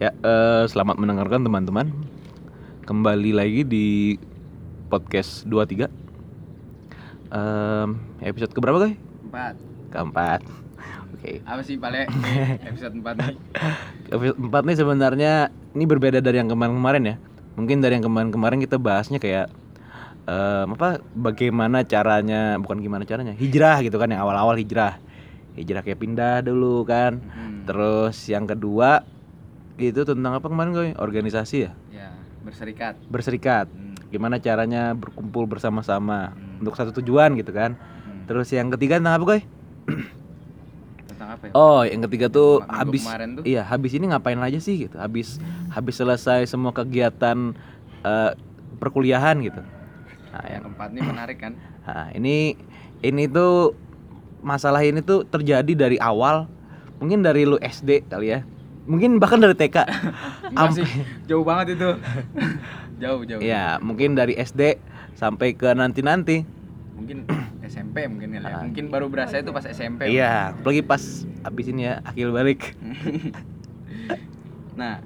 Ya, eh, selamat mendengarkan teman-teman. Kembali lagi di podcast 23. Em, episode keberapa, guys? Empat. Keempat. Oke. Apa sih Pale? Episode 4 nih. Episode 4 nih sebenarnya ini berbeda dari yang kemarin-kemarin ya. Mungkin dari yang kemarin-kemarin kita bahasnya kayak em, apa bagaimana caranya, bukan gimana caranya, hijrah gitu kan yang awal-awal hijrah. Hijrah kayak pindah dulu kan. Hmm. Terus yang kedua itu tentang apa kemarin gue? Organisasi ya? Ya, berserikat. Berserikat. Hmm. Gimana caranya berkumpul bersama-sama Hmm. untuk satu tujuan gitu kan. Hmm. Terus yang ketiga tentang apa gue? Tentang apa ya? Oh, yang ketiga tuh Minggu habis kemarin tuh. iya, habis ini ngapain aja sih gitu. Habis habis selesai semua kegiatan eh, perkuliahan gitu. Nah, Yang keempat nih menarik kan? nah, ini ini tuh masalah ini tuh terjadi dari awal. Mungkin dari lu SD kali ya. Mungkin bahkan dari TK. Sampai- jauh banget itu. jauh, jauh. Ya, mungkin dari SD sampai ke nanti-nanti. Mungkin SMP mungkin kali ya. Ah. Mungkin baru berasa itu pas SMP. Iya, apalagi pas abis ini ya akil balik. Nah,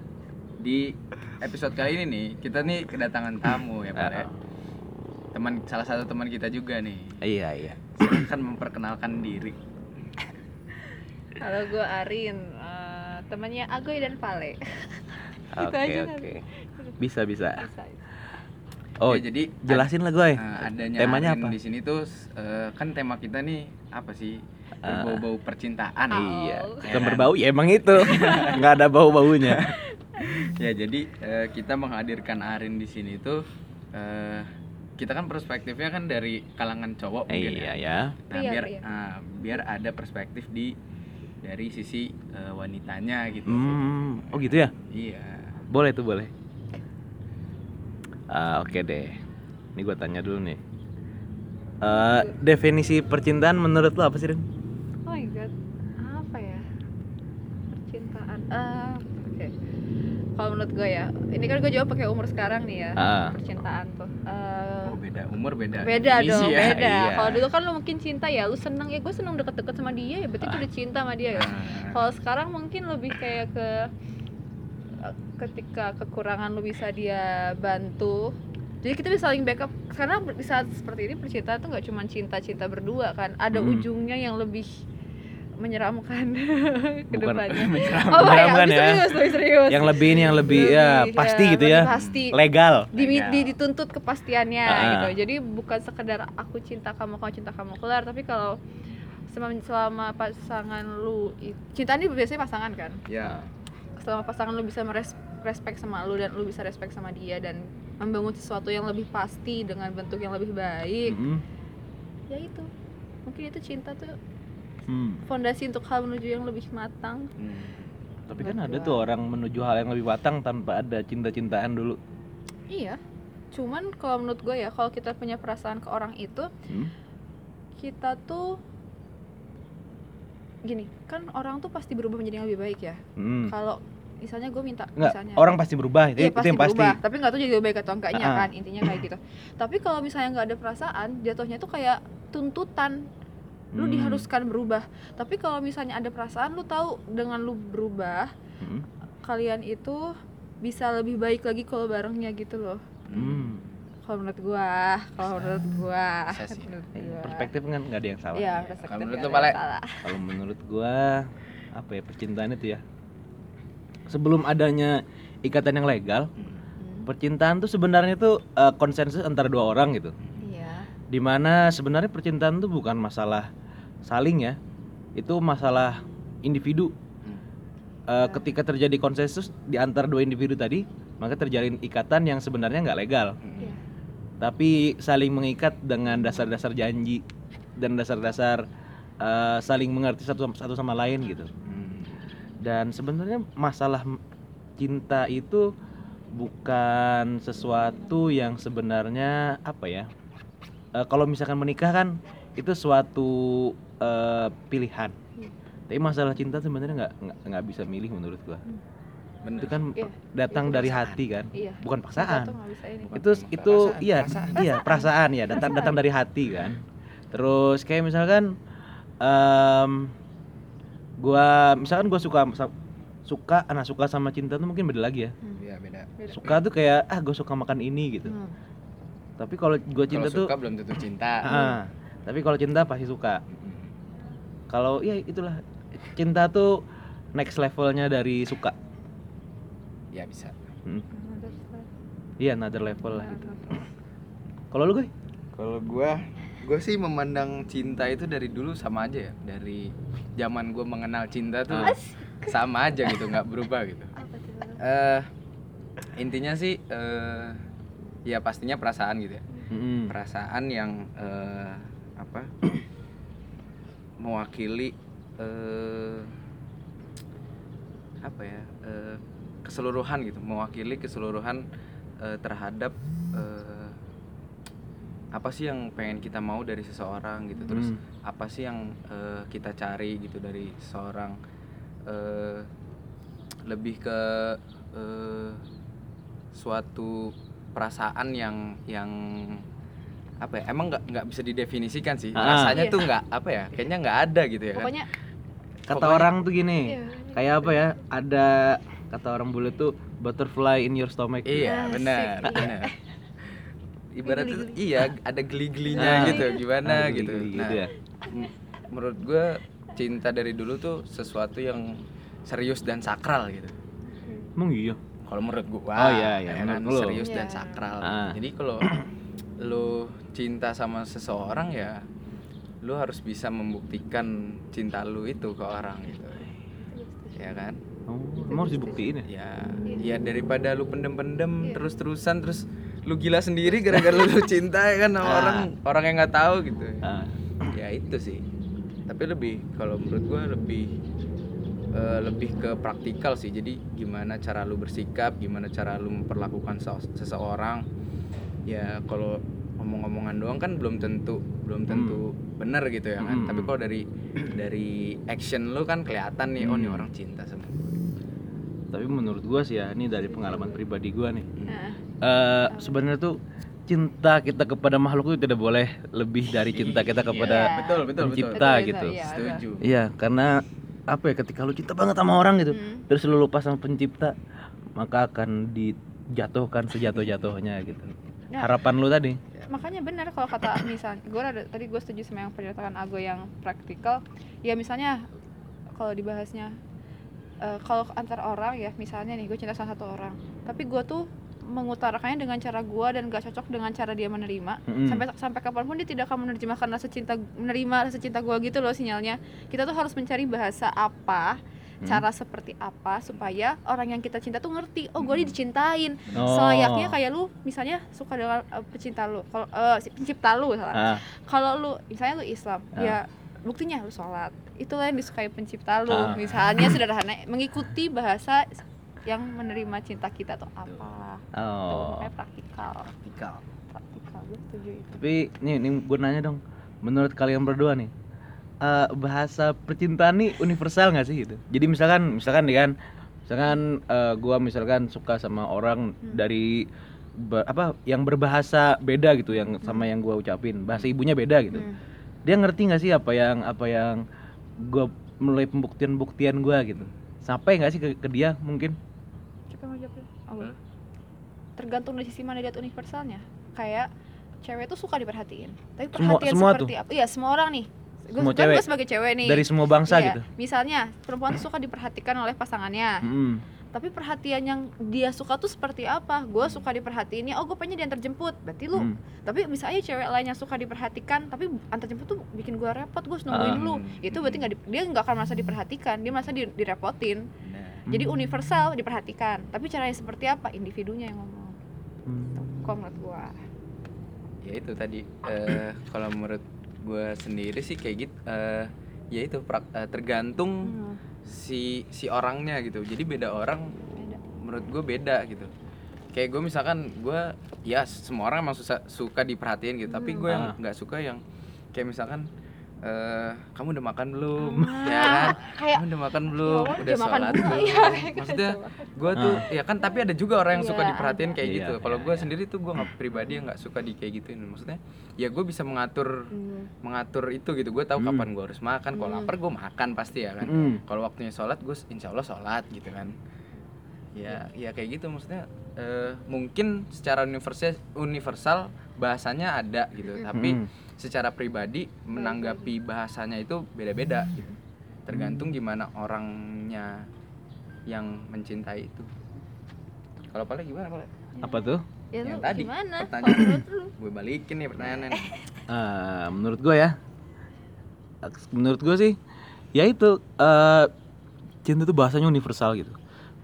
di episode kali ini nih, kita nih kedatangan tamu ya, Pak. ya. Ah. Teman salah satu teman kita juga nih. Iya, iya. Silahkan memperkenalkan diri. Halo, gue Arin, temannya Agoy dan Vale. Gitu Oke, aja oke. kali. Bisa, bisa. Bisa. Oh, Ya, jadi jelasin lah gue. Eh, adanya Temanya apa? di sini tuh eh, kan tema kita nih apa sih berbau-bau percintaan Ah. Iya, Oh. bukan berbau ya emang itu. nggak ada bau-baunya. ya jadi eh, kita menghadirkan Arin di sini tuh eh, kita kan perspektifnya kan dari kalangan cowok mungkin Iya, ya. ya. Nah, biar ah, biar ada perspektif di dari sisi eh, wanitanya gitu. Hmm, oh gitu ya? Iya. Boleh tuh, boleh. Ah, oke deh. Ini gue tanya dulu nih. Eh, definisi percintaan menurut lo apa sih, Rin? Oh my god, apa ya? Percintaan. Eh, Oke. Kalau menurut gue ya, ini kan gue jawab pakai umur sekarang nih ya. Ah. Percintaan tuh. Eh, Oh, beda umur beda. beda dong, ya. beda. iya. Kalau dulu kan lu mungkin cinta ya, lu seneng ya, gue seneng deket-deket sama dia ya, berarti itu udah cinta sama dia ya. Ah. Kalau sekarang mungkin lebih kayak ke ketika kekurangan lu bisa dia bantu. Jadi kita bisa saling backup karena di saat seperti ini percintaan tuh nggak cuma cinta-cinta berdua kan, ada Hmm. ujungnya yang lebih menyeramkan ke Bukan depannya. menyeramkan. Oh, ya, Menyeramkan lebih ya. serius, lebih serius. Yang lebih ini yang lebih, ya Lebih, pasti ya, gitu lebih ya. Pasti. Legal. Di, Legal. di- dituntut kepastiannya Ah. gitu. Jadi bukan sekedar aku cinta kamu, kamu cinta kamu kelar, tapi kalau selama, selama pasangan lu cinta ini biasanya pasangan kan. Ya. Selama pasangan lu bisa merespek sama lu dan lu bisa respect sama dia dan membangun sesuatu yang lebih pasti dengan bentuk yang lebih baik, Mm-mm. ya itu. Mungkin itu cinta tuh Hmm. fondasi untuk hal menuju yang lebih matang. Hmm. Tapi kan ada tuh orang menuju hal yang lebih matang tanpa ada cinta-cintaan dulu. Iya. Cuman kalau menurut gue ya, kalau kita punya perasaan ke orang itu, Hmm? kita tuh gini, kan orang tuh pasti berubah menjadi yang lebih baik ya. Hmm. Kalau misalnya gue minta Enggak, misalnya orang pasti berubah. Itu, Iya, itu pasti yang pasti. berubah, tapi nggak tahu jadi lebih baik atau enggaknya Ah. kan, intinya kayak gitu. Tapi kalau misalnya nggak ada perasaan, jatuhnya tuh kayak tuntutan. Lu Hmm. diharuskan berubah. Tapi kalau misalnya ada perasaan, lu tahu dengan lu berubah, Hmm. kalian itu bisa lebih baik lagi kalau barengnya gitu loh. Hmm. Kalau menurut gua, kalau menurut gua, menurut gua. Perspektif kan nggak ada yang salah. Iya, Kalau menurut lu, Pale? Kalau menurut gua apa ya percintaan itu ya? Sebelum adanya ikatan yang legal, Hmm, percintaan tuh sebenarnya tuh eh, konsensus antara dua orang gitu. Iya. Di mana sebenarnya percintaan tuh bukan masalah saling ya, itu masalah individu. Hmm. Eh, ketika terjadi konsensus di antara dua individu tadi, maka terjalin ikatan yang sebenarnya nggak legal, Hmm. Iya. tapi saling mengikat dengan dasar-dasar janji dan dasar-dasar eh, saling mengerti satu satu sama lain gitu. Hmm. Dan sebenarnya masalah cinta itu bukan sesuatu yang sebenarnya apa ya? Eh, kalau misalkan menikah kan itu suatu eh, pilihan. Iya. Tapi masalah cinta sebenarnya nggak nggak bisa milih menurut gua. Bener. Itu kan Iya, datang itu dari perasaan. hati kan, Iya. bukan paksaan. Bukan Itu perasaan, itu iya perasaan. iya perasaan ya datang datang dari hati kan. Terus kayak misalkan em gua misalkan gua suka suka anak suka sama cinta tuh mungkin beda lagi ya Iya beda. Beda. suka tuh kayak ah gue suka makan ini gitu Hmm. tapi kalau gue cinta Kalau tuh suka belum tentu cinta. ah, tapi kalau cinta pasti suka kalau ya itulah cinta tuh next levelnya dari suka Ya bisa. Hmm. Iya another level lah gitu kalau lu gue Kalau gua gua sih memandang cinta itu dari dulu sama aja ya. Dari zaman gua mengenal cinta tuh Ah. sama aja gitu, nggak berubah gitu. Eh intinya sih eh ya pastinya perasaan gitu ya. Mm-mm. Perasaan yang eh apa? Mewakili eh apa ya? eh, keseluruhan gitu, mewakili keseluruhan eh, terhadap eh, apa sih yang pengen kita mau dari seseorang gitu. Terus Hmm. apa sih yang eh, kita cari gitu dari seseorang eh, lebih ke eh, suatu perasaan yang yang apa ya emang nggak nggak bisa didefinisikan sih Ah. rasanya Iya. tuh nggak apa ya kayaknya nggak ada gitu ya kan Pokoknya kata Pokoknya- orang tuh gini iya. kayak apa ya ada kata orang bule tuh butterfly in your stomach iya Asik, benar iya. benar ibarat itu Geli-geli. iya ada geli-gelinya Ah. gitu gimana Ah, gitu nah gitu ya. menurut gue cinta dari dulu tuh sesuatu yang serius dan sakral gitu emang iya kalau menurut gua Oh, iya, iya, ya kan, menurut lu. serius dan Iya. sakral Ah. jadi kalau lu cinta sama seseorang ya lu harus bisa membuktikan cinta lu itu ke orang gitu ya kan oh emang harus dibuktiin ya ya Iya. ya daripada lu pendem-pendem Iya. terus-terusan terus lu gila sendiri gara-gara lu cinta ya kan sama Ah. orang orang yang nggak tahu gitu Ah, ya itu sih tapi lebih kalau menurut gua lebih eh, lebih ke praktikal sih jadi gimana cara lu bersikap gimana cara lu memperlakukan se- seseorang ya kalau omong-omongan doang kan belum tentu belum tentu benar gitu ya kan Hmm. tapi kalau dari dari action lu kan kelihatan nih oh nih Hmm. orang cinta sama tapi menurut gua sih ya ini dari pengalaman pribadi gua nih Nah, eh sebenarnya tuh cinta kita kepada makhluk itu tidak boleh lebih dari cinta kita kepada Iya. betul betul betul pencipta Betul, gitu betul, iya. setuju iya karena apa ya ketika lu cinta banget sama orang gitu Hmm. terus lu lupa sama pencipta maka akan dijatuhkan sejatuh-jatuhnya gitu Ya. harapan lu tadi? makanya benar kalau kata misal gue tadi gue setuju sama yang pernyataan Ago yang praktikal. Ya misalnya kalau dibahasnya eh, kalau antar orang ya misalnya nih gue cinta sama satu orang. Tapi gue tuh mengutarakannya dengan cara gue dan gak cocok dengan cara dia menerima. Mm-mm. sampai sampai kapan pun dia tidak akan menerjemahkan rasa cinta menerima rasa cinta gue gitu loh sinyalnya. Kita tuh harus mencari bahasa apa Hmm. cara seperti apa supaya orang yang kita cinta tuh ngerti oh gue dicintain. Oh. selayaknya kayak lu misalnya suka dengan uh, pecinta lu kalau uh, si pencipta lu salah Ah, kalau lu misalnya lu Islam Ah. ya buktinya lu sholat. Itulah yang disukai pencipta lu. Ah. misalnya sederhana mengikuti bahasa yang menerima cinta kita tuh apa. Oh. Tuh, praktikal. Praktikal. Praktikal gue setuju itu. Tapi nih, nih gue nanya dong, menurut kalian berdua nih, eh, bahasa percintaan nih universal nggak sih gitu? Jadi misalkan, misalkan nih kan, misalkan eh, gua misalkan suka sama orang Hmm. dari apa yang berbahasa beda gitu, yang sama yang gua ucapin, bahasa ibunya beda gitu. Hmm. Dia ngerti nggak sih apa yang apa yang gua melalui pembuktian-buktian gua gitu? Sampai nggak sih ke, ke dia mungkin? Siapa yang mau jawab? Oh, boleh. tergantung dari sisi mana lihat universalnya kayak cewek tuh suka diperhatiin tapi Semua- perhatian semua seperti apa iya semua orang nih gue Semua kan cewek? gue sebagai cewek nih Dari semua bangsa Iya, gitu. misalnya perempuan tuh suka diperhatikan oleh pasangannya Mm-mm. tapi perhatian yang dia suka tuh seperti apa gue suka diperhatiinnya oh gue pengen diantar jemput berarti lu Mm. tapi bisa aja cewek lain yang suka diperhatikan tapi antar jemput tuh bikin gue repot gue nungguin Ah. lu itu berarti nggak di- dia nggak akan merasa diperhatikan dia merasa di- direpotin nah, jadi Hmm. universal diperhatikan tapi caranya seperti apa individunya yang ngomong Hmm. kok menurut gua ya itu tadi eh, kalau menurut gue sendiri sih kayak gitu eh, ya itu prak- eh, tergantung Hmm, si si orangnya gitu. Jadi beda orang beda. menurut gue beda gitu. Kayak gue misalkan gue ya semua orang emang susah, suka diperhatiin gitu. Tapi gue yang Ah. nggak suka yang kayak misalkan eh kamu udah makan belum Ah, ya kan kayak kamu udah makan ya belum Allah, udah makan sholat gua, belum ya, kayak maksudnya gitu. gue tuh Ah. ya kan tapi ada juga orang yang suka Iya, diperhatiin kayak ada. gitu Iya, kalau iya. gue sendiri tuh gue nggak pribadi yang nggak suka di kayak gituin maksudnya ya gue bisa mengatur Hmm. mengatur itu gitu gue tahu Hmm. kapan gue harus makan kalau Hmm. lapar gue makan pasti ya kan Hmm. kalau waktunya sholat gue insya Allah sholat gitu kan ya ya kayak gitu maksudnya eh, mungkin secara universal universal bahasanya ada gitu tapi Hmm. Secara pribadi menanggapi bahasanya itu beda-beda gitu tergantung gimana orangnya yang mencintai itu kalau paling gimana paling Apa tuh? Ya Yang lu tadi, gimana? pertanyaan. Gue balikin nih pertanyaannya nih. Eh, menurut gue ya menurut gue sih ya itu eh cinta itu bahasanya universal gitu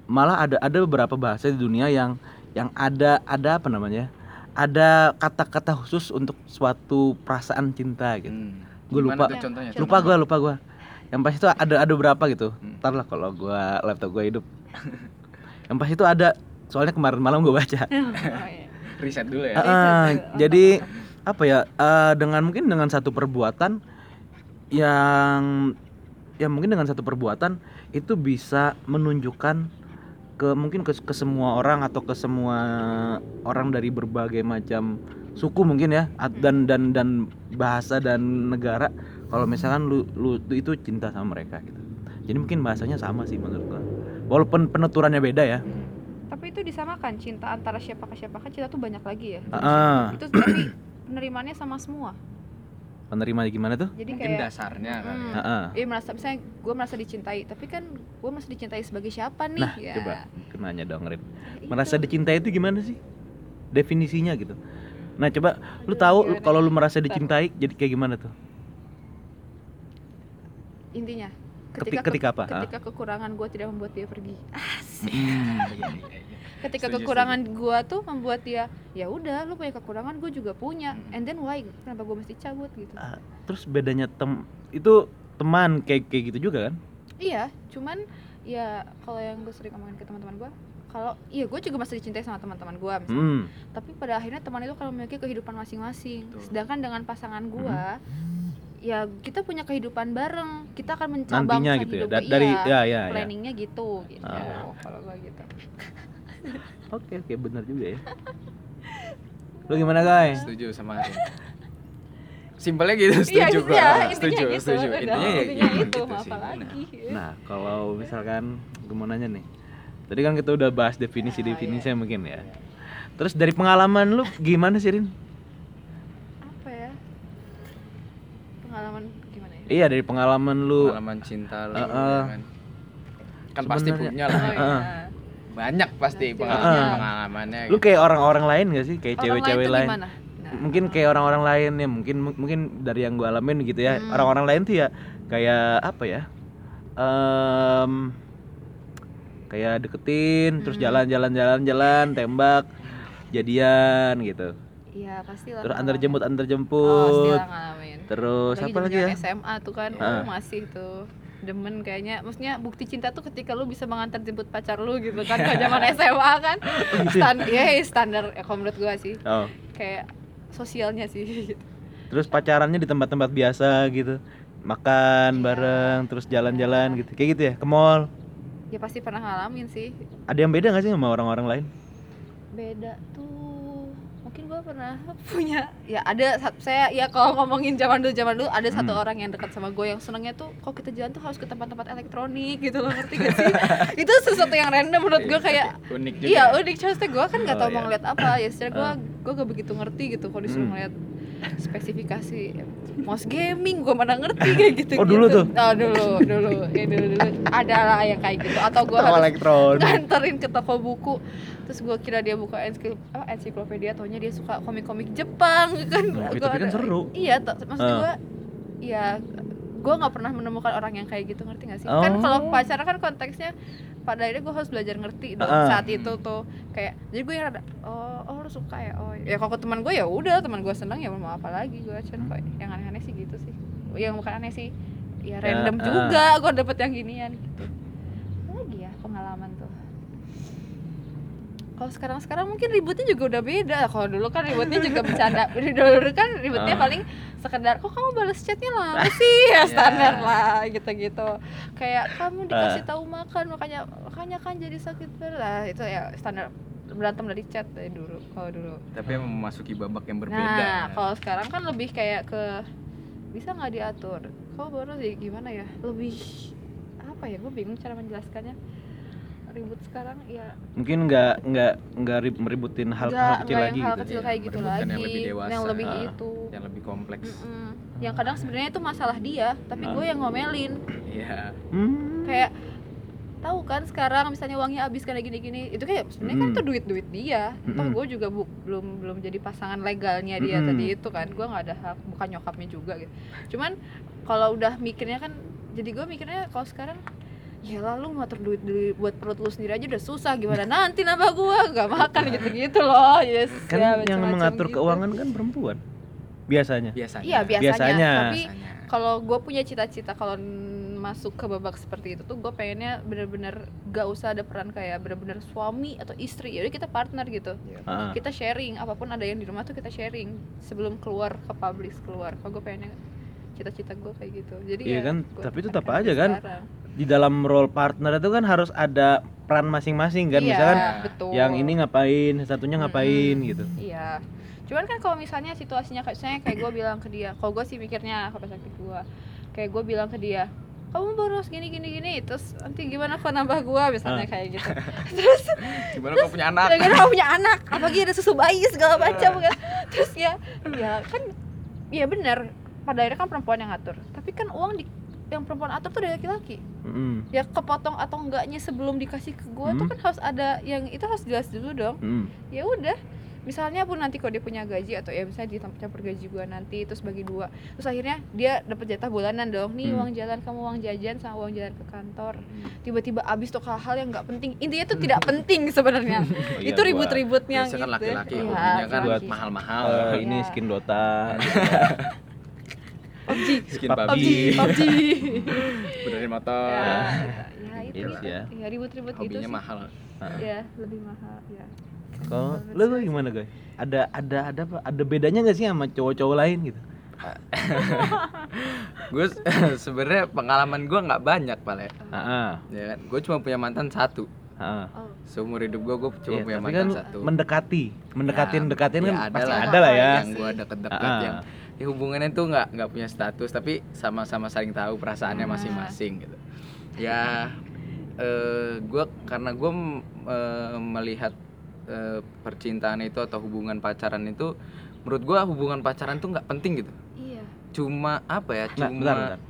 malah ada ada beberapa bahasa di dunia yang yang ada ada apa namanya ada kata-kata khusus untuk suatu perasaan cinta gitu. Hmm. Gua Gimana lupa. contohnya? Lupa gue lupa gue yang pas itu ada ada berapa gitu. Hmm. ntar lah kalau gue laptop gue hidup. Yang pas itu ada. Soalnya kemarin malam gue baca. Oh, iya. riset dulu ya. Ah, ah, jadi apa ya eh, dengan mungkin dengan satu perbuatan yang ya mungkin dengan satu perbuatan itu bisa menunjukkan ke mungkin ke, ke semua orang atau ke semua orang dari berbagai macam suku mungkin ya at- dan dan dan bahasa dan negara kalau misalkan lu, lu itu cinta sama mereka gitu jadi mungkin bahasanya sama sih menurut gua walaupun penuturannya beda ya Tapi itu disamakan cinta antara siapa ke siapa kan cinta tuh banyak lagi ya. Ah, ah. Itu tapi penerimaannya sama semua. Penerima gimana tuh Jadi mungkin kayak dasarnya kan Hmm. Ah. Iya merasa misalnya gue merasa dicintai, tapi kan gue merasa dicintai sebagai siapa nih? Nah, ya. coba nanya dong, Rin. Itu. Merasa dicintai itu gimana sih? Definisinya gitu. Nah, coba lu Aduh, tahu lu- gimana kalau ya? lu merasa dicintai jadi kayak gimana tuh? Intinya Ketika, ketika ke- ketika apa? Ah? ketika kekurangan gue tidak membuat dia pergi. Hmm. Ketika Setuju, kekurangan gue tuh membuat dia, ya udah lu punya kekurangan, gue juga punya. Hmm. And then why? Kenapa gue mesti cabut gitu? Ah, terus bedanya tem itu teman kayak kayak gitu juga kan? Iya, cuman ya kalau yang gue sering ngomongin ke teman-teman gue, kalau iya gue juga masih dicintai sama teman-teman gue, misalnya. Hmm. tapi pada akhirnya teman itu kalau memiliki kehidupan masing-masing sedangkan dengan pasangan gua ya kita punya kehidupan bareng kita akan mencabangkan Nantinya gitu ya. Da- gua, dari iya, ya ya ya. planningnya gitu gitu Ah. kalau gua gitu Oke oke benar juga ya. Lu gimana guys? setuju sama Arin simpelnya gitu iya setuju gitu gua ya intinya setuju gitu setuju udah, intinya ya intinya emang itu gitu mau sih apa lagi Nah, kalau misalkan gue mau nanya nih. Tadi kan kita udah bahas Ah, definisi-definisinya mungkin ya. Terus dari pengalaman lu gimana sih, Rin? apa ya pengalaman gimana ya Iya, dari pengalaman lu pengalaman cinta lu Uh, ya uh. kan kan pasti punya lah oh, ya. iya. Banyak pasti pengalaman banyak. pengalamannya lu gitu. kayak orang-orang lain gak sih? Kayak cewek-cewek lain. gimana? Nah, Mungkin kayak orang-orang lain ya, mungkin mungkin dari yang gue alamin gitu ya. Hmm. Orang-orang lain tuh ya kayak apa ya? Em kayak deketin, terus Hmm. jalan-jalan jalan-jalan, tembak, jadian gitu. iya pasti lah Terus antar jemput antar oh, jemput. pasti lah ngalamin Terus Apalagi apa lagi ya? SMA tuh kan Ah. uh, masih tuh demen kayaknya maksudnya bukti cinta tuh ketika lu bisa mengantar jemput pacar lu gitu kan kalau zaman SMA kan Stan ya standar ya kalau menurut gua sih Oh. kayak sosialnya sih gitu. Terus pacarannya di tempat-tempat biasa gitu. Makan Iya. bareng, terus jalan-jalan gitu. Kayak gitu ya, ke mall. ya pasti pernah ngalamin sih Ada yang beda gak sih sama orang-orang lain? beda tuh pernah punya ya ada saya ya kalau ngomongin zaman dulu zaman dulu ada satu Hmm. orang yang dekat sama gue yang senangnya tuh kalau kita jalan tuh harus ke tempat-tempat elektronik gitu loh ngerti gak sih itu sesuatu yang random menurut gue kayak unik juga Iya ya. unik maksudnya gue kan nggak Oh, tahu mau iya. ngeliat apa ya secara gue Ah. gue gak begitu ngerti gitu kalau disuruh Hmm. ngeliat spesifikasi mouse gaming gue mana ngerti kayak gitu Oh, dulu tuh? oh dulu dulu ya dulu dulu ada lah yang kayak gitu atau gue harus elektronik. nganterin ke toko buku terus gue kira dia buka ensikl apa, ensiklopedia taunya dia suka komik-komik Jepang kan Gua tapi kan seru. iya to- maksudnya Ah. gue ya gue nggak pernah menemukan orang yang kayak gitu ngerti gak sih kan Oh. kalau pacaran kan konteksnya pada akhirnya gue harus belajar ngerti dong Ah. saat itu tuh kayak jadi gue yang ada oh oh lu suka ya oh ya kalau teman gue ya udah teman gue senang ya mau apa lagi gue cuman kok yang aneh-aneh sih gitu sih yang bukan aneh sih ya random ah. juga gue dapet yang ginian gitu Apa lagi ya pengalaman tuh kalau sekarang-sekarang mungkin ributnya juga udah beda. Kalau dulu kan ributnya juga bercanda. Dulu kan ributnya Ah. paling sekedar kok kamu balas chatnya lama sih? Ya standar Ya. lah gitu-gitu. Kayak kamu dikasih Ah. tahu makan makanya makanya kan jadi sakit. Lah itu ya standar berantem dari chat dari dulu kalau dulu. Tapi yang memasuki babak yang berbeda. Nah kalau sekarang kan lebih kayak ke bisa nggak diatur? Kalau baru sih gimana ya? Lebih apa ya? Gue bingung cara menjelaskannya ribut sekarang ya Mungkin nggak nggak nggak rib- meributin hal, nggak hal kecil nggak lagi yang hal gitu. kecil Iya, kayak gitu lagi yang lebih dewasa. yang lebih Ah. itu yang lebih kompleks Mm-mm. yang kadang sebenarnya itu masalah dia tapi Ah. gue yang ngomelin iya Hmm. kayak tahu kan sekarang misalnya uangnya habis karena gini-gini itu kayak sebenarnya kan Mm. itu duit-duit dia toh Mm-mm. gue juga bu- belum belum jadi pasangan legalnya dia Mm-mm. tadi itu kan gue nggak ada hak bukan nyokapnya juga gitu cuman kalau udah mikirnya kan jadi gue mikirnya kalau sekarang ya lalu ngatur duit duit buat perut lu sendiri aja udah susah gimana? Nanti nambah gua gak makan gitu-gitu loh. Yes kan ya, yang mengatur gitu. keuangan kan perempuan biasanya. biasanya. Iya biasanya, Biasanya. tapi kalau gue punya cita-cita kalau masuk ke babak seperti itu tuh gue pengennya bener-bener gak usah ada peran kayak bener-bener suami atau istri. Jadi kita partner gitu. Ah. kita sharing apa pun ada yang di rumah tuh kita sharing. Sebelum keluar ke publish keluar. Kalau gue pengennya cita-cita gue kayak gitu. Jadi Iya ya kan, tapi tetap aja kan, sekarang. Di dalam role partner itu kan harus ada peran masing-masing kan. iya, Misalkan betul yang ini ngapain, satunya ngapain Mm-mm. gitu. Iya. Cuman kan kalau misalnya situasinya kayak saya kayak gue bilang ke dia, kalau gue sih mikirnya ke perspektif gue, kayak gue bilang ke dia, kamu boros gini gini gini, terus nanti gimana kalau nambah gue misalnya Ah. kayak gitu. terus gimana kau punya anak Gara-gara kamu punya anak, apalagi ada susu bayi segala macam kan. Terus ya, ya kan, ya benar. Pada akhirnya kan perempuan yang ngatur. Tapi kan uang di yang perempuan atur tuh dari laki-laki. Mm-mm. Ya kepotong atau enggaknya sebelum dikasih ke gue tuh Hmm. kan harus ada yang itu harus jelas dulu dong. Mm. Ya udah. Misalnya pun nanti kalau dia punya gaji atau ya misalnya dicampur gaji gue nanti terus bagi dua terus akhirnya dia dapat jatah bulanan dong nih Hmm. uang jalan kamu uang jajan sama uang jalan ke kantor tiba-tiba habis tuh ke hal yang nggak penting intinya itu tidak penting sebenarnya Oh iya, itu ribut-ributnya gitu kan laki-laki hobinya kan buat mahal-mahal Eh, ini Iya. skin Dota. PUBG skin PUBG. PUBG benerin motor ya, ya itu Yes, gitu ya. ya ribut-ribut gitu hobinya sih mahal ya lebih mahal ya Kalau lu gimana guys? Ada ada ada apa? Ada bedanya nggak sih sama cowok-cowok lain gitu? gue sebenarnya pengalaman gue nggak banyak pale Ah, ya kan gue cuma punya mantan satu ah, ah. oh seumur hidup gue gue cuma Iya, punya tapi mantan kan satu mendekati, mendekatin, Ya, mendekatin kan ya pasti lah. ada lah ya. yang gue deket-deket Ah, ah. yang ya hubungannya tuh nggak nggak punya status tapi sama-sama saling tahu perasaannya Ah. masing-masing gitu ya eh gue karena gue melihat eh, percintaan itu atau hubungan pacaran itu menurut gue hubungan pacaran tuh nggak penting gitu iya cuma apa ya Nah, cuma bentar, bentar.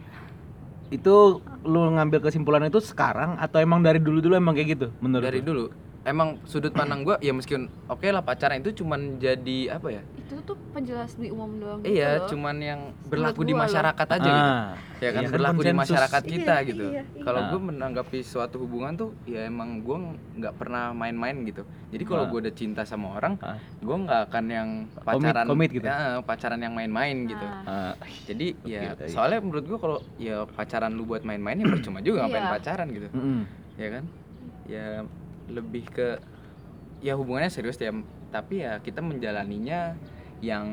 Itu lu ngambil kesimpulan itu sekarang atau emang dari dulu-dulu emang kayak gitu menurut dari lu? dulu emang sudut pandang gue ya meskipun oke lah pacaran itu cuman jadi apa ya itu tuh penjelas di umum doang iya gitu loh. cuman yang berlaku di loh. masyarakat aja gitu Ah, ya kan iya berlaku di masyarakat kita Iya, gitu iya, iya. kalau Ah. gue menanggapi suatu hubungan tuh ya emang gue nggak pernah main-main gitu jadi kalau Ah. gue udah cinta sama orang Ah. gue nggak akan yang pacaran komit gitu? Ya, pacaran yang main-main gitu Nah, Ah, jadi ya oke. soalnya menurut gue kalau ya pacaran lu buat main-main ya percuma juga ngapain Iya. pacaran gitu mm-mm. ya kan ya lebih ke ya hubungannya serius ya tapi ya kita menjalaninya yang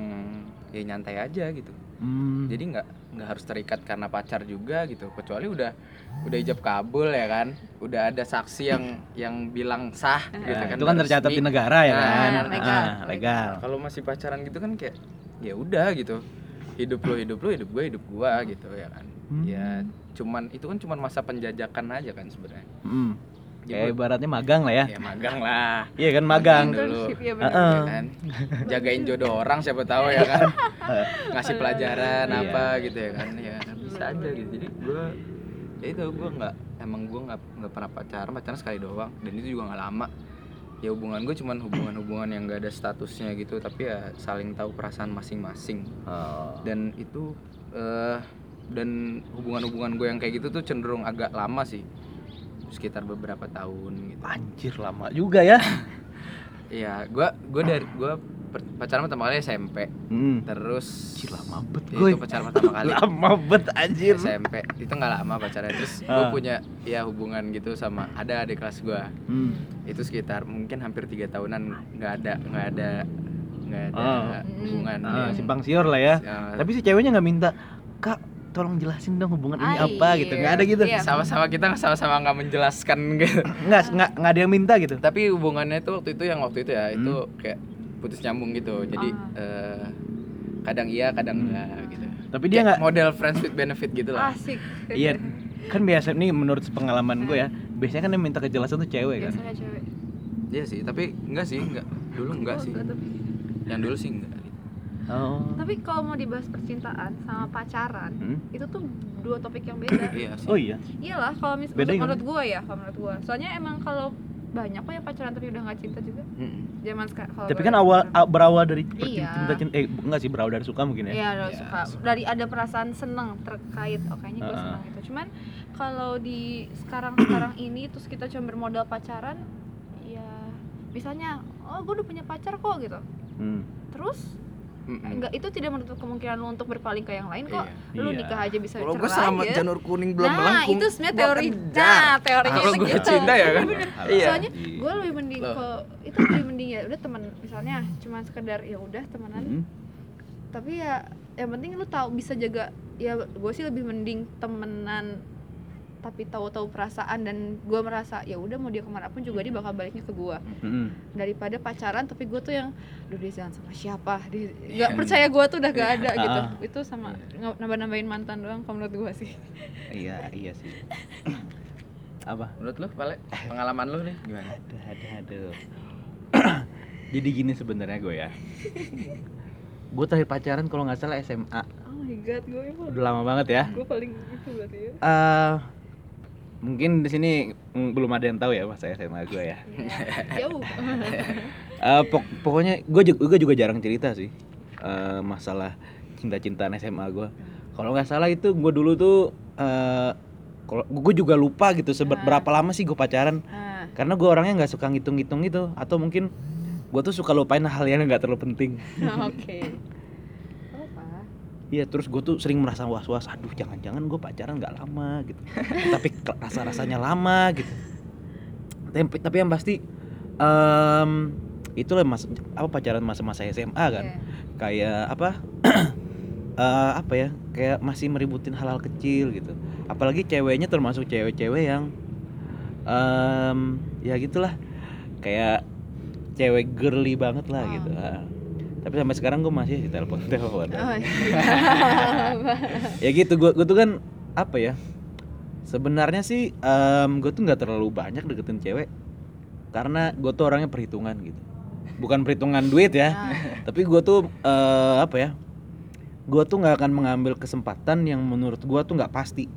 ya nyantai aja gitu Hmm. jadi nggak nggak harus terikat karena pacar juga gitu kecuali udah udah ijab kabul ya kan udah ada saksi yang yang bilang sah gitu Ya, kan itu kan tercatat di negara ya Nah, kan? legal. Ah, legal. kalau masih pacaran gitu kan kayak ya udah gitu hidup lo hidup lo hidup gue hidup gua gitu ya kan Hmm. ya cuman itu kan cuman masa penjajakan aja kan sebenarnya Mm. Ya, ibaratnya magang lah ya. ya magang lah Iya kan magang. Magang. dulu. ya benar ya kan jagain jodoh orang siapa tahu ya kan ngasih pelajaran Iya. apa gitu ya kan ya kan bisa aja gitu jadi gue ya itu gue nggak emang gue nggak nggak pernah pacaran pacaran sekali doang dan itu juga nggak lama ya hubungan gue cuman hubungan-hubungan yang gak ada statusnya gitu tapi ya saling tahu perasaan masing-masing Oh. dan itu eh dan hubungan-hubungan gue yang kayak gitu tuh cenderung agak lama sih sekitar beberapa tahun gitu Anjir lama juga ya. Iya, gua gua dari gua pacaran pertama kali SMP, Hmm. terus Anjir lama bet Ya, gue. itu pacaran pertama kali Lama bet anjir. SMP. Itu nggak lama pacaran. Terus gua Ah. punya ya hubungan gitu sama ada adik kelas gua. Hmm. Itu sekitar mungkin hampir tiga tahunan nggak ada nggak ada nggak ada Oh. hubungan Ah, yang- simpang siur lah ya. Ya, Tapi si ceweknya nggak minta, kak tolong jelasin dong hubungan ini Ah, apa gitu. iya. Nggak ada gitu. Iya. sama-sama kita sama-sama nggak menjelaskan gitu Nggak nggak nggak ada yang minta gitu. tapi hubungannya itu waktu itu yang waktu itu ya itu Hmm. kayak putus nyambung gitu jadi Ah. eh, kadang iya kadang Hmm. enggak gitu Tapi dia nggak. model friends with benefit gitu lah asik Iya. Kan biasa nih menurut pengalaman gue ya, biasanya kan yang minta kejelasan tuh cewek kan. cewek iya sih tapi enggak sih enggak dulu enggak Oh, sih enggak, tapi- yang dulu sih enggak Oh. tapi kalau mau dibahas percintaan sama pacaran Hmm? itu tuh dua topik yang beda iya sih Oh iya. iyalah kalau mis Beda menurut, gua ya kalau menurut gua soalnya emang kalau banyak kok yang pacaran tapi udah nggak cinta juga Mm-mm. zaman sekarang Tapi kan lihat awal pacaran. a- berawal dari Iya. cinta, cinta eh enggak sih berawal dari suka mungkin ya. Iya, udah Iya, suka. suka. Dari ada perasaan seneng terkait, oh kayaknya gue Heeh. seneng itu. Cuman kalau di sekarang-sekarang ini terus kita cuma bermodal pacaran, ya misalnya, oh gue udah punya pacar kok gitu. Hmm. Terus Mm-mm. enggak itu tidak menutup kemungkinan lu untuk berpaling ke yang lain kok. Iya. Lu Iya. nikah aja bisa kalau gue selama ya. janur kuning belum nah, melengkung itu sebenarnya teori. Nah, teorinya kalau gue gitu. cinta ya kan iya Soalnya gue lebih mending ke itu lebih mending ya udah teman misalnya cuma sekedar ya udah temenan Hmm. tapi ya yang penting lu tahu bisa jaga ya gue sih lebih mending temenan tapi tahu-tahu perasaan dan gue merasa ya udah mau dia ke mana pun juga dia bakal baliknya ke gue Hmm. daripada pacaran tapi gue tuh yang duh dia jalan sama siapa dia nggak percaya gue tuh udah gak ada gitu Ah. itu sama nambah nambahin mantan doang kalau menurut gue sih Iya, iya sih. Apa? menurut lu Pale pengalaman lu nih gimana Aduh, aduh, aduh. Jadi gini sebenarnya gue ya. Gue terakhir pacaran kalau nggak salah SMA. oh my god gue emang Udah lama banget ya. gue paling itu berarti ya eh mungkin di sini mm, belum ada yang tahu ya masa SMA gue ya. Ya, jauh Eh, pok- pokoknya gue juga, gue juga jarang cerita sih eh, masalah cinta-cintaan SMA gue. Kalau nggak salah itu gue dulu tuh eh kalau gue juga lupa gitu seber- Ah. berapa lama sih gue pacaran. nah Karena gue orangnya nggak suka ngitung-ngitung gitu atau mungkin gue tuh suka lupain hal yang nggak terlalu penting. oke Iya terus gue tuh sering merasa was-was, aduh jangan-jangan gue pacaran nggak lama gitu, tapi rasa-rasanya lama gitu. Tapi, tapi yang pasti em itulah mas apa pacaran masa-masa SMA kan, Iya. kayak apa eh, apa ya, kayak masih meributin hal-hal kecil gitu. Apalagi ceweknya termasuk cewek-cewek yang em ya gitulah, kayak cewek girly banget lah Oh. gitu. Ah. Tapi sampai sekarang gue masih telepon telepon. Oh, ya gitu gue gue tuh kan apa ya sebenarnya sih gue tuh nggak terlalu banyak deketin cewek karena gue tuh orangnya perhitungan gitu bukan perhitungan duit ya Nah, tapi gue tuh eh, apa ya gue tuh nggak akan mengambil kesempatan yang menurut gue tuh nggak pasti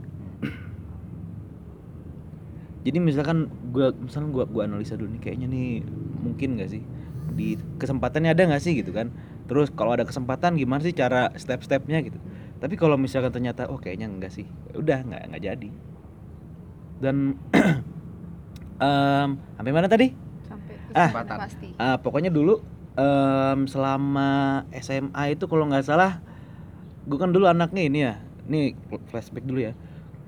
jadi misalkan gue misalkan gue gua analisa dulu nih kayaknya nih mungkin nggak sih di kesempatannya ada nggak sih gitu kan? Terus kalau ada kesempatan gimana sih cara step-stepnya gitu? Tapi kalau misalkan ternyata oh kayaknya enggak sih ya udah nggak nggak jadi. Dan em, sampai mana tadi? Sampai Ah. kesempatan. Pasti. Ah, pokoknya dulu em, selama SMA itu kalau nggak salah gue kan dulu anaknya ini ya nih flashback dulu ya.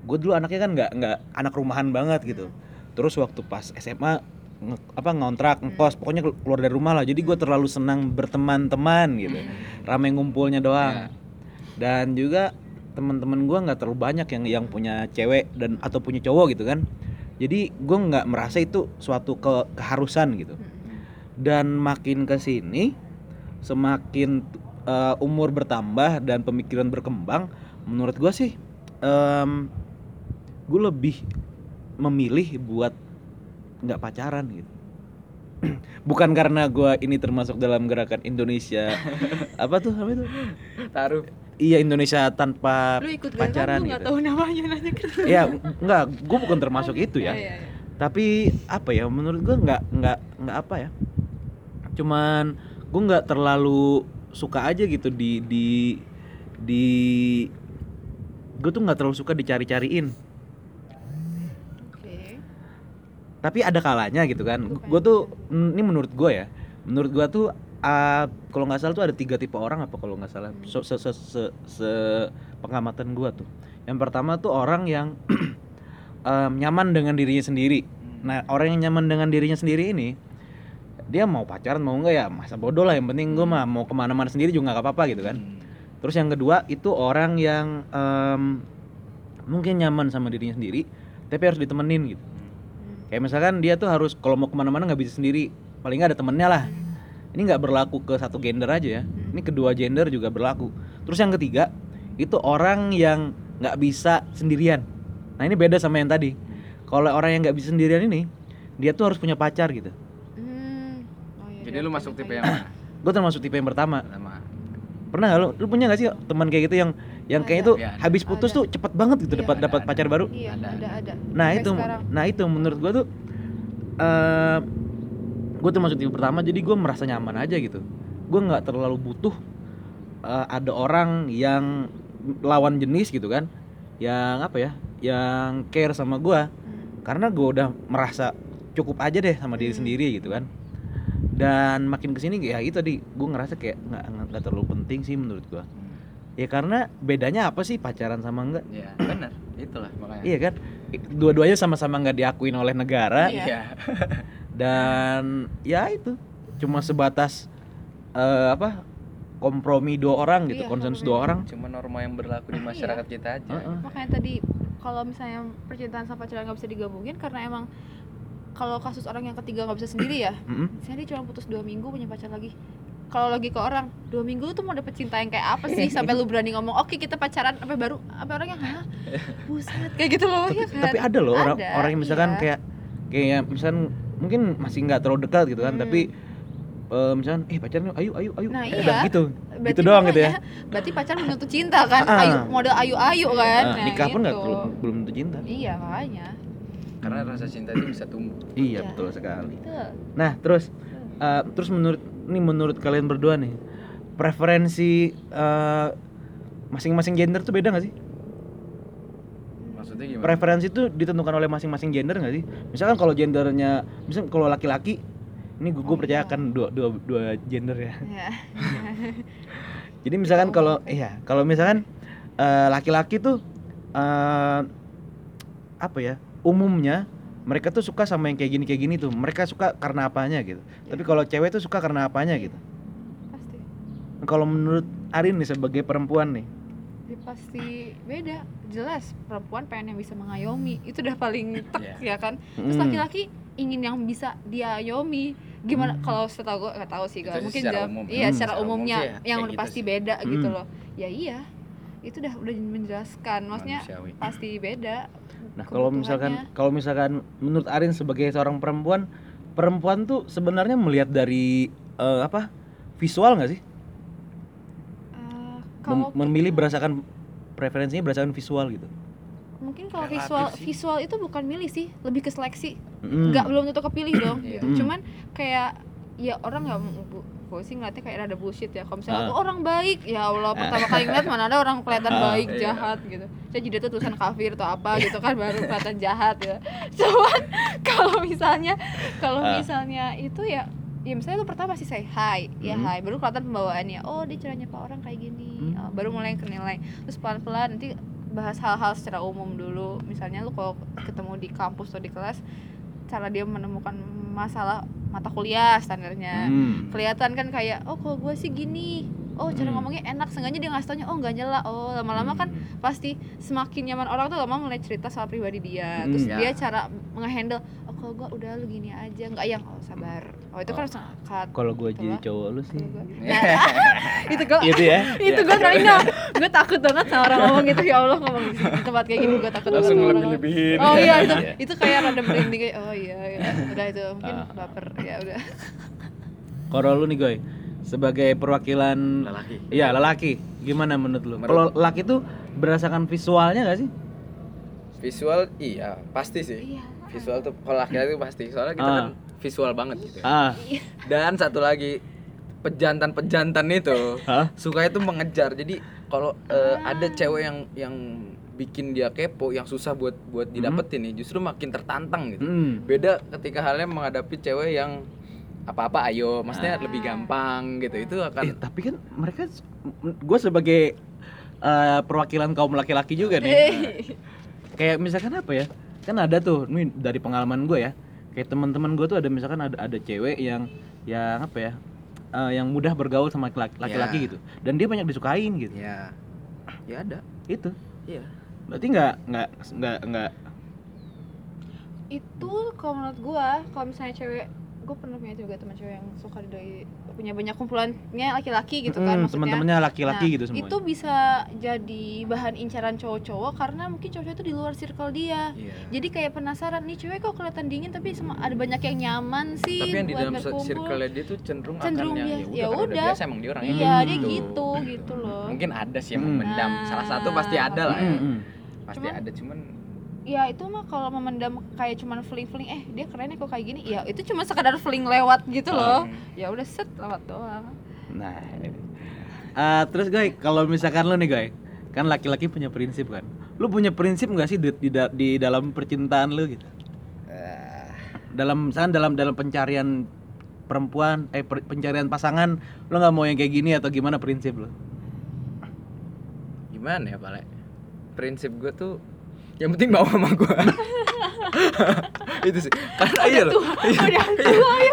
Gue dulu anaknya kan nggak nggak anak rumahan banget gitu. Terus waktu pas SMA nge- apa ngontrak ngekos pokoknya kelu- keluar dari rumah lah. Jadi gue terlalu senang berteman-teman gitu. Rame ngumpulnya doang. Dan juga teman-teman gue nggak terlalu banyak yang yang punya cewek dan atau punya cowok gitu kan. Jadi gue nggak merasa itu suatu ke keharusan gitu. Dan makin ke sini semakin uh, umur bertambah dan pemikiran berkembang menurut gua sih em gue lebih memilih buat nggak pacaran gitu. Bukan karena gua ini termasuk dalam gerakan Indonesia apa tuh apa itu taruh iya Indonesia tanpa lu ikut pacaran nggak gitu. tahu namanya nanya ya enggak gue bukan termasuk itu ya. Iya, iya, iya. tapi apa ya menurut gua nggak nggak nggak apa ya. Cuman gue nggak terlalu suka aja gitu di di di gue tuh nggak terlalu suka dicari-cariin oke tapi ada kalanya gitu kan. Gue tuh ini menurut gue ya menurut gue tuh ah, kalau nggak salah tuh ada tiga tipe orang apa kalau nggak salah. Se, se, se, se- se- pengamatan gue tuh. Yang pertama tuh orang yang em, nyaman dengan dirinya sendiri. Nah orang yang nyaman dengan dirinya sendiri ini dia mau pacaran mau enggak ya masa bodoh lah. Yang penting gue mah mau ke mana-mana sendiri juga nggak apa-apa gitu kan. Hmm. terus yang kedua itu orang yang em, mungkin nyaman sama dirinya sendiri tapi harus ditemenin gitu kayak misalkan dia tuh harus kalau mau ke mana-mana nggak bisa sendiri. Paling nggak ada temennya lah. Ini nggak berlaku ke satu gender aja ya. Ini kedua gender juga berlaku. Terus yang ketiga itu orang yang nggak bisa sendirian. Nah ini beda sama yang tadi. Kalau orang yang nggak bisa sendirian ini dia tuh harus punya pacar gitu. Hmm. Oh, iya, Jadi dia lu punya masuk tipe yang mana? gue termasuk tipe yang pertama. Sama. pernah nggak lu lu punya nggak sih teman kayak gitu yang yang kayak itu ada. habis putus Ada. tuh cepet banget gitu Iya, dapat dapat ada. pacar baru Iya, Ada, ada ada. nah Sampai itu sekarang. nah itu menurut gua tuh eh gue termasuk tipe pertama jadi gue merasa nyaman aja gitu gue nggak terlalu butuh eh, ada orang yang lawan jenis gitu kan yang apa ya yang care sama gua Hmm. karena gue udah merasa cukup aja deh sama diri Hmm. sendiri gitu kan dan makin ke sini ya itu tadi gue ngerasa kayak nggak nggak terlalu penting sih menurut gua Hmm. Ya karena bedanya apa sih pacaran sama enggak Iya, benar. Itulah makanya. iya kan dua-duanya sama-sama nggak diakuin oleh negara Iya. Iya. dan ya itu cuma sebatas eh, apa kompromi dua orang gitu Iya, konsensus kompromi. dua orang Cuma norma yang berlaku di masyarakat kita aja. Heeh. Makanya tadi kalau misalnya percintaan sama pacaran nggak bisa digabungin karena emang kalau kasus orang yang ketiga nggak bisa sendiri ya, Mm-mm. misalnya dia cuma putus dua minggu punya pacar lagi. Kalau lagi ke orang dua minggu tuh mau dapet cinta yang kayak apa sih sampai lu berani ngomong oke kita pacaran sampai baru sampai orangnya hah buset kayak gitu loh tapi, ya kan tapi ada loh orang Ada, orang yang misalkan iya. kayak kayak misalkan mungkin masih nggak terlalu dekat gitu kan Hmm. tapi eh, misalkan eh pacaran yuk, ayo ayo ayo Nah, udah iya. gitu Berarti gitu doang gitu ya berarti pacar menuntut cinta kan Ah. ayu model ayu ayu kan Nah, Nah, nikah pun nggak gitu. terlalu belum tentu cinta iya makanya Karena rasa cinta itu bisa tumbuh. iya Iya. betul sekali Betul. nah terus eh, terus menurut ini menurut kalian berdua nih preferensi eh, masing-masing gender tuh beda gak sih Maksudnya gimana? preferensi itu ditentukan oleh masing-masing gender nggak sih? Misalkan kalau gendernya, misal kalau laki-laki, ini gue Oh, percaya iya. akan dua, dua, dua gender ya. ya Jadi misalkan Oh, kalau, iya, kalau misalkan eh, laki-laki tuh eh, apa ya? Umumnya mereka tuh suka sama yang kayak gini kayak gini tuh. Mereka suka karena apanya gitu. Tapi kalau cewek tuh suka karena apanya gitu. pasti Kalau menurut Arin nih sebagai perempuan nih, Ya, pasti beda jelas perempuan pengen yang bisa mengayomi itu udah paling tek ya kan terus Mm. laki-laki ingin yang bisa diayomi gimana kalau setahu gue nggak tahu sih gue mungkin secara umum. iya Hmm, secara secara umum umumnya sih ya, yang udah gitu pasti sih. beda gitu Hmm. loh ya iya itu udah udah menjelaskan maksudnya Manusiawi. pasti beda Nah, kalau misalkan kalau misalkan menurut Arin sebagai seorang perempuan, perempuan tuh sebenarnya melihat dari eh, apa? Visual nggak sih? Eh, Mem- kalau memilih berdasarkan preferensinya berdasarkan visual gitu. mungkin kalau Relatif visual sih. visual itu bukan milih sih lebih ke seleksi Mm. nggak belum tentu kepilih dong Iya. gitu Hmm. cuman kayak ya orang nggak gue sih ngeliatnya kayak ada bullshit ya kalau misalnya Ah. "Oh, orang baik ya Allah pertama kali ngeliat mana ada orang kelihatan Ah. baik Iya. jahat gitu saya jadi tuh tulisan kafir atau apa gitu kan baru kelihatan jahat ya cuman kalau misalnya kalau Ah. misalnya itu ya ya misalnya lu pertama pasti say hi ya Hmm. hi baru kelihatan pembawaannya oh dia caranya pak orang kayak gini Hmm. Oh, baru mulai kenilai terus pelan pelan nanti bahas hal-hal secara umum dulu misalnya lu kalau ketemu di kampus atau di kelas cara dia menemukan masalah mata kuliah standarnya Hmm. kelihatan kan kayak oh kalau gue sih gini oh cara Hmm. ngomongnya enak sengaja dia ngasih taunya oh nggak nyela oh lama-lama kan pasti semakin nyaman orang tuh lama mulai cerita soal pribadi dia terus Hmm. Ya. dia cara ngehandle oh kalau gue udah lu gini aja nggak yang oh sabar oh itu kan harus ngangkat Kalau gue Gitu jadi lah. cowok lu sih. Gua- Nah, itu gue Itu ya. itu gue nggak gue takut banget sama orang ngomong gitu ya Allah ngomong di, tempat kayak gini gue takut banget Langsung sama orang lebih-lebihin. ngomong. oh iya itu Iya. itu kayak rada merinding kayak oh iya, iya. udah itu mungkin Ah. baper ya udah Kalau lu nih Goy, sebagai perwakilan Lelaki. Iya, lelaki. Gimana menurut lu? Menurut- Kalau laki tuh berdasarkan visualnya gak sih? Visual iya, pasti sih. iya Visual tuh kalau laki-laki pasti. Soalnya kita Ah. kan visual banget gitu. ya. Ah, Dan satu lagi pejantan-pejantan itu Hah? suka itu mengejar. Jadi kalau eh, ada cewek yang yang bikin dia kepo, yang susah buat buat didapetin nih, justru makin tertantang gitu. hmm. Beda ketika halnya menghadapi cewek yang apa-apa ayo, maksudnya Ah. lebih gampang gitu. Itu Eh, akan tapi kan mereka gue sebagai eh, perwakilan kaum laki-laki juga nih. Hei. Kayak misalkan apa ya? Kan ada tuh nih dari pengalaman gue ya. kayak teman-teman gue tuh ada misalkan ada ada cewek yang yang apa ya eh, yang mudah bergaul sama laki- laki-laki Ya. gitu. Dan dia banyak disukain gitu. Ya ya ada. Itu. Iya. Berarti nggak nggak nggak nggak itu kalau menurut gua kalau misalnya cewek gue pernah punya juga teman cewek yang suka dari punya banyak kumpulannya laki-laki gitu kan Mm, maksudnya teman-temannya laki-laki Nah, gitu semua itu bisa jadi bahan incaran cowok-cowok karena mungkin cowok-cowok itu di luar circle dia iya jadi kayak penasaran nih cewek kok kelihatan dingin tapi sama ada banyak yang nyaman sih tapi yang di dalam berkumpul. circle dia tuh cenderung, Cenderung akan yang biasa. ya Ya udah udah. biasa emang dia orangnya iya dia gitu. gitu gitu loh mungkin ada sih yang Hmm. memendam salah satu pasti ada lah ya Mm, mm. pasti Cuman- ada cuman ya itu mah kalau memendam kayak cuman fling fling eh dia keren ya kok kayak gini. Ya itu cuma sekadar fling lewat gitu loh. hmm, ya udah set lewat doang. Nah Eh, terus guys kalau misalkan lu nih guys kan laki-laki punya prinsip kan. Lu punya prinsip nggak sih di, di, di dalam percintaan lu gitu? Eh, dalam misalkan dalam dalam pencarian perempuan eh per- pencarian pasangan lu nggak mau yang kayak gini atau gimana prinsip lu? Gimana ya Pale prinsip gue tuh yang penting mau sama gue itu sih. Karena iya loh. iya, iya.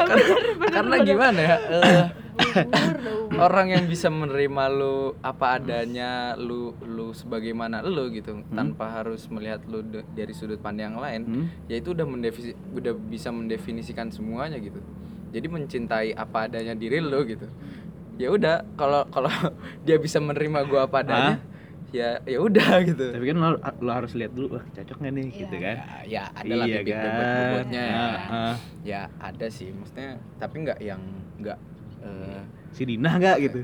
karena, karena gimana ya eh, udah orang yang bisa menerima lu apa adanya lu lu sebagaimana lu gitu tanpa harus melihat lu de- dari sudut pandang yang lain Hmm? ya itu udah mendefisi, udah bisa mendefinisikan semuanya gitu. Jadi mencintai apa adanya diri lu gitu. Ya udah kalau kalau dia bisa menerima gua apa adanya ya ya udah gitu. Tapi kan lo, lo harus lihat dulu wah cocok nggak nih? Iya. gitu kan? Ya, ya ada lah Iya bibit kan? bobot-bobotnya ya. Ah. ya ada sih. Maksudnya tapi nggak yang nggak eh, si Dina nggak gitu?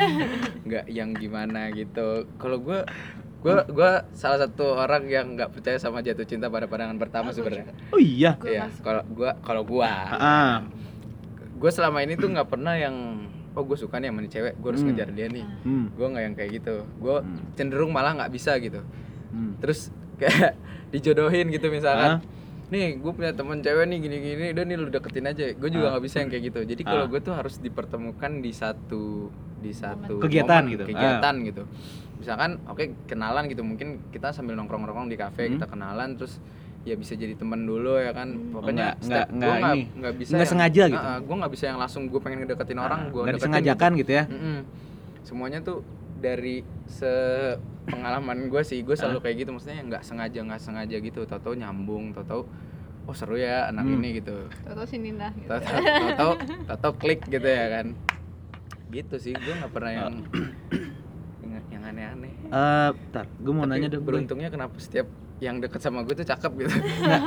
Nggak yang gimana gitu. Kalau gue gue gue salah satu orang yang nggak percaya sama jatuh cinta pada pandangan pertama sebenarnya. oh iya? Iya, masuk. kalau gue kalau gue ah, gue selama ini tuh nggak pernah yang oh gue suka nih sama nih cewek gue harus Hmm. ngejar dia nih hmm, gue nggak yang kayak gitu gue Hmm. cenderung malah nggak bisa gitu hmm. terus kayak dijodohin gitu misalkan Ah. nih gue punya teman cewek nih gini gini udah nih lu deketin aja gue juga Ah. nggak bisa yang kayak gitu jadi kalau Ah. gue tuh harus dipertemukan di satu di satu Kegiatan momen, gitu. kegiatan gitu misalkan oke kenalan gitu mungkin kita sambil nongkrong nongkrong di kafe Hmm. kita kenalan terus ya bisa jadi teman dulu ya kan Hmm. pokoknya Oh, nggak- nggak- nggak ini. nggak bisa Nggak yang- sengaja gitu. Ah, ah, gua nggak bisa yang langsung gue pengen ngedeketin orang Ah, gue nggak disengajakan gitu ya Mm-mm. semuanya tuh dari se pengalaman gue sih gue selalu kayak gitu maksudnya nggak sengaja nggak sengaja gitu tau-tau nyambung tau-tau oh seru ya anak Hmm. ini gitu Tau-tau si Nina gitu. tau-tau tau-tau tau-tau klik gitu ya kan gitu sih gue nggak pernah yang yang- yang aneh-aneh Eh, bentar, gue mau Tapi nanya dong Boy. beruntungnya kenapa setiap yang deket sama gue tuh cakep gitu.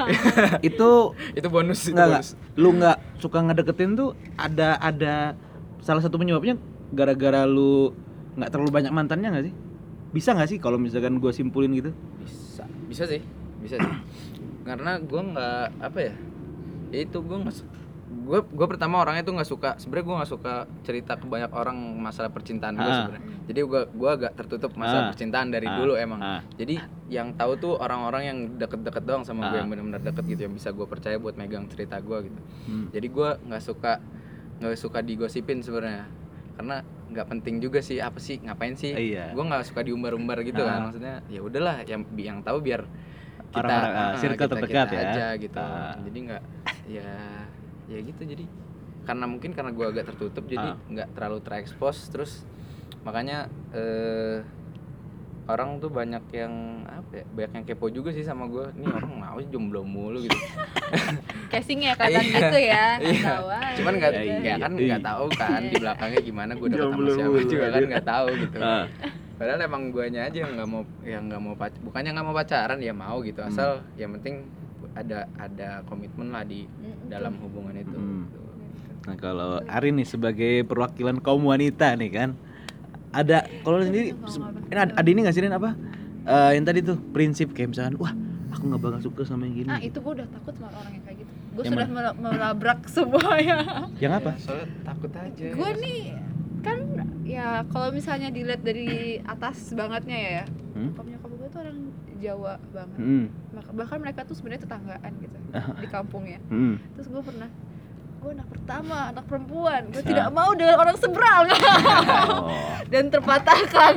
Itu itu bonus itu nggak nggak bonus lu nggak suka ngedeketin tuh ada ada salah satu penyebabnya gara-gara lu nggak terlalu banyak mantannya nggak sih? Bisa nggak sih kalau misalkan gue simpulin gitu? Bisa bisa sih bisa sih. Karena gue nggak apa ya ya itu gue nggak gue gue pertama orangnya tuh nggak suka sebenarnya gue nggak suka cerita ke banyak orang masalah percintaan gue Ah. sebenarnya jadi gue gua agak tertutup masalah Ah. percintaan dari Ah. dulu emang Ah. jadi yang tahu tuh orang-orang yang deket-deket doang sama gue yang benar-benar deket gitu yang bisa gue percaya buat megang cerita gue gitu Hmm. jadi gue nggak suka nggak suka digosipin sebenarnya karena nggak penting juga sih apa sih ngapain sih Iya. gue nggak suka diumbar-umbar gitu Ah. kan maksudnya ya udahlah yang yang tahu biar kita Orang-orang, ah, circle kita- terdekat kita ya. aja gitu Ah. jadi nggak ya ya gitu jadi karena mungkin karena gue agak tertutup jadi Ah. nggak terlalu terekspos terus makanya eh orang tuh banyak yang apa ya banyak yang kepo juga sih sama gue nih orang mau sih jomblo mulu gitu Casingnya kelihatan Iya. gitu ya. nggak Iya. cuman nggak Iya, ya iya, kan iya. nggak tahu kan di belakangnya gimana gue deket sama Jomblo siapa mulu, juga kan nggak tahu gitu Ah. padahal emang guanya aja yang nggak mau yang nggak mau pac bukannya nggak mau pacaran ya mau gitu Hmm. asal yang penting ada ada komitmen lah di dalam hubungan itu Hmm. gitu. Nah kalau Arin nih sebagai perwakilan kaum wanita nih kan ada kalau sendiri ini ada, ada ini nggak sih apa Eh, yang tadi tuh prinsip kayak misalkan wah aku nggak bakal suka sama yang gini Ah itu gue udah takut sama orang yang kayak gitu. Gue sudah mel- melabrak semuanya. yang apa Ya, soalnya takut aja gue nih kan ya kalau misalnya dilihat dari atas bangetnya ya, Hmm? nyokap gue tuh orang Jawa banget. Hmm, Mak- Bahkan mereka tuh sebenarnya tetanggaan gitu di kampungnya. hmm. Terus gue pernah gue anak pertama, anak perempuan, gue Ah. tidak mau dengan orang seberang Oh. dan terpatahkan.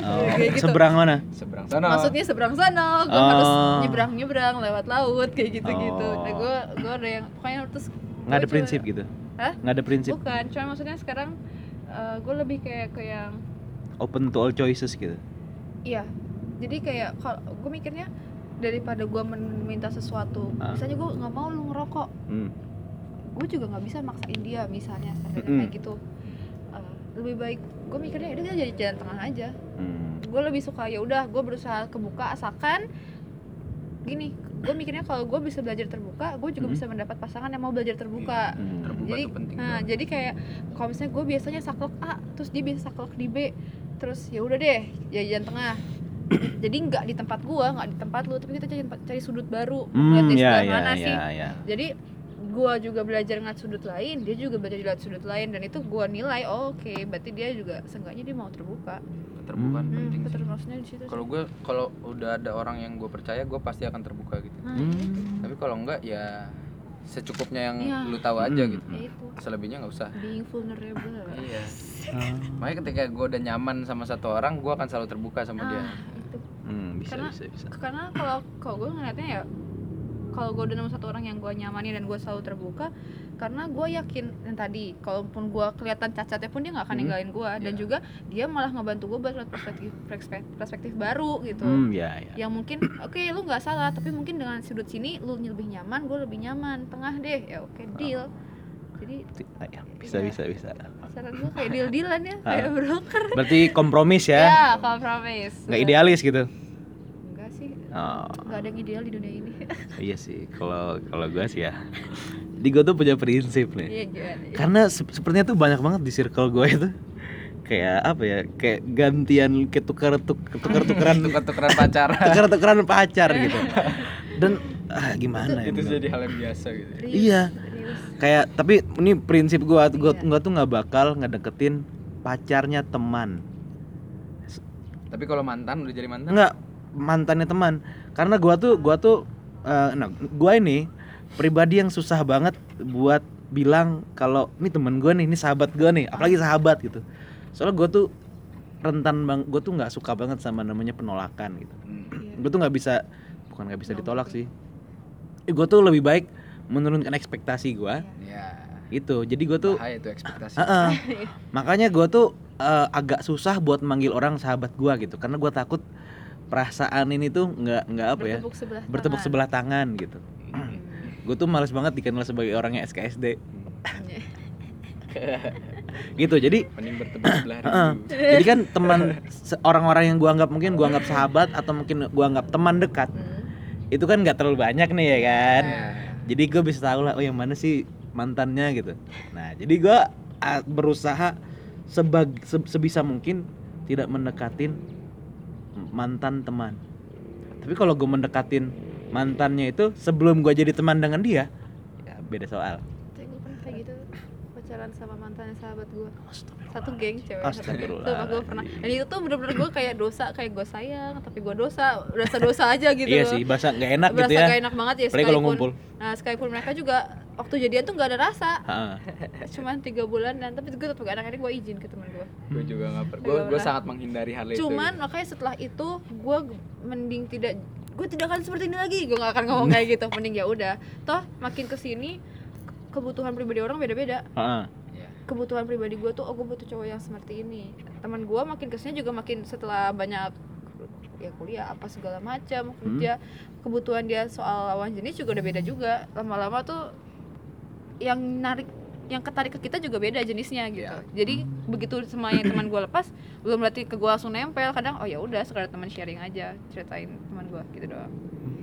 Oh, kayak gitu seberang mana? seberang sana maksudnya seberang sana gue Oh. harus nyebrang nyebrang lewat laut kayak gitu gitu Oh. nah gue gue ada yang pokoknya terus Nggak ada prinsip coba- gitu. Hah? Nggak ada prinsip. bukan cuma maksudnya sekarang gue lebih kayak ke yang Open to all choices gitu. iya jadi kayak kalau gue mikirnya daripada gue meminta sesuatu Ah. misalnya gue nggak mau lu ngerokok Hmm. gue juga nggak bisa maksain dia misalnya standarnya Mm-mm. kayak gitu Eh, lebih baik gue mikirnya udah kita jadi jalan tengah aja Hmm. gue lebih suka ya udah gue berusaha kebuka asalkan gini gue mikirnya kalau gue bisa belajar terbuka gue juga Mhm. bisa mendapat pasangan yang mau belajar terbuka Hmm. terbuka jadi nah banget. jadi kayak kalau misalnya gue biasanya saklek A terus dia bisa saklek di B terus ya udah deh ya jalan tengah jadi nggak di tempat gue nggak di tempat lu tapi kita cari cari sudut baru lihat Hmm, di ya, sebelah ya, mana ya, sih ya. jadi gua juga belajar ngeliat sudut lain dia juga belajar lihat sudut lain dan itu gua nilai oh, oke berarti dia juga seenggaknya dia mau terbuka terbuka Hmm. penting hmm, sih. keterusnya di situ kalau gue kalau udah ada orang yang gue percaya gue pasti akan terbuka gitu nah, Hmm. itu. tapi kalau enggak ya secukupnya yang Iya. lu tahu aja Hmm. gitu Ya itu selebihnya nggak usah being vulnerable iya Ah. makanya ketika gue udah nyaman sama satu orang gue akan selalu terbuka sama dia ah itu Hmm, bisa, Karena- bisa, bisa. karena kalau kalau gue ngeliatnya ya kalau gue udah nemu satu orang yang gue nyamani dan gue selalu terbuka karena gue yakin yang tadi kalaupun gue kelihatan cacatnya pun dia nggak akan Hmm. ninggalin gue dan Iya. juga dia malah ngebantu gue buat lihat perspektif perspektif, perspektif baru gitu Hmm, ya, ya. yang mungkin oke lu nggak salah tapi mungkin dengan sudut sini lu lebih nyaman gue lebih nyaman tengah deh ya oke deal jadi Ah, ya, Bisa, Iya. bisa, bisa. saran gue kayak deal dealan ya Ah. kayak broker Berarti kompromis ya, ya? kompromis Nggak idealis gitu? enggak sih Oh, nggak ada yang ideal di dunia ini iya sih. Kalau kalau gue sih ya. Jadi gue tuh punya prinsip nih. iya gimana ya? Karena se- sepertinya tuh banyak banget di circle gue itu kayak apa ya kayak gantian kayak tukar tuk tukar tukaran tukar-tukaran pacar tukar tukaran pacar gitu dan ah, gimana ya itu menurut- jadi hal yang biasa gitu Serius, iya. Serius. kayak tapi ini prinsip gua gua, Iya. gua tuh nggak bakal ngedeketin pacarnya teman tapi kalau mantan udah jadi mantan nggak mantannya teman karena gua tuh gua tuh eh, nah gua ini pribadi yang susah banget buat bilang kalau ini temen gua nih ini sahabat gua nih apalagi sahabat gitu soalnya gua tuh rentan bang gua tuh nggak suka banget sama namanya penolakan gitu Hmm. Iya. gue tuh nggak bisa bukan nggak bisa ditolak sih gue tuh lebih baik menurunkan ekspektasi gue ya itu jadi gue tuh bahaya itu ekspektasi Heeh. makanya gue tuh eh, agak susah buat manggil orang sahabat gue gitu karena gue takut perasaan ini tuh nggak nggak apa ya bertepuk sebelah bertepuk tangan. sebelah tangan gitu Hmm. gue tuh males banget dikenal sebagai orangnya SKSD Iya. gitu jadi mending bertemu sebelah Heeh. rindu jadi kan teman orang-orang yang gue anggap mungkin gue anggap sahabat atau mungkin gue anggap teman dekat Hmm. itu kan nggak terlalu banyak nih ya kan Iya. Jadi gue bisa tahu lah oh yang mana sih mantannya gitu. Nah jadi gue ah, berusaha sebag se- sebisa mungkin tidak mendekatin mantan teman. Tapi kalau gue mendekatin mantannya itu sebelum gue jadi teman dengan dia ya beda soal. Tapi gue pernah kayak gitu pacaran sama mantannya sahabat gue. Satu geng cewek. Astagfirullah. Sumpah gue pernah. Dan itu tuh bener-bener gue kayak dosa kayak gue sayang tapi gue dosa dosa-dosa aja gitu iya sih bahasa nggak enak Berasa gitu ya. gak enak banget ya apalagi kalau ngumpul. Nah sekalipun mereka juga waktu jadian tuh gak ada rasa. Cuman tiga bulan dan tapi gue tetap gak enak akhirnya gue izin ke teman gue gue juga nggak per Nggak gue sangat menghindari hal itu. Cuman gitu. makanya setelah itu gue mending tidak gue tidak akan seperti ini lagi. Gue gak akan ngomong kayak gitu. Mending ya udah. Toh makin ke sini ke- kebutuhan pribadi orang beda-beda. Iya. Kebutuhan pribadi gue tuh oh gue butuh cowok yang seperti ini. Teman gue makin ke sini juga makin setelah banyak ya kuliah apa segala macam kerja kebutuhan dia soal lawan jenis juga udah beda juga. Lama-lama tuh yang narik yang ketarik ke kita juga beda jenisnya gitu. Iya. jadi begitu semua yang teman gue lepas belum berarti ke gue langsung nempel. Kadang oh ya udah sekedar teman sharing aja ceritain teman gue gitu doang. Dan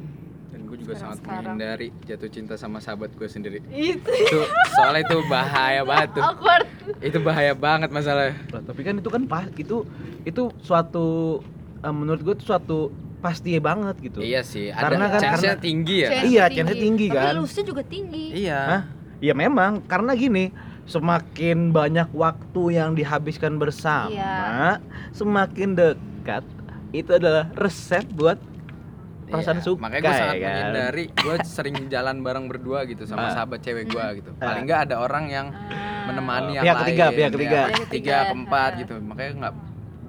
gue juga sangat Sekarang-sekarang. menghindari jatuh cinta sama sahabat gue sendiri itu itu soalnya itu bahaya banget tuh awkward itu bahaya banget masalah Loh, tapi kan itu kan pas itu itu suatu eh, menurut gue itu suatu pasti banget gitu iya sih Karena ada kan- chance-nya karena- tinggi ya Chance Iya, chance-nya tinggi tapi kan. lose-nya juga tinggi iya Hah? Ya memang karena gini, semakin banyak waktu yang dihabiskan bersama, Iya. semakin dekat. Itu adalah resep buat perasaan Iya, suka. makanya gue sangat ya kan? menghindari gue sering jalan bareng berdua gitu sama Ah. sahabat cewek gue gitu Ah. paling nggak ada orang yang Ah. menemani yang Pihak lain ketiga, pihak ya, ketiga. pihak ketiga ketiga. keempat gitu makanya nggak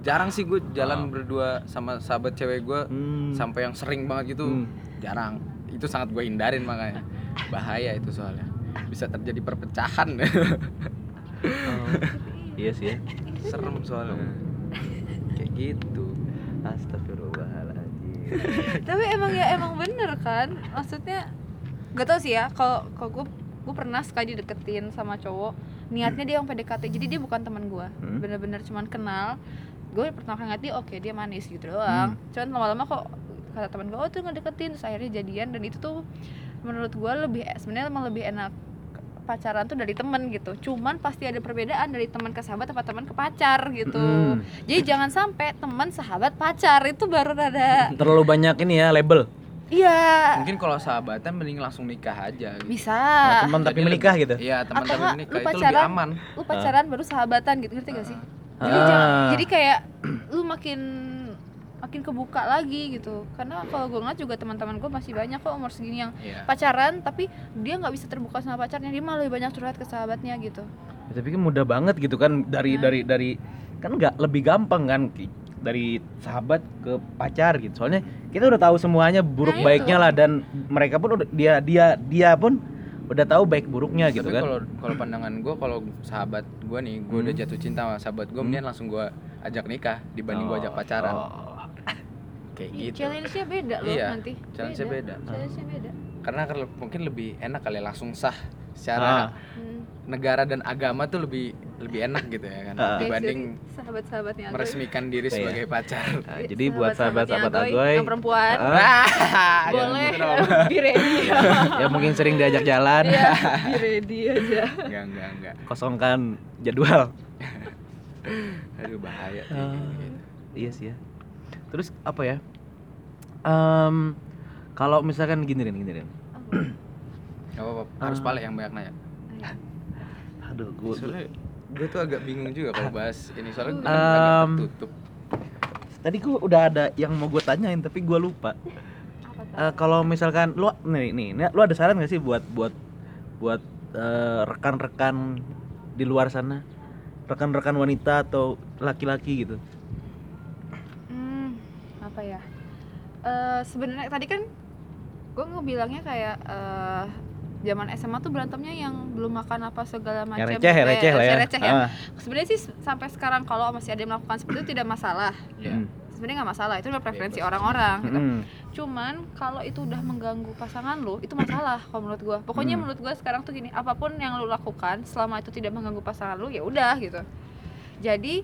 jarang sih gue jalan berdua sama sahabat cewek gue Hmm. sampai yang sering banget gitu Hmm. jarang itu sangat gue hindarin makanya bahaya itu soalnya bisa terjadi perpecahan Oh, iya sih ya. serem soalnya kayak gitu Astagfirullahaladzim. tapi emang ya emang bener kan? Maksudnya gak tau sih ya kalau kalau gue gue pernah sekali dideketin sama cowok niatnya dia yang PDKT jadi dia bukan teman gue Hmm. bener-bener cuman kenal. Gue pertama kali ngeliat dia oke dia manis gitu doang. Cuman lama-lama kok kata teman gue oh tuh ngedeketin. Terus akhirnya jadian. Dan itu tuh menurut gue lebih sebenarnya emang lebih enak pacaran tuh dari temen gitu cuman pasti ada perbedaan dari teman ke sahabat atau teman ke pacar gitu Hmm. jadi jangan sampai teman sahabat pacar itu baru rada Terlalu banyak ini ya label. iya mungkin kalau sahabatan mending langsung nikah aja gitu. bisa Oh, teman tapi menikah gitu. iya teman tapi menikah lu itu lebih pacaran, aman lu pacaran baru sahabatan gitu ngerti gak sih jadi, Ah. jangan- jadi kayak lu makin makin kebuka lagi gitu karena kalau gue ngeliat juga teman-teman gue masih banyak kok umur segini yang Iya. pacaran tapi dia nggak bisa terbuka sama pacarnya dia malah lebih banyak curhat ke sahabatnya gitu Ya, tapi kan mudah banget gitu kan dari Nah. dari dari kan nggak lebih gampang kan dari sahabat ke pacar gitu. Soalnya kita udah tahu semuanya buruk Nah, itu. baiknya lah dan mereka pun udah dia dia dia pun udah tahu baik buruknya gitu tapi kan. kalau kalau pandangan gue kalau sahabat gue nih gue udah Hmm. jatuh cinta sama sahabat gue Hmm. mendingan langsung gue ajak nikah dibanding gue ajak pacaran Oh. Kayak Ih, gitu challenge-nya beda loh Iya, nanti challenge-nya beda. challenge-nya beda karena mungkin lebih enak kali langsung sah secara Ah. Hmm. negara dan agama tuh lebih lebih enak gitu ya kan Ah. dibanding sahabat-sahabatnya Agoy. meresmikan diri Iya. sebagai pacar Nah, jadi buat sahabat-sahabat Agoy, Agoy yang perempuan Ah. Boleh gitu be ready ya mungkin sering diajak jalan, Iya, be ready aja enggak enggak enggak kosongkan jadwal. aduh bahaya Ah. gitu. Iya sih ya. Terus apa ya? Em, kalau misalkan gini Rin, gini Rin. Gak apa-apa, harus pale yang banyak nanya Aduh, gua, soalnya gue tuh agak bingung juga kalau bahas ini soalnya gue Um, agak tertutup tadi gua udah ada yang mau gue tanyain tapi gua lupa. apa? Eh, kalau misalkan lu nih nih, nih, lu ada saran gak sih buat buat buat eh, rekan-rekan di luar sana? Rekan-rekan wanita atau laki-laki gitu. Hmm, apa ya? Eh sebenarnya tadi kan gue ngebilangnya kayak eh zaman SMA tuh berantemnya yang belum makan apa segala macam. Yang receh, ya, Eh, receh lah ya. receh ya. Ah, Sebenarnya sih sampai sekarang kalau masih ada yang melakukan seperti itu tidak masalah. ya mm, Sebenarnya nggak masalah, itu udah preferensi orang-orang. gitu. mm. Cuman kalau itu udah mengganggu pasangan lu, itu masalah kalau menurut gua. Pokoknya Hmm. menurut gua sekarang tuh gini, apa pun yang lu lakukan selama itu tidak mengganggu pasangan lu, ya udah gitu. Jadi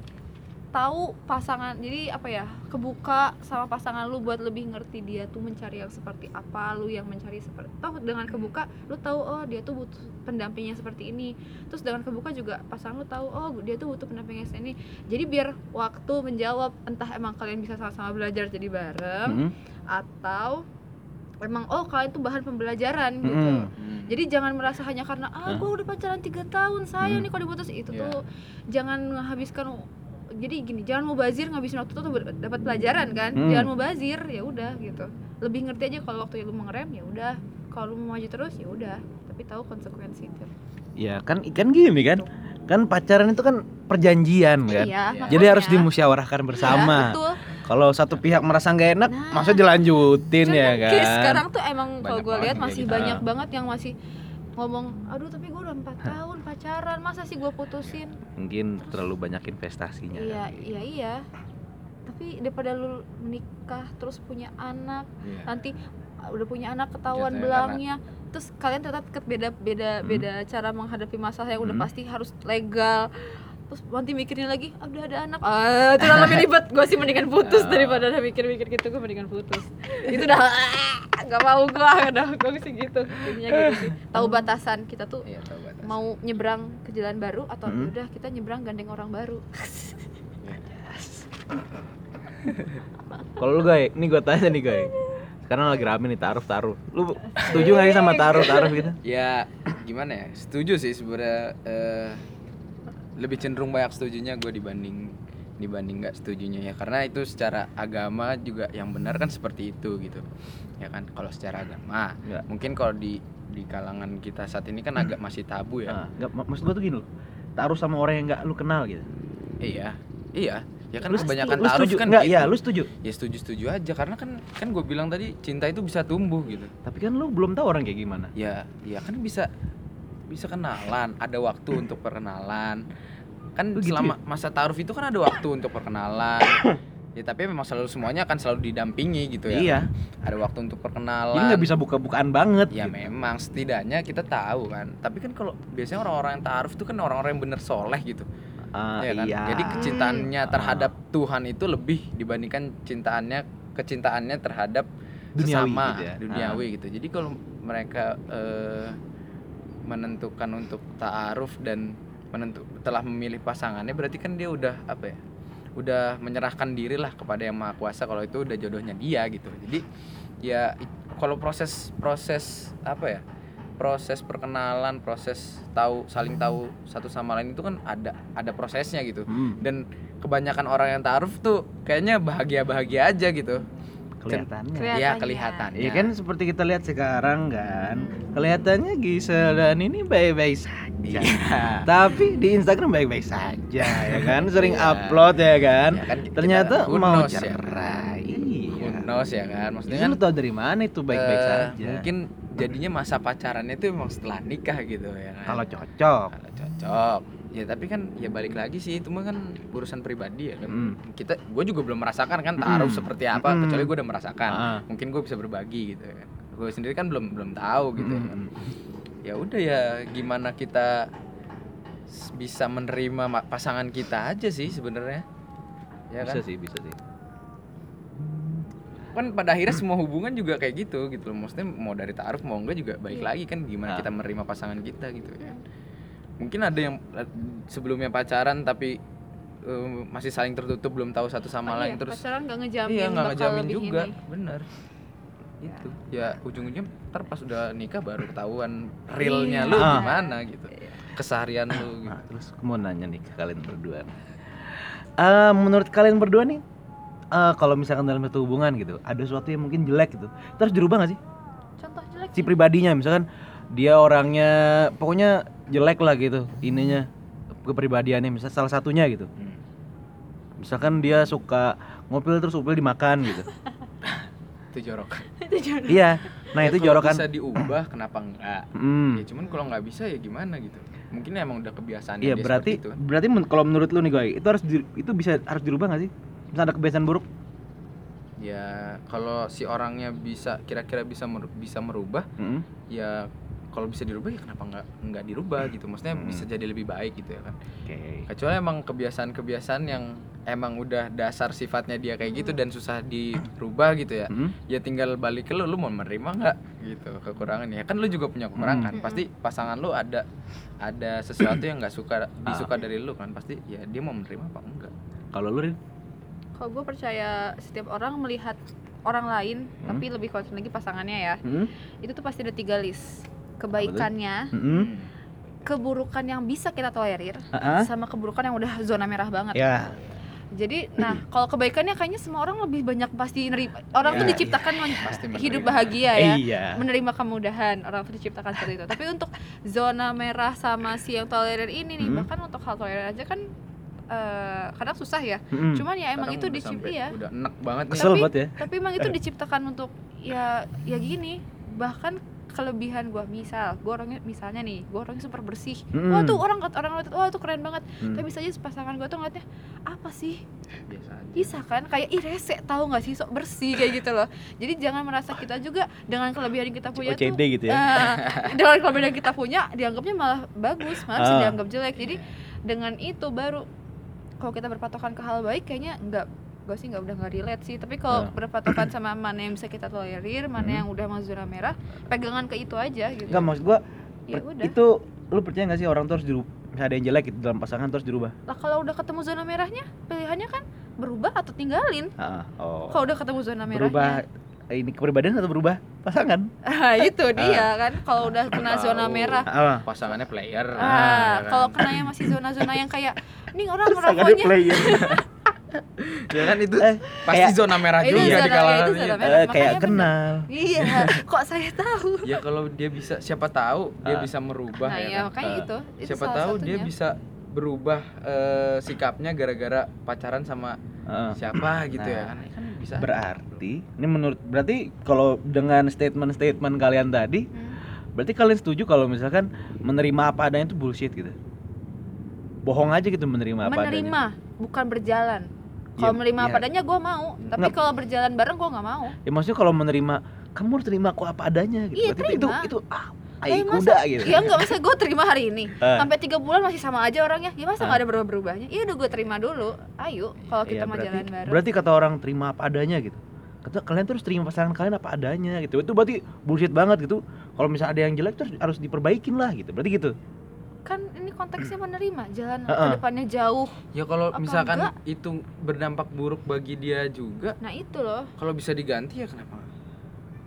tahu pasangan, jadi apa ya, kebuka sama pasangan lu buat lebih ngerti dia tuh mencari yang seperti apa, lu yang mencari seperti toh dengan kebuka lu tahu oh dia tuh butuh pendampingnya seperti ini. Terus dengan kebuka juga pasangan lu tahu oh dia tuh butuh pendampingnya seperti ini. Jadi biar waktu menjawab entah emang kalian bisa sama-sama belajar jadi bareng Mm, atau emang oh kalian tuh bahan pembelajaran gitu mm. Hmm. jadi jangan merasa hanya karena ah gue udah pacaran tiga tahun sayang Hmm. nih kalau diputus itu Iya. tuh jangan menghabiskan jadi gini jangan mau bazir ngabisin waktu tuh dapat pelajaran kan Hmm. jangan mau bazir ya udah gitu lebih ngerti aja kalau waktu lu mau ngerem ya udah kalau lu mau maju terus ya udah tapi tahu konsekuensi itu Ya kan ikan gini kan. Kan pacaran itu kan perjanjian kan. iya Iya. Jadi harus makanya. dimusyawarahkan Iya, bersama. betul Kalau satu pihak merasa nggak enak, Nah. masa dilanjutin ya kan. sekarang tuh emang kalau gue lihat masih gitu. banyak Ah. banget yang masih ngomong aduh tapi gue udah empat tahun pacaran masa sih gue putusin Mungkin terlalu banyak investasinya. iya iya iya tapi daripada lu menikah terus punya anak Iya. nanti uh, udah punya anak ketahuan belangnya terus kalian deket beda beda Hmm. beda cara menghadapi masalah yang udah Hmm. pasti harus legal terus nanti mikirnya lagi ah, udah ada anak ah itu lebih ribet gue sih mendingan putus Ah. daripada udah mikir-mikir gitu gue mendingan putus itu udah ah, nggak mau gue udah gue sih gitu intinya gitu sih tahu batasan kita tuh Iya, tahu batas. mau nyebrang ke jalan baru atau Hmm. udah kita nyebrang gandeng orang baru Kalau lu guys, ini gue tanya nih guys. Sekarang lagi rame nih taruh taruh. Lu setuju nggak sih sama taruh taruh gitu? ya gimana ya setuju sih sebenarnya eh, lebih cenderung banyak setujunya gue dibanding dibanding nggak setujunya ya karena itu secara agama juga yang benar kan seperti itu gitu ya kan kalau secara agama Nggak. mungkin kalau di di kalangan kita saat ini kan agak masih tabu ya Nah, nggak, mak- maksud gue tuh gini loh. Taruh sama orang yang nggak lu kenal gitu. iya iya Ya kan Lu kebanyakan lu taruh setuju kan nggak? gitu. Ya, lu setuju. Ya setuju-setuju aja karena kan kan gue bilang tadi cinta itu bisa tumbuh gitu. Tapi kan lu belum tahu orang kayak gimana. Ya, ya kan bisa bisa kenalan, ada waktu untuk perkenalan. Kan Oh, gitu selama masa taruh itu kan ada waktu untuk perkenalan. ya tapi memang selalu semuanya akan selalu didampingi gitu ya. Iya. Ada waktu untuk perkenalan. Jadi nggak bisa buka-bukaan banget. Ya gitu. memang setidaknya kita tahu kan. Tapi kan kalau biasanya orang-orang yang taruh itu kan orang-orang yang bener soleh gitu. Ah, ya kan? iya. Jadi kecintaannya Ah. terhadap Tuhan itu lebih dibandingkan cintaannya kecintaannya terhadap Duniawi sesama gitu ya. duniawi gitu. Jadi kalau mereka eh, menentukan untuk ta'aruf dan menentu telah memilih pasangannya berarti kan dia udah apa ya? Udah menyerahkan diri lah kepada yang Maha Kuasa kalau itu udah jodohnya dia gitu. Jadi ya kalau proses proses apa ya? proses perkenalan, proses tahu saling tahu satu sama lain itu kan ada ada prosesnya gitu. Hmm, Dan kebanyakan orang yang taaruf tuh kayaknya bahagia-bahagia aja gitu. Kelihatannya. Kelihatan. Iya Kelihatannya. kelihatannya. Iya kan seperti kita lihat sekarang kan. Kelihatannya Gisel dan ini baik-baik saja. Iya. Tapi di Instagram baik-baik saja ya kan. Sering Iya. upload ya kan. Ya kan kita- Ternyata who mau knows ya. cerai. Iya. Unos ya kan. Maksudnya kan lu tau dari mana itu baik-baik eh, saja. Mungkin jadinya masa pacarannya itu emang setelah nikah gitu ya kan. kalau cocok. Kalau cocok. Ya tapi kan ya balik lagi sih itu mah kan urusan pribadi ya kan. Mm. Kita gue juga belum merasakan kan taaruf Mm. seperti apa Mm. kecuali gue udah merasakan. Ah. Mungkin gue bisa berbagi gitu kan. Gue sendiri kan belum belum tahu gitu ya kan. Mm. ya udah ya gimana kita bisa menerima ma- pasangan kita aja sih sebenarnya ya Bisa kan sih, bisa sih. kan pada akhirnya semua hubungan juga kayak gitu gitu loh maksudnya mau dari taaruf mau enggak juga balik Iya. lagi kan gimana Ah. kita menerima pasangan kita gitu ya mungkin ada yang eh, sebelumnya pacaran tapi eh, masih saling tertutup belum tahu satu sama Oh, lain iya, terus pacaran nggak ngejamin iya nggak bakal ngejamin lebih juga. ini. bener. Itu ya ujung-ujungnya ntar pas udah nikah baru ketahuan realnya lu Iya. gimana gitu. Keseharian lu gitu. Nah, terus aku mau nanya nih ke kalian berdua. Eh, menurut kalian berdua nih, eh, kalau misalkan dalam satu hubungan gitu, ada sesuatu yang mungkin jelek gitu, terus dirubah gak sih? contoh jelek Si pribadinya, misalkan dia orangnya, pokoknya jelek lah gitu, ininya kepribadiannya, misalnya salah satunya gitu. Hmm. Misalkan dia suka ngopil terus upil dimakan gitu. itu jorok itu iya, nah Ya, itu jorokan. bisa diubah kenapa enggak Hmm. ya cuman kalau nggak bisa ya gimana gitu mungkin emang udah kebiasaan Iya dia berarti seperti itu berarti men- kalau menurut lu nih Goy, itu harus di- itu bisa harus dirubah gak sih? Misalnya ada kebiasaan buruk? ya kalau si orangnya bisa kira-kira bisa mer- bisa merubah Mm-mm. ya kalau bisa dirubah ya kenapa nggak nggak dirubah gitu maksudnya Hmm. bisa jadi lebih baik gitu ya kan Oke. kecuali emang kebiasaan-kebiasaan yang emang udah dasar sifatnya dia kayak gitu dan susah dirubah gitu ya Mm-mm. ya tinggal balik ke lu lu mau menerima nggak gitu kekurangan ya kan lu juga punya kekurangan Hmm. pasti pasangan lu ada ada sesuatu yang nggak suka disuka dari lu kan pasti ya dia mau menerima apa enggak Kalau lu Rin? kalau gue percaya setiap orang melihat orang lain Hmm. tapi lebih concern lagi pasangannya ya Mm-mm. itu tuh pasti ada tiga list kebaikannya Mm-mm. keburukan yang bisa kita tolerir Ah-ah. sama keburukan yang udah zona merah banget Ya. jadi nah kalau kebaikannya kayaknya semua orang lebih banyak pasti nerima orang Ya, tuh diciptakan men- Pasti hidup bahagia ya Iya. menerima kemudahan orang tuh diciptakan seperti itu tapi untuk zona merah sama si yang tolerir ini nih Hmm. bahkan untuk hal tolerir aja kan eh, kadang susah ya Mm-mm. cuman ya emang Sekarang itu udah dicipta sampai- ya udah enak banget Kesel Tapi- banget ya. tapi emang itu diciptakan untuk ya ya gini bahkan kelebihan gua. Misal gua orangnya misalnya nih gua orangnya super bersih. Mm. wah tuh orang orang ngeliat wah tuh keren banget. Mm. tapi bisa aja pasangan gua tuh ngeliatnya apa sih? Biasa aja. Bisa kan? Kayak ih rese tahu nggak sih? Sok bersih kayak gitu loh. Jadi jangan merasa kita juga dengan kelebihan yang kita punya tuh OCD gitu ya. eh, dengan kelebihan yang kita punya dianggapnya malah bagus malah bisa Ah. dianggap jelek. Jadi dengan itu baru kalau kita berpatokan ke hal baik kayaknya enggak gue sih nggak udah nggak relate sih. Tapi kalau Ah. berpatokan sama mana yang bisa kita tolerir mana Hmm. yang udah masuk zona merah pegangan ke itu aja gitu. Enggak maksud gua ya udah. itu lu percaya gak sih orang tuh harus dirubah misalnya ada yang jelek gitu dalam pasangan terus dirubah? Lah kalau udah ketemu zona merahnya pilihannya kan berubah atau tinggalin. Ah, oh. Kalau udah ketemu zona berubah merahnya ini kepribadian atau berubah? Pasangan? Ah itu dia kan kalau udah kena zona merah. Ah. Pasangannya player. Ah kan? kalau kena yang masih zona-zona yang kayak nih orang merokoknya player ya kan itu Eh, pasti kayak- zona merah juga zona- di kalangan itu zona eh, merah. kayak Makanya kenal iya kok saya tahu ya kalau dia bisa siapa tahu dia Ah. bisa merubah nah ya ya kan? makanya Ah. itu itu siapa tahu dia satunya. bisa berubah eh, sikapnya gara-gara pacaran sama Heeh. siapa gitu Nah, ya kan kan bisa Berarti ini menurut berarti kalau dengan statement-statement kalian tadi Hmm. berarti kalian setuju kalau misalkan menerima apa adanya itu bullshit gitu. Bohong aja gitu menerima apa adanya. menerima bukan berjalan kalau Ya, menerima ya. apa adanya gue mau tapi Nggak. kalau berjalan bareng gue nggak mau Ya maksudnya kalau menerima kamu harus terima aku apa adanya gitu. Iya, Berarti itu terima. itu ah, Eh, ai masa- kuda gitu. ya enggak masa gue terima hari ini Eh. sampai tiga bulan masih sama aja orangnya ya masa nggak ada berubah berubahnya iya udah gue terima dulu ayo kalau kita Iya, mau berarti, jalan bareng berarti kata orang terima apa adanya gitu. Kata kalian terus terima pasangan kalian apa adanya gitu. Itu berarti bullshit banget gitu. Kalau misalnya ada yang jelek terus harus diperbaikin lah gitu. Berarti gitu. Kan ini konteksnya menerima jalan ke Heeh. depannya jauh ya kalau misalkan enggak? itu berdampak buruk bagi dia juga nah itu loh kalau bisa diganti ya kenapa?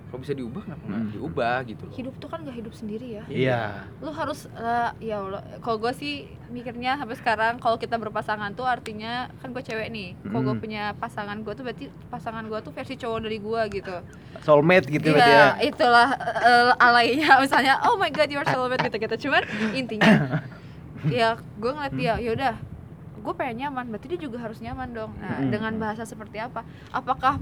Kalau bisa diubah kenapa nggak Hmm. diubah gitu loh hidup tuh kan gak hidup sendiri ya Iya. lu harus eh, ya Allah kalau gue sih mikirnya sampai sekarang kalau kita berpasangan tuh artinya kan gue cewek nih kalau gue Mm. punya pasangan gue tuh berarti pasangan gue tuh versi cowok dari gue gitu Soulmate gitu berarti ya. Iya, itulah eh, alainya misalnya oh my god you're soulmate gitu gitu cuman intinya ya gue ngeliat dia yaudah gue pengen nyaman berarti dia juga harus nyaman dong nah Mm. dengan bahasa seperti apa apakah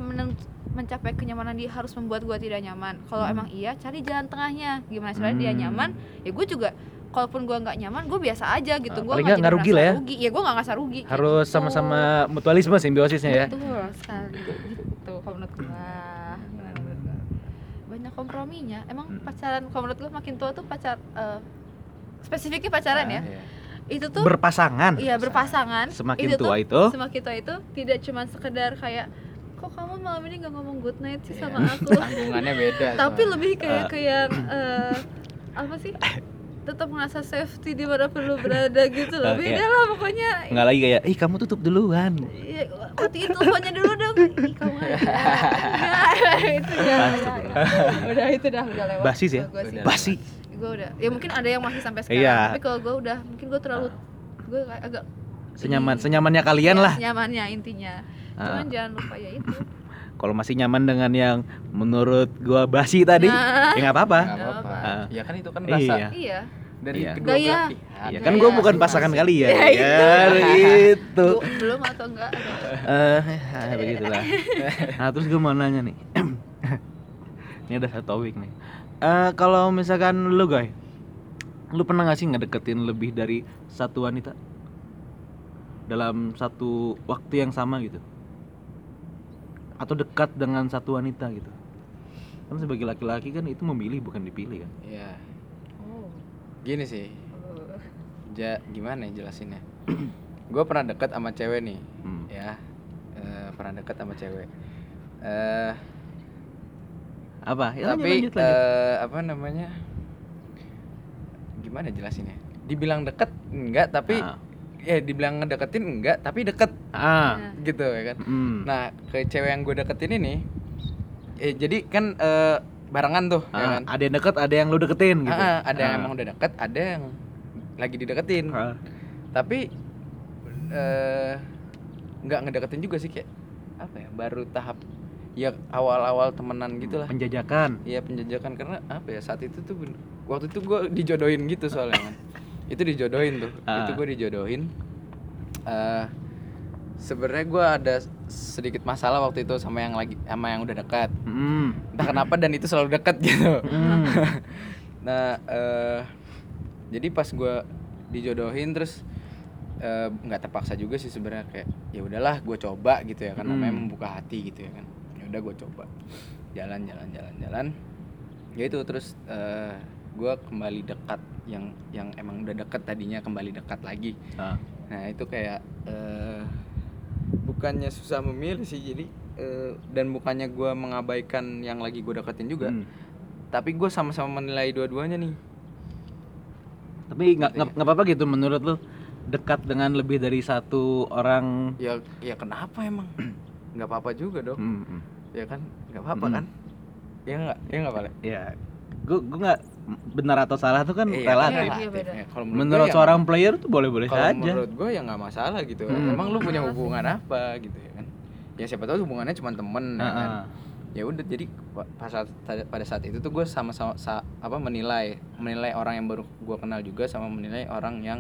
mencapai kenyamanan dia harus membuat gue tidak nyaman kalau Mm. emang iya cari jalan tengahnya gimana caranya dia Hmm. nyaman ya gue juga kalaupun gue nggak nyaman gue biasa aja gitu Ah, gue nggak nggak rugi lah ya. rugi ya gue nggak ngerasa rugi Harus gitu. sama-sama mutualisme simbiosisnya ya. betul sekali gitu kalau menurut gue banyak komprominya emang Hmm. pacaran kalau menurut gue makin tua tuh pacar eh, spesifiknya pacaran ya Iya. Itu tuh Berpasangan. iya berpasangan Semakin itu tua tuh, itu semakin tua itu tidak cuma sekedar kayak kok kamu malam ini nggak ngomong good night sih Iya. sama aku tanggungannya beda tapi soalnya. lebih kayak Ah. ke yang eh, apa sih tetap merasa safety di mana perlu berada gitu loh Oke. beda lah pokoknya nggak lagi kayak ih kamu tutup duluan. Iya, matiin teleponnya dulu dong. Ih, kamu aja. Enggak, itu ya. Udah itu dah udah lewat. Basi sih ya? Gua sih. Basi. Gue udah. Ya mungkin ada yang masih sampai sekarang. Iya. Tapi kalau gue udah, mungkin gue terlalu gue agak Senyaman senyamannya kalian ya, lah. Nyamannya intinya. Cuman Ah. jangan lupa ya itu. Kalau masih nyaman dengan yang menurut gua basi tadi, Nah, ya nggak apa-apa. Nggak apa-apa Ah. ya kan itu kan rasa Iya. iya. dari Iya. kedua Gaya. belah pihak. Ya kan Iya, gua bukan pasangan kalian. Ya, itu. Ya, gitu. Gua- belum atau enggak? Eh, ya, begitulah. Nah, terus gue mau nanya nih. Ini ada satu topik nih. Eh, kalau misalkan lu, guys, lu pernah gak sih ngedeketin lebih dari satu wanita dalam satu waktu yang sama gitu? Atau dekat dengan satu wanita gitu? Kan sebagai laki-laki kan itu memilih bukan dipilih kan? Iya. Oh. gini sih ja, gimana ya jelasinnya gue pernah deket sama cewek nih Hmm. ya Eh, pernah deket sama cewek eh Apa? Ya, tapi lanjut, lanjut. eh, apa namanya gimana jelasinnya dibilang deket enggak tapi Ah. eh dibilang ngedeketin enggak tapi deket Ah. Nah, gitu ya kan Hmm. nah ke cewek yang gue deketin ini eh jadi kan eh, barengan tuh ya Ah, kan ada yang deket, ada yang lu deketin gitu. Ah, ada yang Ah. emang udah deket ada yang lagi dideketin Ah. tapi eh nggak ngedeketin juga sih kayak apa ya baru tahap ya awal-awal temenan gitu lah Penjajakan. Iya penjajakan karena apa ya saat itu tuh waktu itu gue dijodohin gitu soalnya kan itu dijodohin tuh Ah. itu gue dijodohin eh sebenarnya gue ada sedikit masalah waktu itu sama yang lagi sama yang udah dekat Hmm. entah kenapa dan itu selalu dekat gitu Hmm. nah eh jadi pas gue dijodohin terus eh, nggak terpaksa juga sih sebenarnya kayak ya udahlah gue coba gitu ya kan namanya Hmm. membuka hati gitu ya kan udah gue coba jalan jalan jalan jalan ya itu terus eh gue kembali dekat yang yang emang udah dekat tadinya kembali dekat lagi Ah. nah itu kayak eh bukannya susah memilih sih jadi eh, dan bukannya gue mengabaikan yang lagi gue deketin juga Hmm. tapi gue sama-sama menilai dua-duanya nih Tapi nggak nggak apa-apa gitu menurut lu dekat dengan lebih dari satu orang. ya ya kenapa emang nggak apa-apa juga dong Hmm, hmm. Ya kan nggak apa-apa Hmm. kan ya nggak ya nggak boleh Ya, gua gua nggak benar atau salah tuh kan Iya, relatif. Iya, iya, beda. ya. Kalau Menurut gua ya seorang player tuh boleh-boleh kalau saja. menurut gue ya nggak masalah gitu Hmm. emang lu punya hubungan apa gitu ya kan ya siapa tahu hubungannya cuma temen ya kan ya udah jadi pa- pas saat, pada saat itu tuh gue sama sama sa- apa menilai menilai orang yang baru gue kenal juga sama menilai orang yang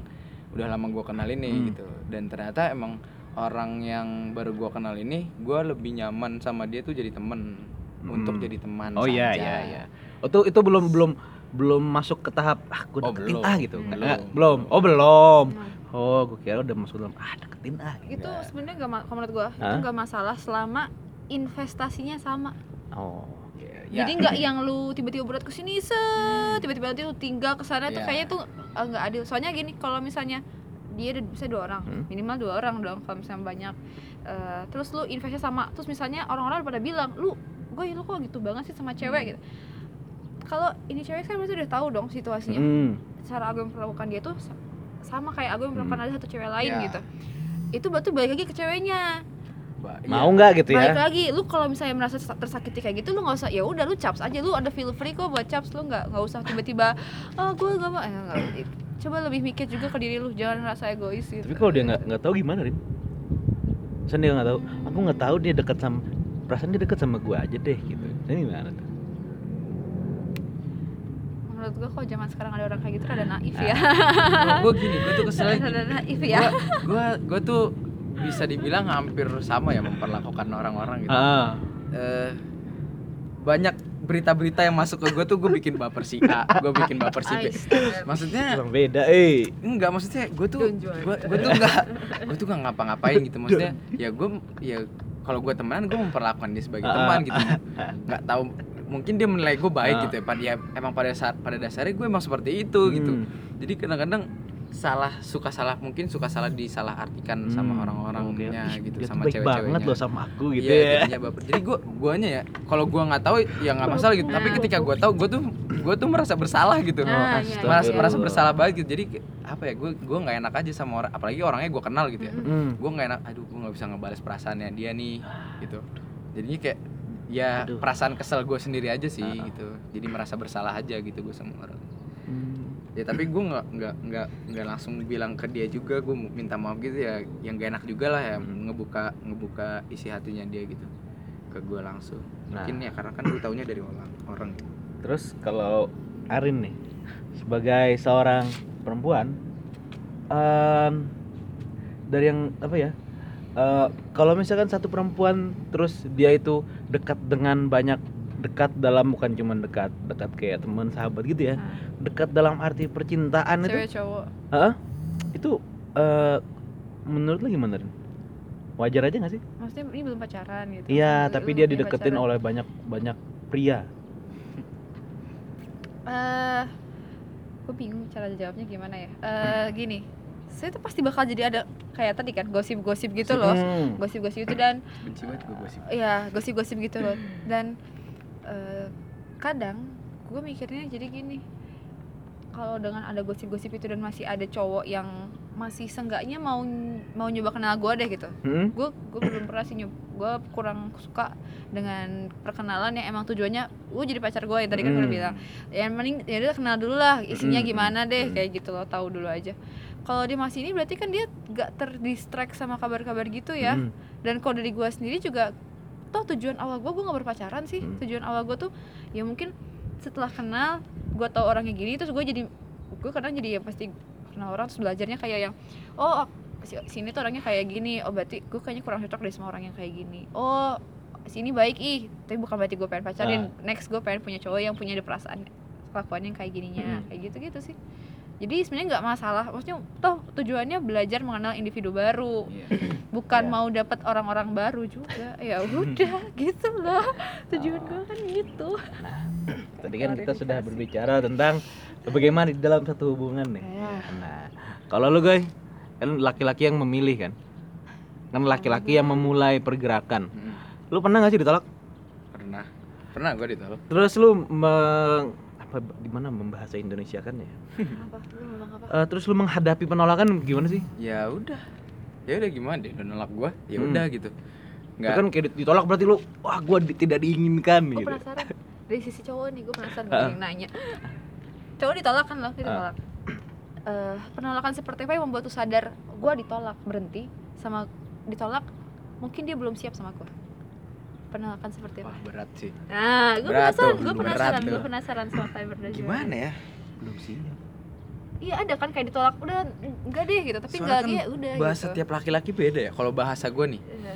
udah lama gue kenal ini Hmm. gitu dan ternyata emang orang yang baru gue kenal ini gue lebih nyaman sama dia tuh jadi temen untuk Hmm. jadi teman Oh iya iya iya. Oh itu itu belum belum belum masuk ke tahap ah gue Oh, deketin belum. ah gitu. Belum. Nggak, belum. Oh belum. Oh gue kira udah masuk dalam ah deketin ah. Gitu. itu sebenarnya ma- kalau menurut gua itu nggak masalah selama investasinya sama Oh. Ya, jadi nggak yang lu tiba-tiba berat ke sini set tiba-tiba nanti lu tinggal ke sana tuh Ya. kayaknya tuh eh, nggak adil soalnya gini kalau misalnya dia ada bisa dua orang Hmm. minimal dua orang dong kalau misalnya banyak Eh, terus lu investnya sama terus misalnya orang-orang pada bilang lu gue lu kok gitu banget sih sama cewek Hmm. gitu kalau ini cewek kan berarti udah tahu dong situasinya Hmm. cara aku memperlakukan dia tuh sa- sama kayak aku memperlakukan Hmm. ada satu cewek lain Ya. gitu itu berarti balik lagi ke ceweknya Ba- Mau iya. nggak gitu balik ya? lagi lu kalau misalnya merasa tersa- tersakiti kayak gitu lu nggak usah ya udah lu caps aja lu ada feel free kok buat caps lu nggak nggak usah tiba-tiba ah gue gak mau eh, nggak. Coba lebih mikir juga ke diri lu jangan rasa egois gitu Tapi kalau dia nggak nggak tahu gimana Rin? Perasaan dia nggak tahu. Aku nggak tahu dia dekat sama perasaan dia dekat sama gue aja deh gitu. Ini gimana tuh? menurut gue kok zaman sekarang ada orang kayak gitu rada naif ya gue gini gue tuh keselnya rada naif ya gue gue tuh bisa dibilang hampir sama ya memperlakukan orang-orang gitu Ah. Eh, banyak berita-berita yang masuk ke gue tuh gue bikin baper si A gue bikin baper si B. Maksudnya Kurang beda, eh. enggak maksudnya gue tuh gue gue tuh enggak gue tuh enggak ngapa-ngapain gitu. Maksudnya ya gue ya kalau gue temenan gue memperlakukan dia sebagai teman gitu. Nggak tahu mungkin dia menilai gue baik Ah. gitu ya. Pada ya emang pada saat pada dasarnya gue emang seperti itu gitu. Hmm. jadi kadang-kadang salah suka salah mungkin suka salah disalahartikan sama Hmm. orang-orangnya Ih, gitu dia sama baik cewek-ceweknya banget loh sama aku gitu Iya, ya. baper. Jadi gua guanya ya, kalau gua nggak tahu ya nggak masalah gitu. Tapi ketika gua tahu, gua tuh gua tuh merasa bersalah gitu. Nah, iya, merasa, merasa bersalah banget gitu. Jadi apa ya? Gua gua nggak enak aja sama orang, apalagi orangnya gua kenal gitu ya. Hmm. Gua nggak enak. Aduh, gua nggak bisa ngebales perasaannya dia nih, gitu. Jadinya kayak ya Aduh. perasaan kesel gue sendiri aja sih Ah. gitu. Jadi merasa bersalah aja gitu gue sama orang. Ya tapi gue nggak nggak nggak nggak langsung bilang ke dia juga gue minta maaf gitu ya. Yang gak enak juga lah ya Hmm. ngebuka ngebuka isi hatinya dia gitu ke gue langsung. Nah. Mungkin ya karena kan gue taunya dari orang orang. gitu. Terus kalau Arin nih sebagai seorang perempuan em, dari yang apa ya? eh, kalau misalkan satu perempuan terus dia itu dekat dengan banyak dekat dalam bukan cuma dekat dekat kayak teman sahabat gitu ya. Nah, dekat dalam arti percintaan itu. Cewek cowok. Heeh. itu eh, menurut lu gimana Rin? wajar aja gak sih? Maksudnya ini belum pacaran gitu. Iya tapi dia dideketin pacaran. oleh banyak banyak pria. Eh gue bingung cara jawabnya gimana ya. Eh gini. Saya tuh pasti bakal jadi ada kayak tadi kan gosip-gosip gitu loh. Hmm. gosip-gosip itu dan Benci banget gue gosip. ya gosip-gosip gitu loh. Dan eh, kadang gue mikirnya jadi gini kalau dengan ada gosip-gosip itu dan masih ada cowok yang masih senggaknya mau mau nyoba kenal gue deh gitu Hmm? gue gue belum pernah sih nyob gue kurang suka dengan perkenalan yang emang tujuannya gue jadi pacar gue yang tadi kan gue udah Hmm. bilang ya mending ya udah kenal dulu lah isinya Hmm, gimana deh hmm. kayak gitu loh tahu dulu aja kalau dia masih ini berarti kan dia gak terdistract sama kabar-kabar gitu ya Hmm. dan kalau dari gue sendiri juga toh tujuan awal gue gue nggak berpacaran sih. Hmm. tujuan awal gue tuh ya mungkin setelah kenal gue tahu orangnya gini terus gue jadi gue kadang jadi ya pasti kenal orang terus belajarnya kayak yang oh si- sini tuh orangnya kayak gini oh berarti gue kayaknya kurang cocok deh sama orang yang kayak gini. Oh sini baik ih tapi bukan berarti gue pengen pacarin. Next gue pengen punya cowok yang punya ada perasaan kelakuan yang kayak gininya. Hmm. kayak gitu gitu sih jadi sebenarnya nggak masalah maksudnya toh tujuannya belajar mengenal individu baru Iya. bukan Ya. mau dapat orang-orang baru juga ya udah gitu loh tujuan gue kan gitu Tadi kan kita sudah berbicara tentang bagaimana di dalam satu hubungan nih. Ya. Nah, kalau lu guys, kan laki-laki yang memilih kan, kan laki-laki yang memulai pergerakan. Hmm. Lu pernah gak sih ditolak? Pernah. Pernah gue ditolak. Terus lu meng, apa di mana membahasa Indonesia kan ya? apa lu ngomong apa Eh, terus lu menghadapi penolakan gimana sih? Ya udah. Ya udah gimana deh, udah nolak gue. Ya Hmm. udah gitu. Itu Nggak kan kayak ditolak berarti lu wah gua di- tidak diinginkan gue gitu. penasaran dari sisi cowok nih gue penasaran Ah. gue yang nanya cowok ditolak kan lo Ah. ditolak Eh, penolakan seperti apa yang membuat tuh sadar gue ditolak berhenti sama ditolak mungkin dia belum siap sama gue penolakan seperti apa Wah berat sih. nah gue penasaran gue penasaran gue penasaran sama berdua Gimana ya? Belum siap. iya ada kan kayak ditolak udah enggak deh gitu tapi enggak kan lagi ya udah bahasa gitu. tiap laki-laki beda ya kalau bahasa gue nih Iya.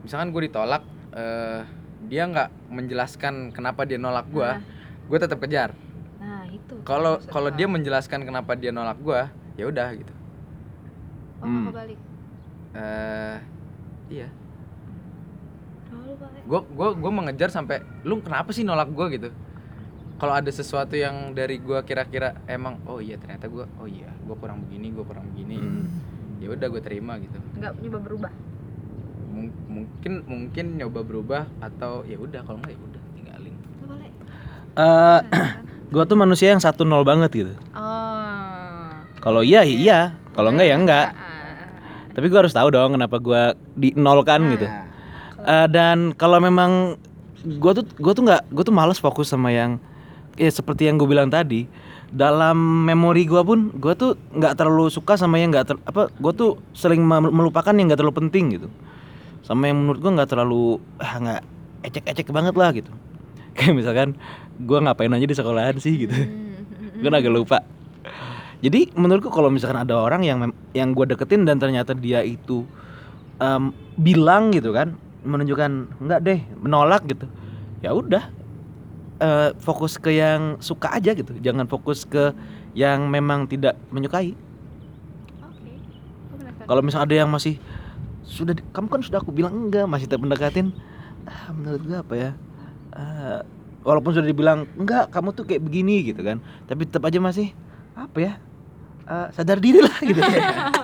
misalkan gue ditolak eh, dia nggak menjelaskan kenapa dia nolak gue Nah. gue tetap kejar nah itu kalau kalau dia menjelaskan kenapa dia nolak gue ya udah gitu oh Hmm. kebalik eh iya gue gua gua mengejar sampai lu kenapa sih nolak gue gitu. Kalau ada sesuatu yang dari gue kira-kira emang oh iya ternyata gue oh iya gue kurang begini gue kurang begini Hmm. ya udah gue terima gitu. Nggak nyoba berubah? Mung- mungkin mungkin nyoba berubah atau ya udah kalau nggak ya udah tinggalin. Balik Eh, gua tuh manusia yang satu nol banget gitu. oh. Kalau iya ya iya, kalau enggak ya enggak. Ah. Tapi gua harus tahu dong kenapa gua di nolkan gitu. Eh, dan kalau memang gua tuh gua tuh nggak gua tuh malas fokus sama yang ya seperti yang gue bilang tadi dalam memori gua pun gua tuh nggak terlalu suka sama yang nggak ter- apa gua tuh sering melupakan yang nggak terlalu penting gitu. Sama yang menurut gua nggak terlalu ah nggak ecek-ecek banget lah gitu. Kayak misalkan gua ngapain aja di sekolahan sih gitu. Hmm. gue agak lupa. Jadi menurutku kalau misalkan ada orang yang yang gue deketin dan ternyata dia itu em, bilang gitu kan menunjukkan enggak deh menolak gitu. Ya udah eh, fokus ke yang suka aja gitu. Jangan fokus ke yang memang tidak menyukai. Penasaran. kalau misalnya ada yang masih sudah kamu kan sudah aku bilang enggak masih tetap mendekatin. Ah, menurut gue apa ya? Ah, walaupun sudah dibilang enggak kamu tuh kayak begini gitu kan. Tapi tetap aja masih apa ya? Ah, sadar diri lah gitu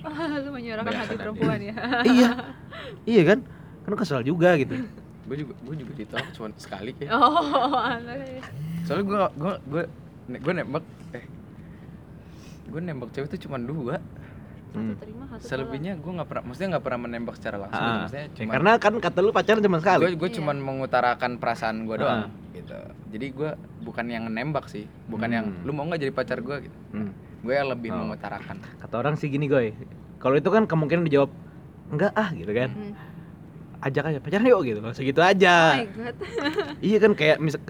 lu menyuarakan hati perempuan ya. iya iya kan kan kesel juga gitu gue juga gue juga ditolak cuma sekali kayak Oh, aneh. soalnya gue gue gue gue nembak eh gue nembak cewek tuh cuma dua Satu Hmm. terima, satu selebihnya gue nggak pernah maksudnya nggak pernah menembak secara langsung gitu. Ah, maksudnya ya cuma karena kan kata lu pacaran cuma sekali gue gue Iya. cuman mengutarakan perasaan gue doang Ah. gitu jadi gue bukan yang nembak sih bukan yang Hmm. lu mau nggak jadi pacar gue gitu Hmm. Gue yang lebih Oh. mengutarakan kata orang sih gini goy kalau itu kan kemungkinan dijawab enggak ah gitu kan Hmm. ajak aja pacaran yuk gitu langsung gitu Oh aja my god. Iya kan kayak misal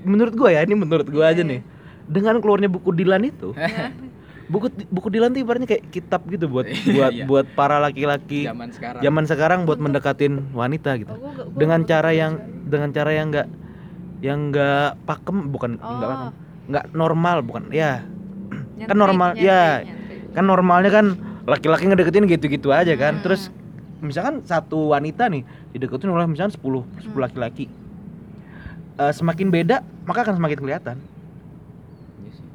menurut gua ya ini menurut gua aja nih. Dengan keluarnya buku Dilan itu, buku buku Dilan tuh ibaratnya kayak kitab gitu buat buat Iya. buat para laki-laki zaman sekarang zaman sekarang buat mendekatin wanita gitu. Oh, gua nggak- gua Dengan cara yang dengan cara yang enggak yang enggak pakem bukan enggak Oh. pakem. Enggak normal bukan ya. Nyentrik, kan normal- nyentrik, ya. nyentrik. Kan normalnya kan laki-laki ngedeketin gitu-gitu aja kan. Hmm. Terus misalkan satu wanita nih dideketin oleh misalkan 10 10 Hmm. laki-laki. Eh, semakin beda maka akan semakin kelihatan. Iya sih.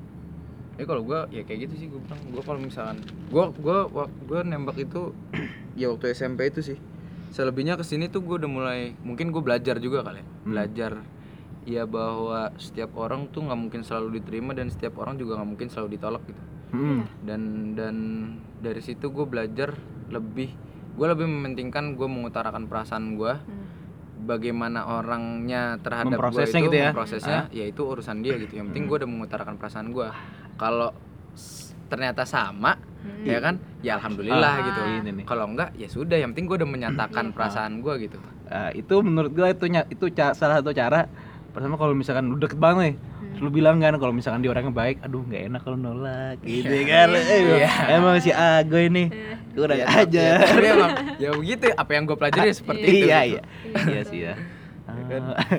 Ya kalau gua ya kayak gitu sih gua bilang. Gua kalau misalkan gua gua wak- gua nembak itu ya waktu SMP itu sih. Selebihnya ke sini tuh gua udah mulai mungkin gua belajar juga kali ya. Hmm. Ya bahwa setiap orang tuh nggak mungkin selalu diterima dan setiap orang juga nggak mungkin selalu ditolak gitu. Hmm. Dan dan dari situ gue belajar lebih gue lebih mementingkan gue mengutarakan perasaan gue Hmm. bagaimana orangnya terhadap gue itu gitu ya? memprosesnya ya itu urusan dia gitu yang penting gue udah mengutarakan perasaan gue kalau ternyata sama Hmm. ya kan ya alhamdulillah Ah. gitu nih. kalau enggak ya sudah yang penting gue udah menyatakan Iya. perasaan gue gitu Nah, itu menurut gua itu itu salah satu cara pertama kalau misalkan lu deket banget nih Hmm. lu bilang kan kalau misalkan dia orangnya baik aduh nggak enak kalau nolak gitu Iya. kan eh, Iya. emang si Ago ini udah Ya, aja ya, tapi emang ya begitu apa yang gue pelajari ya seperti itu iya gitu. iya iya sih ya kan? Ah,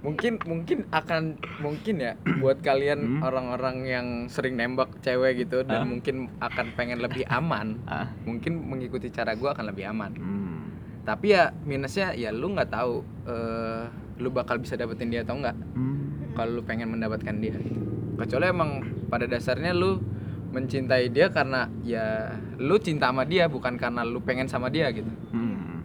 mungkin mungkin akan mungkin ya buat kalian Hmm. orang-orang yang sering nembak cewek gitu dan Ah. mungkin akan pengen lebih aman ah, mungkin mengikuti cara gue akan lebih aman hmm. Tapi ya minusnya ya lu nggak tahu eh, lu bakal bisa dapetin dia atau enggak Hmm. kalau lu pengen mendapatkan dia gitu. kecuali emang pada dasarnya lu mencintai dia karena ya lu cinta sama dia bukan karena lu pengen sama dia gitu Hmm.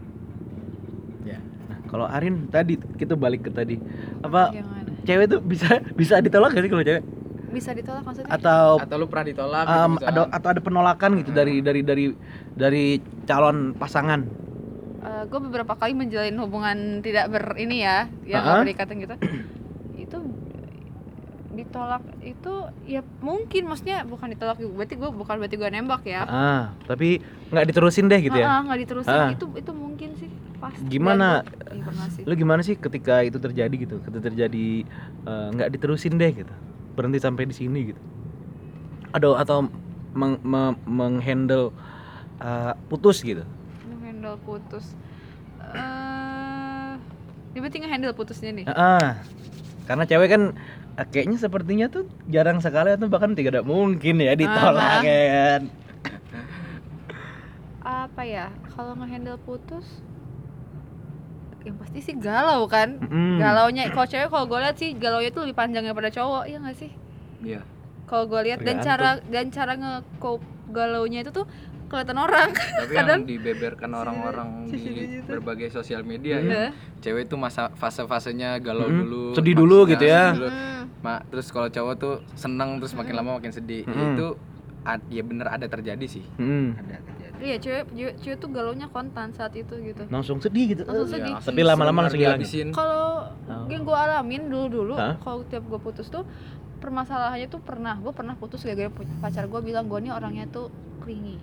ya Nah, kalau Arin tadi kita balik ke tadi apa Gimana? cewek tuh bisa bisa ditolak gak sih kalau cewek Bisa ditolak maksudnya? atau atau lu pernah ditolak gitu um, misalkan. ada atau ada penolakan gitu dari dari dari dari calon pasangan gue beberapa kali menjalin hubungan tidak ber ini ya, yang Ah. nggak berikatan gitu. itu ditolak itu ya mungkin maksudnya bukan ditolak berarti gue bukan berarti gue nembak ya ah tapi nggak diterusin deh gitu ya nggak diterusin Ah. itu itu mungkin sih pasti Gimana? Lu gimana sih ketika itu terjadi gitu ketika terjadi eh, nggak diterusin deh gitu berhenti sampai di sini gitu Aduh atau meng, me- menghandle uh, putus gitu. Nge-handle putus. Eh, dia berarti nge-handle putusnya nih. Heeh. Karena cewek kan eh, kayaknya sepertinya tuh jarang sekali atau bahkan tidak mungkin ya ditolak Ah. ya kan. Apa ya? Kalau nge-handle putus yang pasti sih galau kan. Mm-mm. Galaunya kalau cewek kalau gue lihat sih galaunya tuh lebih panjang daripada cowok, iya gak sih? Iya. Kalau gue lihat dan cara dan cara nge-cope galaunya itu tuh kelihatan orang. Tapi Kadang- yang dibeberkan orang-orang di gitu. berbagai sosial media Hmm. ya. Heeh. Cewek itu masa fase-fasenya galau Mm-mm. dulu, Sedih dulu gitu ya. dulu. Hmm. Ma- terus kalau cowok tuh seneng terus makin lama makin sedih. Mm-mm. Itu ad- ya bener ada terjadi sih. Mm. Ada terjadi. Iya, cewek, cewek cewek tuh galaunya kontan saat itu gitu. Langsung sedih gitu. Langsung Iya, sedih. Tapi lama-lama langsung hilang. Kalau Oh. yang gue alamin dulu-dulu, Hah? kalau tiap gue putus tuh permasalahannya tuh pernah gue pernah putus gara-gara pacar gue bilang gue nih orangnya tuh clingy.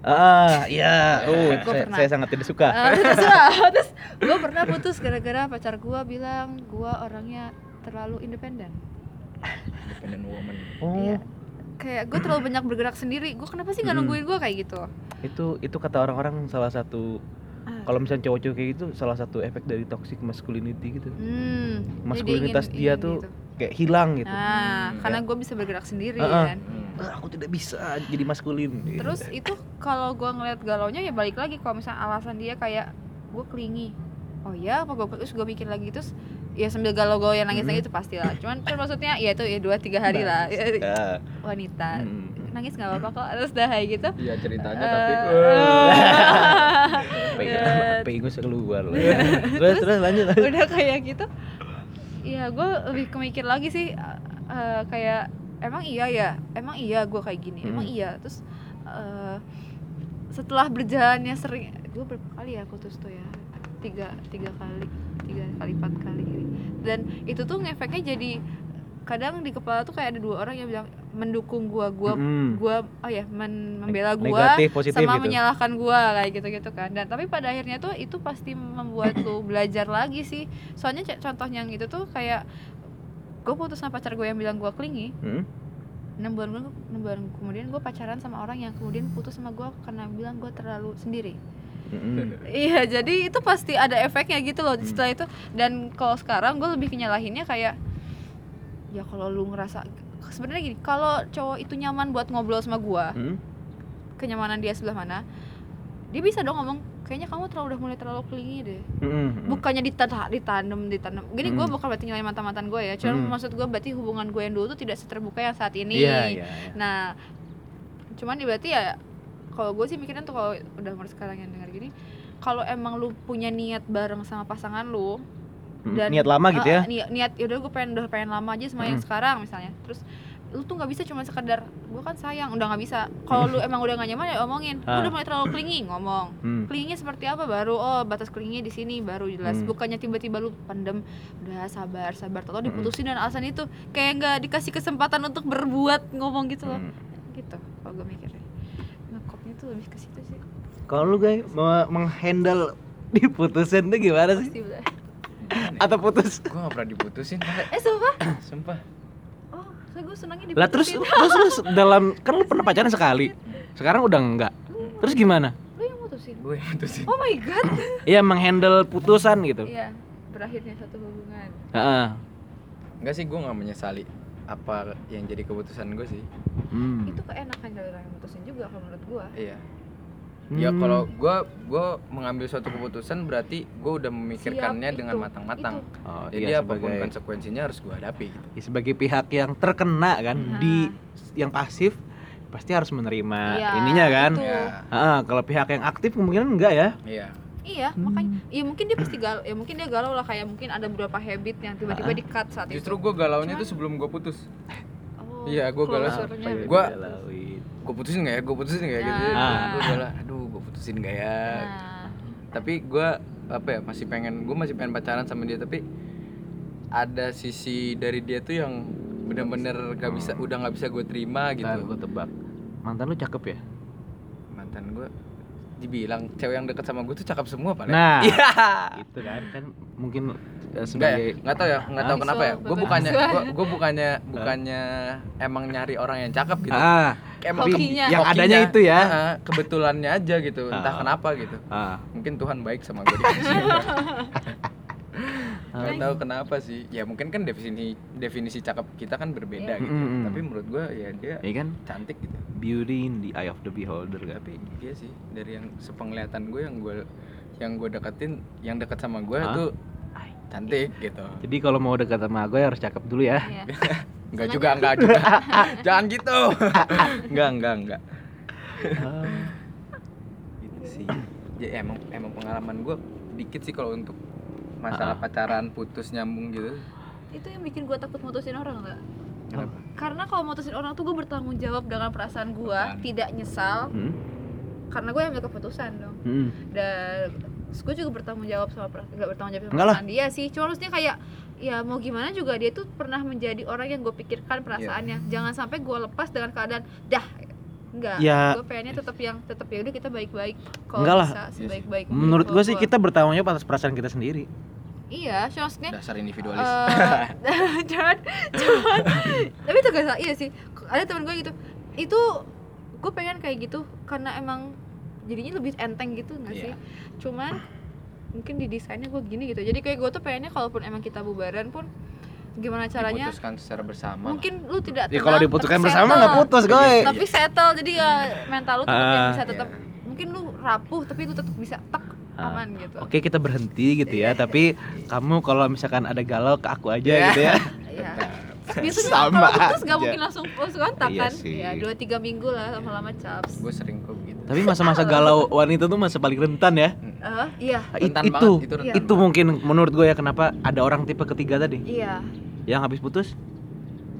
Ah, iya. Oh, Gua saya, pernah. saya sangat tidak suka. Ah, terserah. terus gue pernah putus gara-gara pacar gue bilang gue orangnya terlalu independen. Independent woman. Oh, Iya. Kayak gue terlalu banyak bergerak sendiri. Gue kenapa sih nggak Mm-mm. nungguin gue kayak gitu? itu itu kata orang-orang salah satu Ah. kalau misalnya cowok-cowok kayak gitu salah satu efek dari toxic masculinity gitu. Hmm, Maskulinitas ingin- dia ingin tuh gitu. kayak hilang gitu. Nah, Hmm, karena gue bisa bergerak sendiri Ah, ah. kan. Hmm. Ah, aku tidak bisa jadi maskulin. Terus itu kalau gue ngeliat galaunya ya balik lagi kalau misalnya alasan dia kayak gue kelingi. Oh iya, apa gue terus gue mikir lagi terus ya sambil galau-galau yang nangis-nangis itu pasti lah. Cuman kan maksudnya ya itu ya dua tiga hari lah Ya. wanita Hmm. nangis nggak apa-apa kok terus dah kayak gitu. Iya ceritanya Eh, tapi Pengen Eh, pengen keluar loh. terus terus lanjut. lanjut. udah kayak gitu ya gue lebih kemikir lagi sih eh, kayak emang iya ya emang iya gue kayak gini emang Hmm. iya terus eh, setelah berjalannya sering gue berapa kali ya putus tuh ya tiga tiga kali tiga kali empat kali gitu. dan itu tuh ngefeknya jadi kadang di kepala tuh kayak ada dua orang yang bilang mendukung gua gua Mm-mm. gua oh ya men- membela gua Negatif, positif sama gitu. menyalahkan gua kayak gitu-gitu kan dan tapi pada akhirnya tuh itu pasti membuat lu belajar lagi sih soalnya c- contoh yang itu tuh kayak gue putus sama pacar gue yang bilang gua klingi Hmm? bulan kemudian- enam bulan kemudian gue pacaran sama orang yang kemudian putus sama gua karena bilang gua terlalu sendiri Mm-mm. iya jadi itu pasti ada efeknya gitu loh Hmm. setelah itu dan kalau sekarang gue lebih kenyalahinnya kayak ya kalau lu ngerasa sebenarnya gini kalau cowok itu nyaman buat ngobrol sama gua Hmm? kenyamanan dia sebelah mana dia bisa dong ngomong kayaknya kamu terlalu udah mulai terlalu klingi deh Mm-mm. bukannya ditanam ditanam ditanam gini gue Hmm. bukan berarti nyalain mantan mantan gue ya cuma Hmm. maksud gue berarti hubungan gue yang dulu tuh tidak seterbuka yang saat ini Iya, iya, iya. nah cuman ya berarti ya kalau gue sih mikirnya tuh kalau udah umur sekarang yang dengar gini kalau emang lu punya niat bareng sama pasangan lu dan niat lama gitu ya. Ah, niat niat yaudah gue pengen udah pengen lama aja sama yang Mm. sekarang misalnya terus lu tuh nggak bisa cuma sekedar gue kan sayang. Udah nggak bisa. Kalau lu emang udah gak nyaman ya omongin. Lu Ah. udah mulai terlalu klingi ngomong. Hmm. Klingnya seperti apa? Baru oh batas klingnya di sini. Baru jelas. Hmm. bukannya tiba-tiba lu pendem udah sabar sabar. Tau Hmm. diputusin dan alasan itu kayak nggak dikasih kesempatan untuk berbuat ngomong gitu loh. Hmm. gitu kalau gue mikirnya. Ngekopnya tuh lebih ke situ sih. Kalau lu guys mau menghandle diputusin tuh gimana sih? Atau putus? gue gak pernah diputusin eh sumpah? Sumpah gue senangnya Lah terus terus lu se- dalam kan lu pernah pacaran sekali. Sekarang udah enggak. Terus gimana? lu yang putusin gue yang putusin oh my god Iya menghandle putusan gitu. iya berakhirnya satu hubungan Heeh. enggak sih gue gak menyesali apa yang jadi keputusan gue sih Hmm. itu keenakan dari orang yang mutusin juga kalau menurut gue iya ya Hmm. kalau gue gue mengambil suatu keputusan berarti gue udah memikirkannya Siap, dengan itu, matang-matang Oh, jadi iya, apa pun sebagai konsekuensinya harus gue hadapi gitu. ya, sebagai pihak yang terkena kan Nah. di yang pasif pasti harus menerima Iya, ininya kan. itu. ya Heeh, kalau pihak yang aktif kemungkinan enggak ya. iya Iya, makanya ya mungkin dia pasti galau, ya mungkin dia galau lah kayak mungkin ada beberapa habit yang tiba-tiba Ah. di cut saat justru itu. gue galaunya tuh sebelum gue putus Oh, Iya, gua galau. digalauin? gue putusin gak ya gue putusin gak ya gitu Ah. gue galau gue putusin gak ya Nah, tapi gue apa ya masih pengen gue masih pengen pacaran sama dia tapi ada sisi dari dia tuh yang bener-bener gak bisa udah nggak bisa gue terima gitu Ntar gua tebak. Mantan lu cakep ya? mantan gue dibilang cewek yang deket sama gue tuh cakep semua paling Nah, iya itu kan kan mungkin Enggak ya, sebagai nggak tahu ya, nggak tahu Hah? kenapa ya. Gue bukannya, gue bukannya, bukannya emang nyari orang yang cakep gitu. ah Emang Hokinya. yang hokinya, adanya itu ya. ah, kebetulannya aja gitu. Entah Ah. kenapa gitu. ah Mungkin Tuhan baik sama gue. Gak tahu kenapa sih. Ya mungkin kan definisi definisi cakep kita kan berbeda Iya. gitu. Mm-mm. Tapi menurut gue ya dia ya kan cantik gitu. beauty in the eye of the beholder kan Tapi dia sih dari yang sepenglihatan gue yang gue yang gue deketin, yang deket sama gue Hah? tuh cantik gitu. jadi kalau mau dekat sama gue harus cakep dulu ya Iya. Enggak juga, enggak juga. Jangan gitu. enggak, enggak, enggak. Gitu sih. Ya emang emang pengalaman gue dikit sih kalau untuk masalah Ah. pacaran putus nyambung gitu. itu yang bikin gue takut mutusin orang nggak Kenapa? karena kalau mutusin orang tuh gue bertanggung jawab dengan perasaan gue tidak nyesal hmm? karena gue yang ambil keputusan dong Hmm. dan gue juga bertanggung jawab sama perasaan nggak bertanggung jawab sama Enggak lah. perasaan dia sih cuma maksudnya kayak ya mau gimana juga dia tuh pernah menjadi orang yang gue pikirkan perasaannya jangan sampai gue lepas dengan keadaan dah enggak Ya. gue pengennya tetap yang tetap ya udah kita baik-baik kalau bisa sebaik-baik menurut gue sih kita bertanggung jawab atas perasaan kita sendiri iya cuma maksudnya Dasar individualis. Eh, cuman cuman tapi itu gak salah iya sih ada teman gue gitu itu gue pengen kayak gitu karena emang jadinya lebih enteng gitu nggak sih Iya. cuman mungkin di desainnya gue gini gitu jadi kayak gue tuh pengennya kalaupun emang kita bubaran pun gimana caranya Diputuskan secara bersama. mungkin lu tidak ya kalau tenang, diputuskan bersama nggak putus gue tapi settle jadi ya mental lu tetap yang Ah. bisa tetap Iya. mungkin lu rapuh tapi lu tetap bisa tek. Aman gitu. Oke kita berhenti gitu ya. Tapi kamu kalau misalkan ada galau ke aku aja Iya. gitu ya. Iya. biasanya Sama kalau putus gak mungkin langsung langsung kontak Iya kan? sih. ya dua tiga minggu lah lama-lama caps. Gue sering kok gitu. Tapi masa-masa galau wanita tuh masa paling rentan ya. Eh, iya. Rentan itu, banget, itu rentan itu mungkin menurut gue ya kenapa ada orang tipe ketiga tadi. Iya. Yang habis putus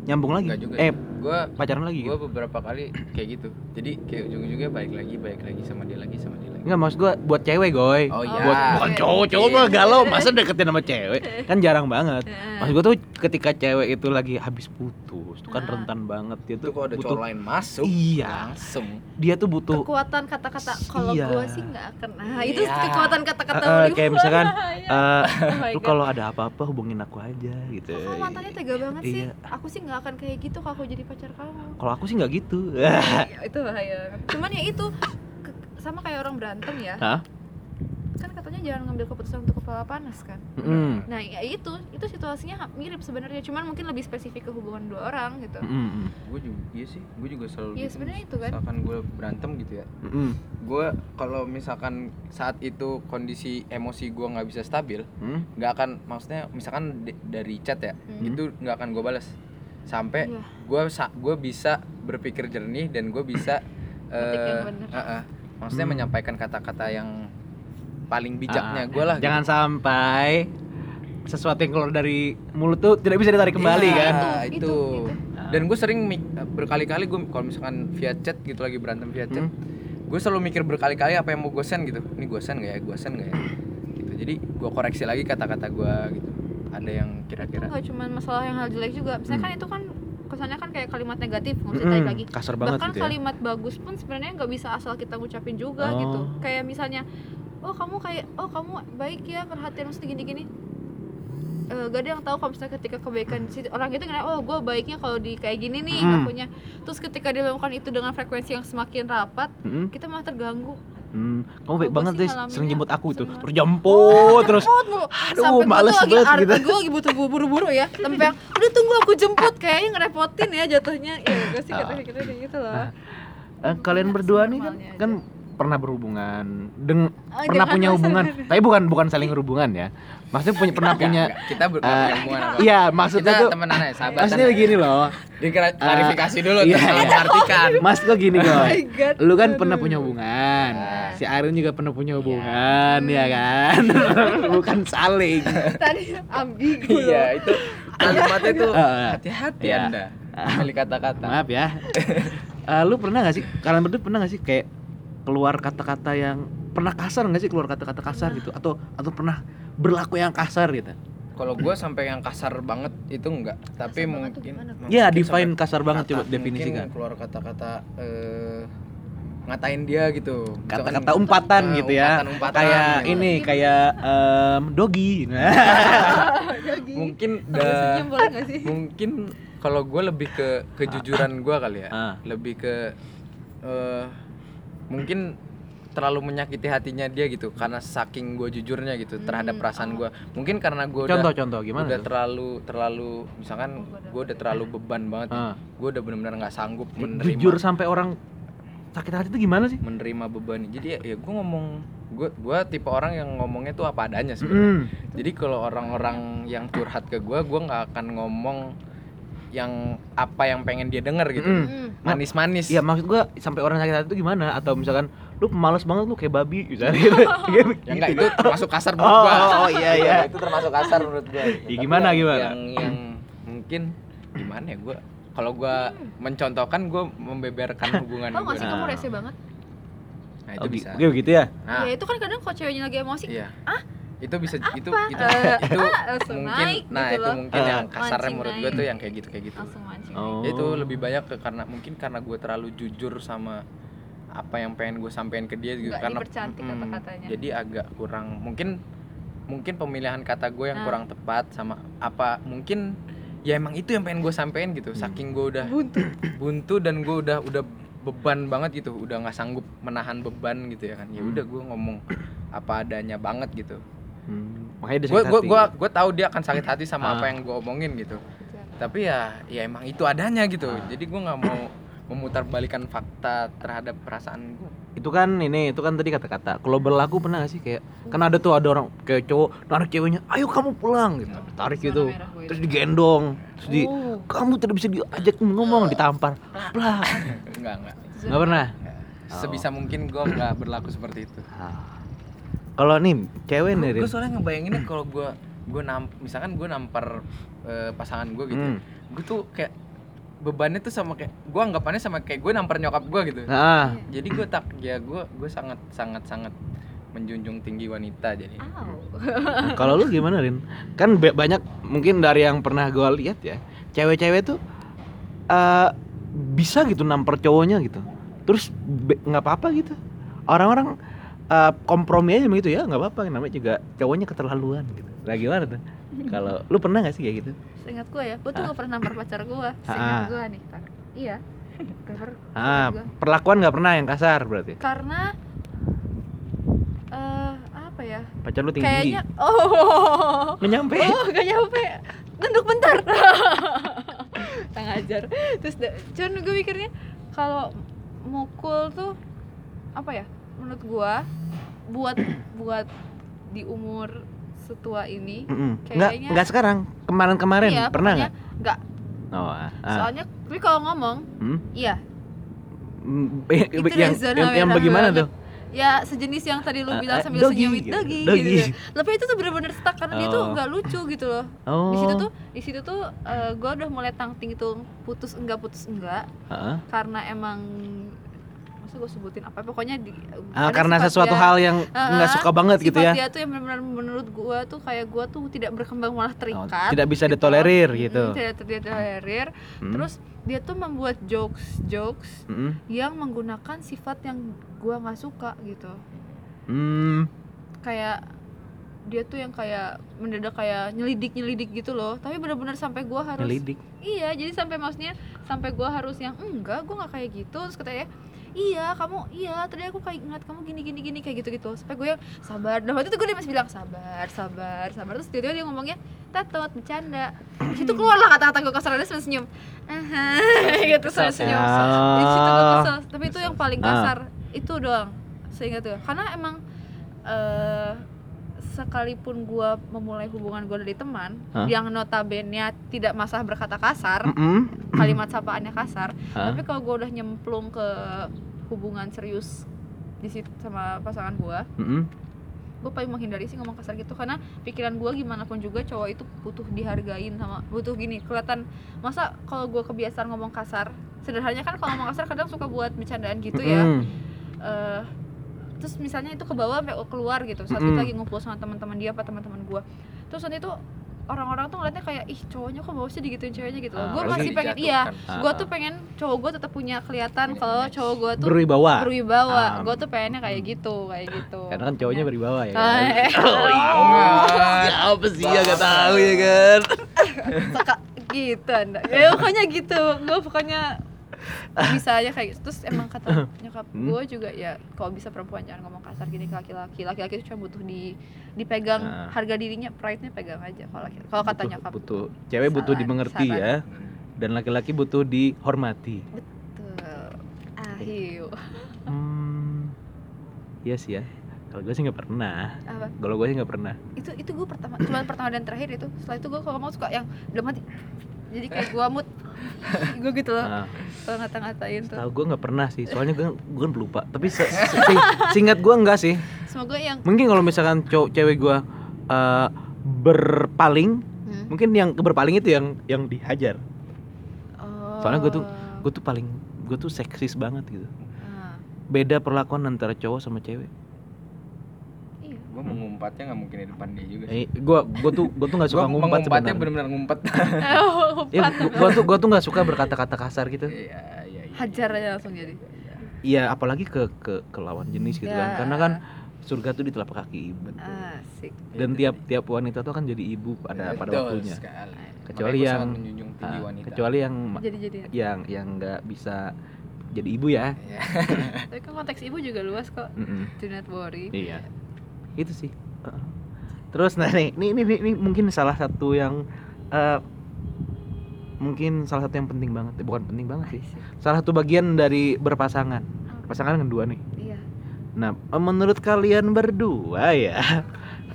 Nyambung lagi? Enggak juga. Eh gue pacaran lagi gue gitu? beberapa kali kayak gitu. Jadi kayak ujung-ujungnya balik lagi, balik lagi sama dia lagi, sama dia. Enggak maksud gue buat cewek goy Oh iya. buat bukan Iya. cowok cowok mah galau masa deketin sama cewek kan jarang banget maksud gue tuh ketika cewek itu lagi habis putus itu kan rentan banget dia Itu tuh kalau ada butuh cowok lain masuk, Iya. langsung. dia tuh butuh kekuatan kata-kata kalau Iya. gue sih nggak akan nah itu Iya. kekuatan kata-kata eh, lu. kayak misalkan Iya. eh, Oh my lu kalau ada apa-apa hubungin aku aja gitu Kok kamu mantannya tega banget sih Iya. aku sih nggak akan kayak gitu kalau aku jadi pacar kamu kalau aku sih nggak gitu Ya, itu bahaya cuman ya itu sama kayak orang berantem ya Hah? kan katanya jangan ngambil keputusan untuk kepala panas kan Mm-mm. nah ya itu itu situasinya mirip sebenarnya cuman mungkin lebih spesifik ke hubungan dua orang gitu Mm-mm. Gue juga, iya sih, gue juga selalu Iya, gitu. sebenarnya itu kan. Misalkan gue berantem gitu ya, Mm-mm. gue kalau misalkan saat itu kondisi emosi gue nggak bisa stabil, Mm. nggak akan, maksudnya misalkan dari chat ya, Hmm. itu nggak akan gue balas sampai Iya. gue gue bisa berpikir jernih dan gue bisa bener. eh, eh, maksudnya Hmm. menyampaikan kata-kata yang paling bijaknya Ah, gue lah jangan gitu. sampai sesuatu yang keluar dari mulut tuh tidak bisa ditarik kembali Iya, kan? Itu, itu, itu, dan gue sering berkali-kali gue kalau misalkan via chat gitu lagi berantem via chat Hmm. gue selalu mikir berkali-kali apa yang mau gue send gitu. Ini gue send gak ya? Gue send gak ya? Gitu. Jadi gue koreksi lagi kata-kata gue gitu. Ada yang itu kira-kira nggak cuma masalah yang hal jelek juga. Misalnya Hmm. kan itu kan kesannya kan kayak kalimat negatif nggak usah lagi. Kasar banget bahkan gitu ya. kalimat bagus pun sebenarnya nggak bisa asal kita ngucapin juga Oh. gitu. Kayak misalnya oh kamu kayak oh kamu baik ya perhatian mesti gini gini Eh, gak ada yang tahu kalau misalnya ketika kebaikan si orang itu ngira oh gue baiknya kalau di kayak gini nih Hmm. ngakunya. Terus ketika dia melakukan itu dengan frekuensi yang semakin rapat Mm-mm. kita malah terganggu Hmm, kamu baik banget deh sering jemput aku itu. Terus jemput terus aduh, males banget gitu. gue lagi butuh buru-buru ya. Yang udah tunggu aku jemput kayaknya ngerepotin ya jatuhnya. Ya gue sih kata pikirnya kayak gitu loh. Ah. Eh, kalian berdua nih kan kan pernah berhubungan deng Oh, pernah punya hubungan. tapi bukan bukan saling berhubungan ya maksudnya punya pernah punya enggak. kita ber- eh, apa iya maksudnya kita tuh temenan aja sahabatan maksudnya begini loh. Diklarifikasi dulu iya, terus iya. mengartikan mas gue gini Oh gue God. lu kan Aduh. pernah punya hubungan. Ah. si Arin juga pernah punya hubungan ya kan? Bukan saling. Tadi ambigu iya itu kalimatnya tuh hati-hati Iya. anda milih kata-kata. Maaf ya. Eh, lu pernah gak sih kalian berdua pernah gak sih kayak keluar kata-kata yang pernah kasar gak sih keluar kata-kata kasar gitu? Atau atau pernah berlaku yang kasar gitu. Kalau gue sampai yang kasar banget itu enggak. Tapi Kasar mungkin ya define kasar banget coba definisikan. mungkin keluar kata-kata eh ngatain dia gitu. Kata-kata umpatan gitu ya. umpatan-umpatan Kayak gitu. ini kayak em, dogi. mungkin sih mungkin kalau gue lebih ke kejujuran gue kali ya. Ah. lebih ke eh, mungkin terlalu menyakiti hatinya dia gitu karena saking gue jujurnya gitu terhadap Hmm, perasaan oh. gue mungkin karena gue udah Contoh-contoh gimana udah tuh? terlalu terlalu misalkan Oh, gua udah- gue udah terlalu beban banget Ah. gue udah benar-benar nggak sanggup menerima Jujur sampai orang sakit hati itu gimana sih? menerima beban jadi ya, ya gue ngomong gue gue tipe orang yang ngomongnya tuh apa adanya sebenarnya Mm. jadi kalau orang-orang yang curhat ke gue gue nggak akan ngomong yang apa yang pengen dia denger gitu Mm. Hmm. manis-manis Iya maksud gua sampai orang sakit hati itu gimana? Atau misalkan lu pemalas banget lu kayak babi misalnya gitu. ya enggak itu termasuk kasar menurut Oh, gua oh, iya, iya. itu termasuk kasar menurut gua Ya, Tapi gimana, yang, gimana? yang yang mungkin gimana ya gua kalau gua mencontohkan gua membeberkan hubungan Tau gua gak sih Nah. kamu rese banget? nah Oh, itu bisa gitu, gitu ya? nah Ya itu kan kadang kalau ceweknya lagi emosi iya itu bisa itu Apa? itu Eh, itu ah, langsung mungkin naik nah gitu itu loh. mungkin Ah. yang kasarnya Mancing menurut gua naik. tuh yang kayak gitu kayak gitu Oh. itu lebih banyak ke karena mungkin karena gue terlalu jujur sama apa yang pengen gue sampein ke dia gitu Nggak karena dipercantik mm, kata-katanya. jadi agak kurang mungkin mungkin pemilihan kata gue yang Nah. kurang tepat sama apa mungkin ya emang itu yang pengen gue sampein gitu. Saking gue udah buntu. buntu dan gue udah udah beban banget gitu udah nggak sanggup menahan beban gitu ya kan. Ya udah gue ngomong apa adanya banget gitu. Hmm, makanya dia gue gue hati. gue gue tahu dia akan sakit hati sama Ah. apa yang gue omongin gitu. Tapi ya ya emang itu adanya gitu. Jadi gue nggak mau memutarbalikan fakta terhadap perasaan gue itu kan ini itu kan tadi kata-kata kalau berlaku pernah gak sih kayak kan ada tuh ada orang kayak cowok narik ceweknya ayo kamu pulang gitu. Tarik Zona gitu terus digendong terus di Oh. kamu tidak bisa diajak ngomong ditampar. Plak enggak enggak. Nggak pernah? Nggak. sebisa mungkin gue nggak berlaku seperti itu. Ah. kalau nih cewek nih gue soalnya ngebayanginnya kalau gue gue namp misalkan gue nampar eh, pasangan gue gitu Hmm. gue tuh kayak bebannya tuh sama kayak gue anggapannya sama kayak gue nampar nyokap gue gitu. Nah jadi gue tak ya gue gue sangat sangat sangat menjunjung tinggi wanita jadi. Au. kalau lu gimana Rin? Kan ba- banyak mungkin dari yang pernah gue lihat ya cewek-cewek tuh eh bisa gitu nampar cowoknya gitu. Terus nggak apa-apa gitu. Orang-orang eh, kompromi aja begitu ya nggak apa-apa. Namanya juga cowoknya keterlaluan gitu. Nah gimana tuh kalau lu pernah gak sih kayak gitu? Seingat gue ya, gue tuh Ah. gak pernah nampar pacar gue Ah. Seingat gue nih Tar. Iya. Gak ah perlakuan nggak pernah yang kasar berarti? Karena eh apa ya? Pacar lu tinggi. Kayaknya Oh. Nggak nyampe? Oh gak nyampe. Nunduk bentar. Tang ajar. Terus cuman gue mikirnya Kalau mukul tuh Apa ya? Menurut gue Buat Buat Di umur setua ini Mm-mm. nggak kayaknya- nggak sekarang kemarin-kemarin Iya pernah nggak Nggak oh ah. Soalnya Tapi kalau ngomong Hmm? Iya Mm, yang, Itu yang, yang, yang bagaimana tuh ya sejenis yang tadi lu Ah, bilang ah, sambil doggy senyum gitu. dogi, Doggy. gitu. Tapi itu tuh bener-bener stuck karena dia tuh Oh. nggak lucu gitu loh. oh Di situ tuh di situ tuh eh, gua udah mulai tangting itu putus enggak putus enggak Heeh. karena emang masa gue sebutin apa pokoknya di Ah, karena sesuatu dia- hal yang nggak suka banget gitu ya dia tuh yang benar-benar menurut gua tuh kayak gua tuh tidak berkembang malah Oh, terikat tidak bisa gitu. ditolerir gitu tidak ditolerir Hmm. terus dia tuh membuat jokes jokes Mm-mm. yang menggunakan sifat yang gua nggak suka gitu Hmm. kayak dia tuh yang kayak mendadak kayak nyelidik nyelidik gitu loh tapi benar-benar sampai gua harus Ngelidik. iya jadi sampai maksudnya sampai gua harus yang enggak gua nggak kayak gitu terus katanya iya kamu iya tadi aku kayak ngeliat kamu gini gini gini kayak gitu gitu sampai gue yang sabar. Dan waktu itu gue dia masih bilang sabar sabar sabar. Terus tiba-tiba dia ngomongnya tatot bercanda. Di situ keluar lah kata-kata gue kasar dia sambil senyum gitu Kesel, senyum di situ gue kesel. Tapi itu yang paling Ah. kasar itu doang seingat gue. Karena emang eh sekalipun gue memulai hubungan gue dari teman Hah? yang notabene tidak masalah berkata kasar Mm-mm. kalimat sapaannya kasar Hah? tapi kalau gue udah nyemplung ke hubungan serius di situ sama pasangan gue gue paling menghindari sih ngomong kasar gitu karena pikiran gue gimana pun juga cowok itu butuh dihargain sama butuh gini kelihatan masa kalau gue kebiasaan ngomong kasar sederhananya kan kalau ngomong kasar kadang suka buat bercandaan gitu ya Mm-mm. Eh, terus misalnya itu ke bawah sampai keluar gitu saat Mm-mm. kita lagi ngumpul sama teman-teman dia apa teman-teman gue terus nanti itu orang-orang tuh ngeliatnya kayak ih cowoknya kok bawasnya digituin ceweknya gitu Ah, gue apalagi masih pengen iya dijatuhkan. gue Ah, tuh ah. pengen cowok gue tetap punya kelihatan kalau cowok gue tuh berwibawa berwibawa Ah. gue tuh pengennya kayak gitu kayak gitu karena kan cowoknya Ya. berwibawa ya kan? oh iya Enggak. siapa sih ya gak tahu ya kan gitu anda ya pokoknya gitu gue pokoknya bisa aja kayak gitu terus emang kata nyokap Hmm. gue juga ya kalau bisa perempuan jangan ngomong kasar gini ke laki-laki laki-laki itu cuma butuh di dipegang Nah. harga dirinya pride-nya pegang aja kalau laki kalau kata Butuh- nyokap butuh cewek butuh Saran, dimengerti saran. ya dan laki-laki butuh dihormati Betul. Ahiu. hmm iya sih ya kalau gue sih nggak pernah Apa? kalau gue sih nggak pernah Itu itu gue pertama cuma pertama dan terakhir itu. Setelah itu gue kalau mau suka yang udah mati. Jadi kayak gue mood. Gue gitu loh. Nah, kalau ngata-ngatain tuh. tahu gue nggak pernah sih soalnya gue gue kan pelupa tapi se se- sing- seingat gue enggak sih. Semoga yang mungkin kalau misalkan cowok cewek gue eh, berpaling hmm. mungkin yang berpaling itu yang yang dihajar. Oh. soalnya gue tuh gue tuh paling gue tuh seksis banget gitu. Ah, beda perlakuan antara cowok sama cewek iya. gue mengumpatnya nggak mungkin di depan dia juga sih eh, gue gue tuh gue tuh nggak suka mengumpatnya sebenarnya benar-benar ngumpet Oh, ya gue tuh gue tuh nggak suka berkata-kata kasar gitu iya iya iya. hajar aja langsung jadi. Iya apalagi ke ke ke lawan jenis gitu kan Ya. karena kan surga tuh di telapak kaki ibu Asik. dan tiap tiap wanita tuh kan jadi ibu pada pada Betul waktunya sekali. Kecuali Makanya yang- Ah, wanita kecuali yang Jadi jadi. yang yang nggak bisa jadi ibu ya Iya. Tapi kan konteks ibu juga luas kok. Mm-mm. Do not worry. iya itu sih Heeh. terus nah nih ini, ini, ini mungkin salah satu yang eh, mungkin salah satu yang penting banget Eh, bukan penting banget sih salah satu bagian dari berpasangan pasangan kan dua nih Iya. Nah, eh, menurut kalian berdua ya,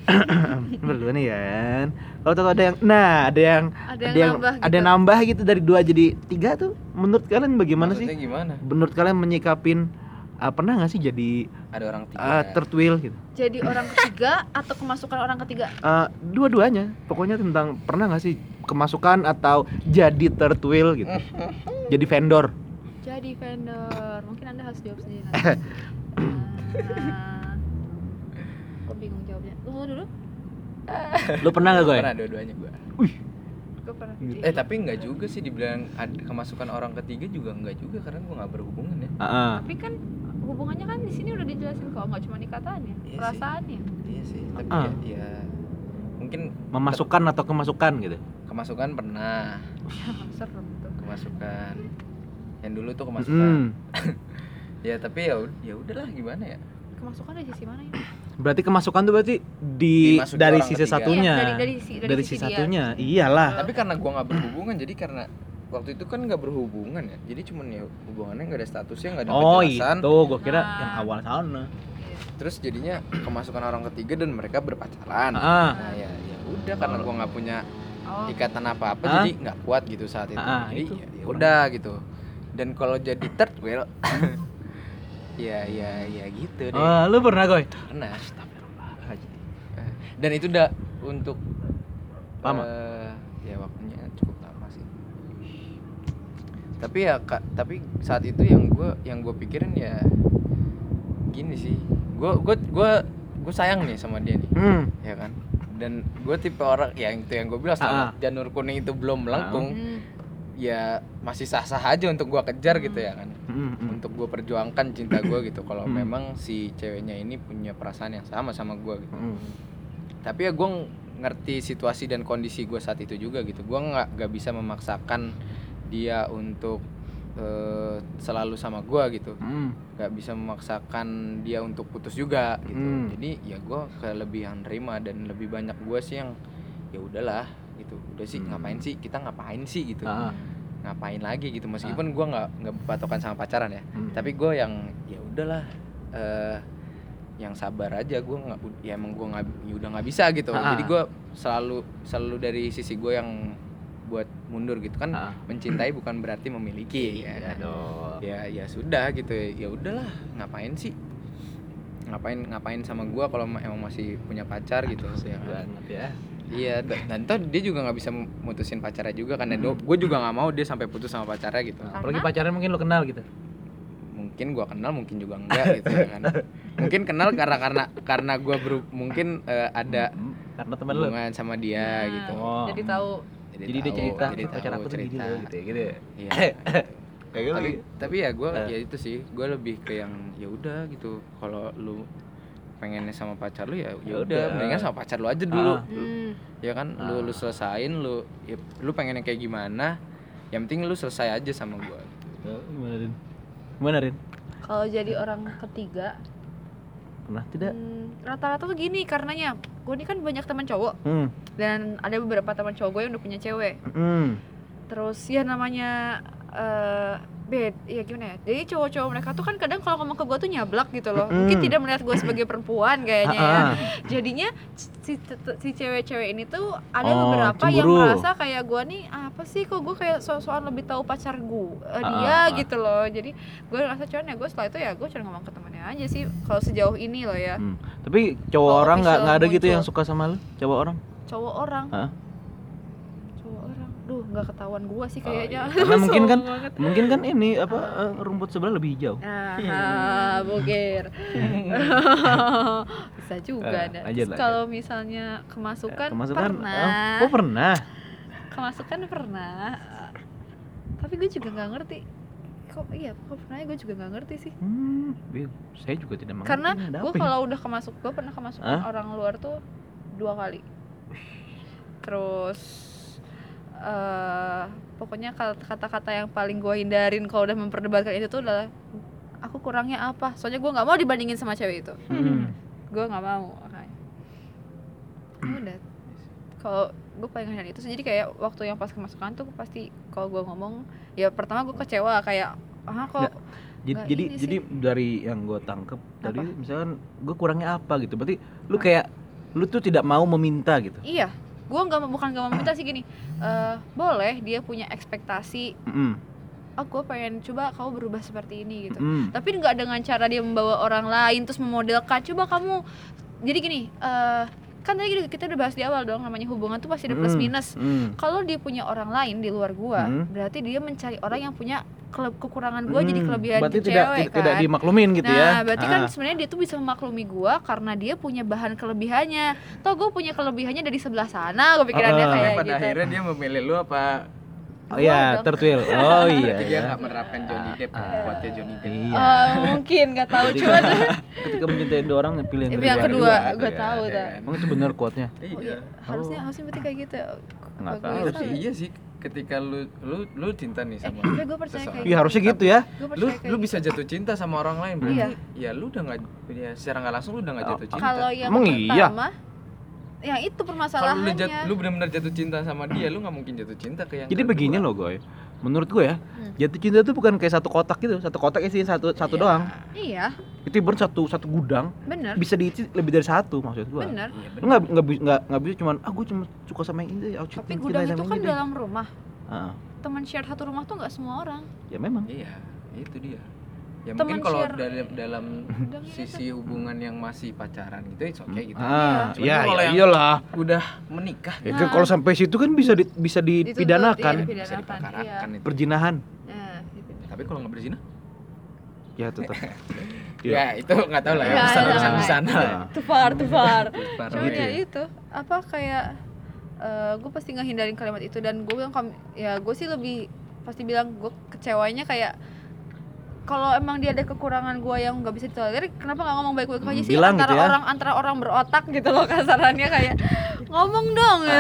berdua nih ya kan. Kalau tahu ada yang, nah ada yang, Ada yang nambah ada yang gitu. nambah gitu dari dua jadi tiga tuh. Menurut kalian bagaimana Maksudnya sih? gimana Menurut kalian menyikapin ah, pernah nggak sih jadi ada orang tiga ah, third wheel gitu? Jadi orang ketiga atau kemasukan orang ketiga? Ah, dua-duanya, pokoknya tentang pernah nggak sih kemasukan atau jadi third wheel gitu? jadi vendor. Jadi vendor. Mungkin Anda harus jawab sendiri nanti. Ah. Kok bingung jawabnya? Lu dulu? Lu pernah nggak gue? pernah dua-duanya gue Gue pernah. eh tapi nggak juga sih dibilang ada kemasukan orang ketiga juga nggak juga karena gue nggak berhubungan ya Tapi kan hubungannya kan di sini udah dijelasin kok, nggak cuma ikatannya, Iya sih. perasaannya. iya sih tapi Ah. ya, ya mungkin Memasukkan atau kemasukan gitu? kemasukan pernah Serem tuh. kemasukan yang dulu tuh kemasukan Mm. ya tapi ya ya udahlah gimana ya Kemasukan dari sisi mana ya? Berarti kemasukan tuh berarti di Dimasuki dari sisi ketiga. satunya. Iya, dari dari dari, dari sisi sisi dia. satunya iyalah tapi karena gua nggak berhubungan jadi karena waktu itu kan nggak berhubungan ya. Jadi cuman ya hubungannya nggak ada statusnya nggak ada oh kejelasan. itu gua kira Nah. yang awal sana. Iya. terus jadinya kemasukan orang ketiga dan mereka berpacaran. Ah. Nah ya ya udah karena gua nggak punya Oh, ikatan apa apa Ah. jadi nggak kuat gitu saat itu. Ah, jadi itu. ya, ya udah gitu. Dan kalau jadi third wheel ya ya ya gitu deh. Oh, lu pernah goy? Pernah. Dan itu udah untuk Lama? eh, ya waktunya cukup lama sih tapi ya kak tapi saat itu yang gue yang gue pikirin ya gini sih gue gue gue gue sayang nih sama dia nih hmm ya kan dan gue tipe orang yang itu yang gue bilang selama Ah. janur kuning itu belum melengkung hmm. ya masih sah sah aja untuk gue kejar gitu ya kan hmm, hmm. untuk gue perjuangkan cinta gue gitu kalau Hmm. memang si ceweknya ini punya perasaan yang sama sama gue gitu Hmm. tapi ya gue ngerti situasi dan kondisi gue saat itu juga gitu gue nggak nggak bisa memaksakan dia untuk eh, selalu sama gue gitu Hmm. nggak bisa memaksakan dia untuk putus juga gitu Hmm. jadi ya gue kelebihan nerima dan lebih banyak gue sih yang ya udahlah gitu udah sih Hmm. ngapain sih kita ngapain sih gitu Ah. ngapain lagi gitu meskipun gua nggak nggak patokan sama pacaran ya Hmm. tapi gue yang ya udahlah eh yang sabar aja gue nggak ya emang gue nggak ya udah nggak bisa gitu Ah. jadi gue selalu selalu dari sisi gue yang buat mundur gitu kan Ah. mencintai bukan berarti memiliki ya Iya kan? dong. ya ya sudah gitu ya udahlah ngapain sih ngapain ngapain sama gua kalau ma- emang masih punya pacar gitu ya kan? banget ya iya da- dan toh dia juga nggak bisa mutusin pacarnya juga kan Hmm. gue juga nggak mau dia sampai putus sama pacarnya gitu apalagi pacarnya mungkin lu kenal gitu mungkin gua kenal mungkin juga enggak gitu ya kan mungkin kenal karena karena karena gua beru- mungkin eh, ada Hmm. karena teman lu hubungan sama dia Nah, gitu Oh. jadi tahu jadi dia tahu, cerita jadi pacar aku tuh gini cerita. loh gitu ya gitu ya Iya. kayak gitu tapi, ya gue Eh. ya itu sih gue lebih ke yang ya udah gitu kalau lu pengennya sama pacar lu ya ya Ya udah mendingan sama pacar lu aja dulu Ah. Hmm. ya kan lu lu Ah. selesain lu ya, lu pengennya kayak gimana yang penting lu selesai aja sama gue Eh, gimana Rin gimana Rin kalau jadi orang ketiga pernah tidak hmm, rata-rata tuh gini karenanya gue ini kan banyak teman cowok. Hmm. Dan ada beberapa teman cowok gue yang udah punya cewek. Hmm. Terus ya namanya eh bed ya gimana ya? Jadi cowok-cowok mereka tuh kan kadang kalau ngomong ke gue tuh nyablak gitu loh. Mungkin Mm. tidak melihat gue sebagai perempuan kayaknya ya. Jadinya si si cewek-cewek ini tuh ada Oh, beberapa yang cemburu. merasa kayak gue nih apa sih kok gue kayak so-soan lebih tahu pacar gue Ah, dia? Ah, ah. gitu loh. Jadi gue ngerasa cuman ya gue setelah itu ya gue cuma ngomong ke temannya aja sih kalau sejauh ini loh ya. Hmm. tapi cowok Kalau orang nggak nggak ada gitu yang suka sama lu? Cowok orang? Cowok orang. Hah? Duh nggak ketahuan gue sih Oh, kayaknya iya. Karena mungkin kan- banget. mungkin kan ini apa eh, rumput sebelah lebih hijau Ah, bogir. Bisa juga Eh, lanjut, Terus Kalau misalnya kemasukan, kemasukan pernah. oh, oh pernah Kemasukan pernah. Tapi gue juga nggak ngerti. Kok iya, kok pernah gue juga nggak ngerti sih. hmm, bi- saya juga tidak mengerti Karena gue ya? kalau udah kemasuk, gue pernah kemasukan Hah? orang luar tuh dua kali. Terus eh pokoknya kata-kata yang paling gue hindarin kalau udah memperdebatkan itu tuh adalah aku kurangnya apa? Soalnya gue nggak mau dibandingin sama cewek itu. Hmm. gue nggak mau makanya. Ya udah. Kalau gue paling ngehindar itu jadi kayak waktu yang pas kemasukan tuh pasti kalau gue ngomong ya pertama gue kecewa kayak ah kok jadi Nggak jadi jadi dari yang gue tangkep tadi Apa? misalkan gue kurangnya apa? gitu. Berarti lu kayak lu tuh tidak mau meminta gitu? Iya gue nggak mau- bukan nggak mau minta sih gini eh boleh dia punya ekspektasi Mm-mm. oh gue pengen coba kamu berubah seperti ini gitu Mm. tapi nggak dengan cara dia membawa orang lain terus memodelkan coba kamu jadi gini eh kan tadi kita udah bahas di awal dong namanya hubungan tuh pasti ada plus Mm. minus Mm. kalau dia punya orang lain di luar gua Hmm. berarti dia mencari orang yang punya kele- kekurangan gua jadi Mm. kelebihan berarti ke tidak cewek tidak, kan tidak dimaklumin gitu nah ya berarti kan Ah. sebenarnya dia tuh bisa memaklumi gua karena dia punya bahan kelebihannya toh gua punya kelebihannya dari sebelah sana gua pikirannya Ah. kayak pada gitu akhirnya dia memilih lu apa oh iya dong. tertuil oh iya berarti dia ya. nggak menerapkan Johnny Depp Ah. kuatnya Johnny Depp Iya. Eh, mungkin nggak tahu Jadi cuman ketika mencintai dua orang pilih yang, yang kedua kedua, gua iya, tahu iya. dah emang itu benar quote-nya Oh iya iya, harusnya harusnya berarti kayak gitu. Nggak tahu ya. iya sih ketika lu lu lu cinta nih Eh, sama tapi gue percaya kayak iya harusnya gitu ya Gue lu lu gitu. bisa jatuh cinta sama orang lain berarti Iya. ya lu udah nggak ya secara nggak langsung lu udah nggak Oh, jatuh cinta Kalau yang Emang iya? Yang itu kalau lu permasalahannya. jat, lu benar-benar jatuh cinta sama dia lu nggak mungkin jatuh cinta ke yang jadi kedua. begini loh goy menurut gue ya Hmm. jatuh cinta itu bukan kayak satu kotak gitu satu kotak isinya satu satu Iya. doang Iya, itu ibarat satu satu gudang bener, bisa diisi lebih dari satu maksud gue bener. Iya, Lu nggak nggak nggak nggak bisa cuman ah gue cuma suka sama yang ini aku cinta Tapi gudang sama itu kan ini." dalam rumah. Ah, Teman share satu rumah tuh nggak semua orang. ya memang iya itu dia ya Temen mungkin kalau dalam dalam sisi hubungan yang masih pacaran gitu it's okay gitu ah Cuman ya, kalau ya yang- iyalah udah menikah ya, Nah. kalau sampai situ kan bisa di, bisa Itu tuh dipidanakan iya, bisa dipidanakan, diperkarakan iya. itu perjinahan Nah, gitu. tapi kalau nggak berzina ya tetap ya itu nggak tahu lah ya Iya, urusan iya. urusan di sana. Too far, too far. Parah Cuman gitu ya ya? itu apa kayak gue pasti ngehindarin kalimat itu dan gue bilang ya gue sih lebih pasti bilang gue kecewanya kayak kalau emang dia ada kekurangan gue yang nggak bisa ditolerir kenapa nggak ngomong baik-baik aja Hmm, sih bilang antara gitu ya. orang antara orang berotak gitu loh kasarannya kayak ngomong dong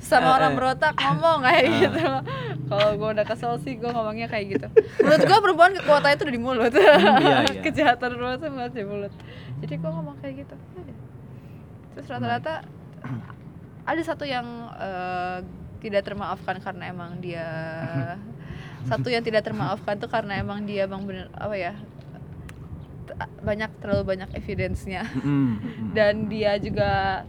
sama Eh, orang eh. berotak ngomong kayak Ah. gitu loh kalau gue udah kesel sih gue ngomongnya kayak gitu menurut gue perempuan kekuatannya itu udah di mulut iya, iya. kejahatan perempuan tuh masih di mulut jadi gue ngomong kayak gitu Udah. terus rata-rata ada satu yang eh, tidak termaafkan karena emang dia satu yang tidak termaafkan tuh karena emang dia emang bener apa ya banyak terlalu banyak evidence-nya. Mm, mm. dan dia juga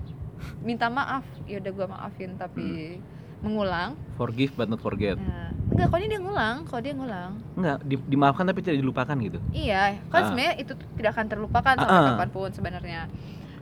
minta maaf. Ya udah gue maafin tapi mengulang. Forgive but not forget. Nah, enggak kalau ini dia ngulang? Kalau dia ngulang? Enggak di- dimaafkan tapi tidak dilupakan gitu? Iya, kan Ah. sebenarnya itu tidak akan terlupakan sampai Ah, ah. kapan pun sebenarnya.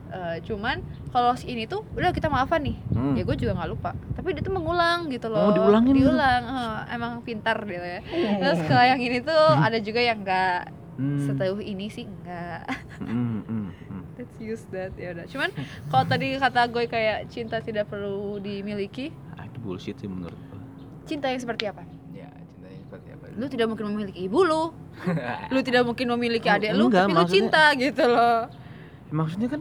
Eh, cuman kalau si ini tuh udah kita maafan nih, Hmm. ya gue juga nggak lupa. Tapi dia tuh mengulang gitu loh. Oh, diulangin. Diulang, eh, emang pintar dia ya. Terus kalau yang ini tuh ada juga yang nggak Hmm. Setahu ini sih enggak. Hmm, hmm, hmm. Let's use that ya udah. Cuman kalau tadi kata gue kayak cinta tidak perlu dimiliki, Ah, itu bullshit sih menurut gua. cinta yang seperti apa? ya cintanya seperti apa Lu tidak mungkin memiliki ibu lu. lu tidak mungkin memiliki adik lu, Enggak, tapi lu cinta gitu loh. Maksudnya kan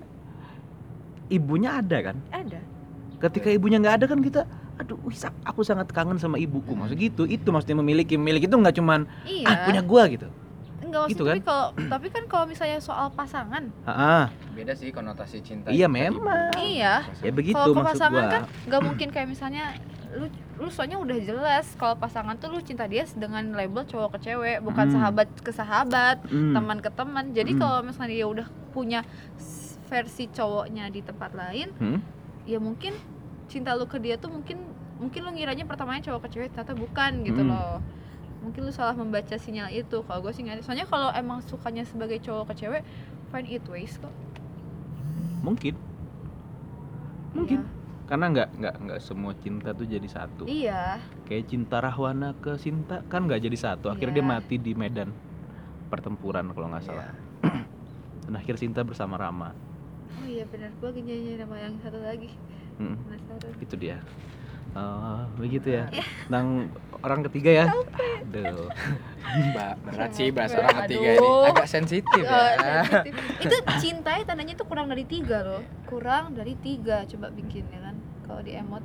ibunya ada kan? Ada. Ketika ibunya nggak ada kan kita aduh wih, aku sangat kangen sama ibuku maksud gitu itu maksudnya memiliki memiliki itu nggak cuman Iya. ah punya gua gitu Enggak maksud gitu tapi kan? kalau tapi kan kalau misalnya soal pasangan, ah beda sih konotasi cinta Iya, memang. iya. ya begitu Kalau ke maksud pasangan gua kan nggak mungkin kayak misalnya lu lu soalnya udah jelas kalau pasangan tuh lu cinta dia dengan label cowok ke cewek bukan Hmm. sahabat ke sahabat Hmm. teman ke teman jadi Hmm. kalau misalnya dia udah punya versi cowoknya di tempat lain Hmm? ya mungkin cinta lu ke dia tuh mungkin mungkin lu ngiranya pertamanya cowok ke cewek ternyata bukan gitu Hmm. loh mungkin lu salah membaca sinyal itu kalau gue sih nggak ada. soalnya kalau emang sukanya sebagai cowok ke cewek find it ways kok mungkin mungkin Iya. karena nggak nggak nggak semua cinta tuh jadi satu iya kayak cinta Rahwana ke Sinta kan nggak jadi satu akhirnya dia Iya. mati di medan pertempuran kalau nggak salah dan akhir Sinta bersama Rama oh iya benar. Gue nyanyi nama yang satu lagi. Hmm, penasaran. Itu dia. Oh, begitu ya. Iya. tentang orang ketiga ya? Aduh. Ba- berat sih bahas orang ketiga ini. Agak sensitif Oh, ya sensitif. itu cintanya tandanya itu kurang dari tiga loh. Kurang dari tiga coba bikin ya kan. Kalau di emot.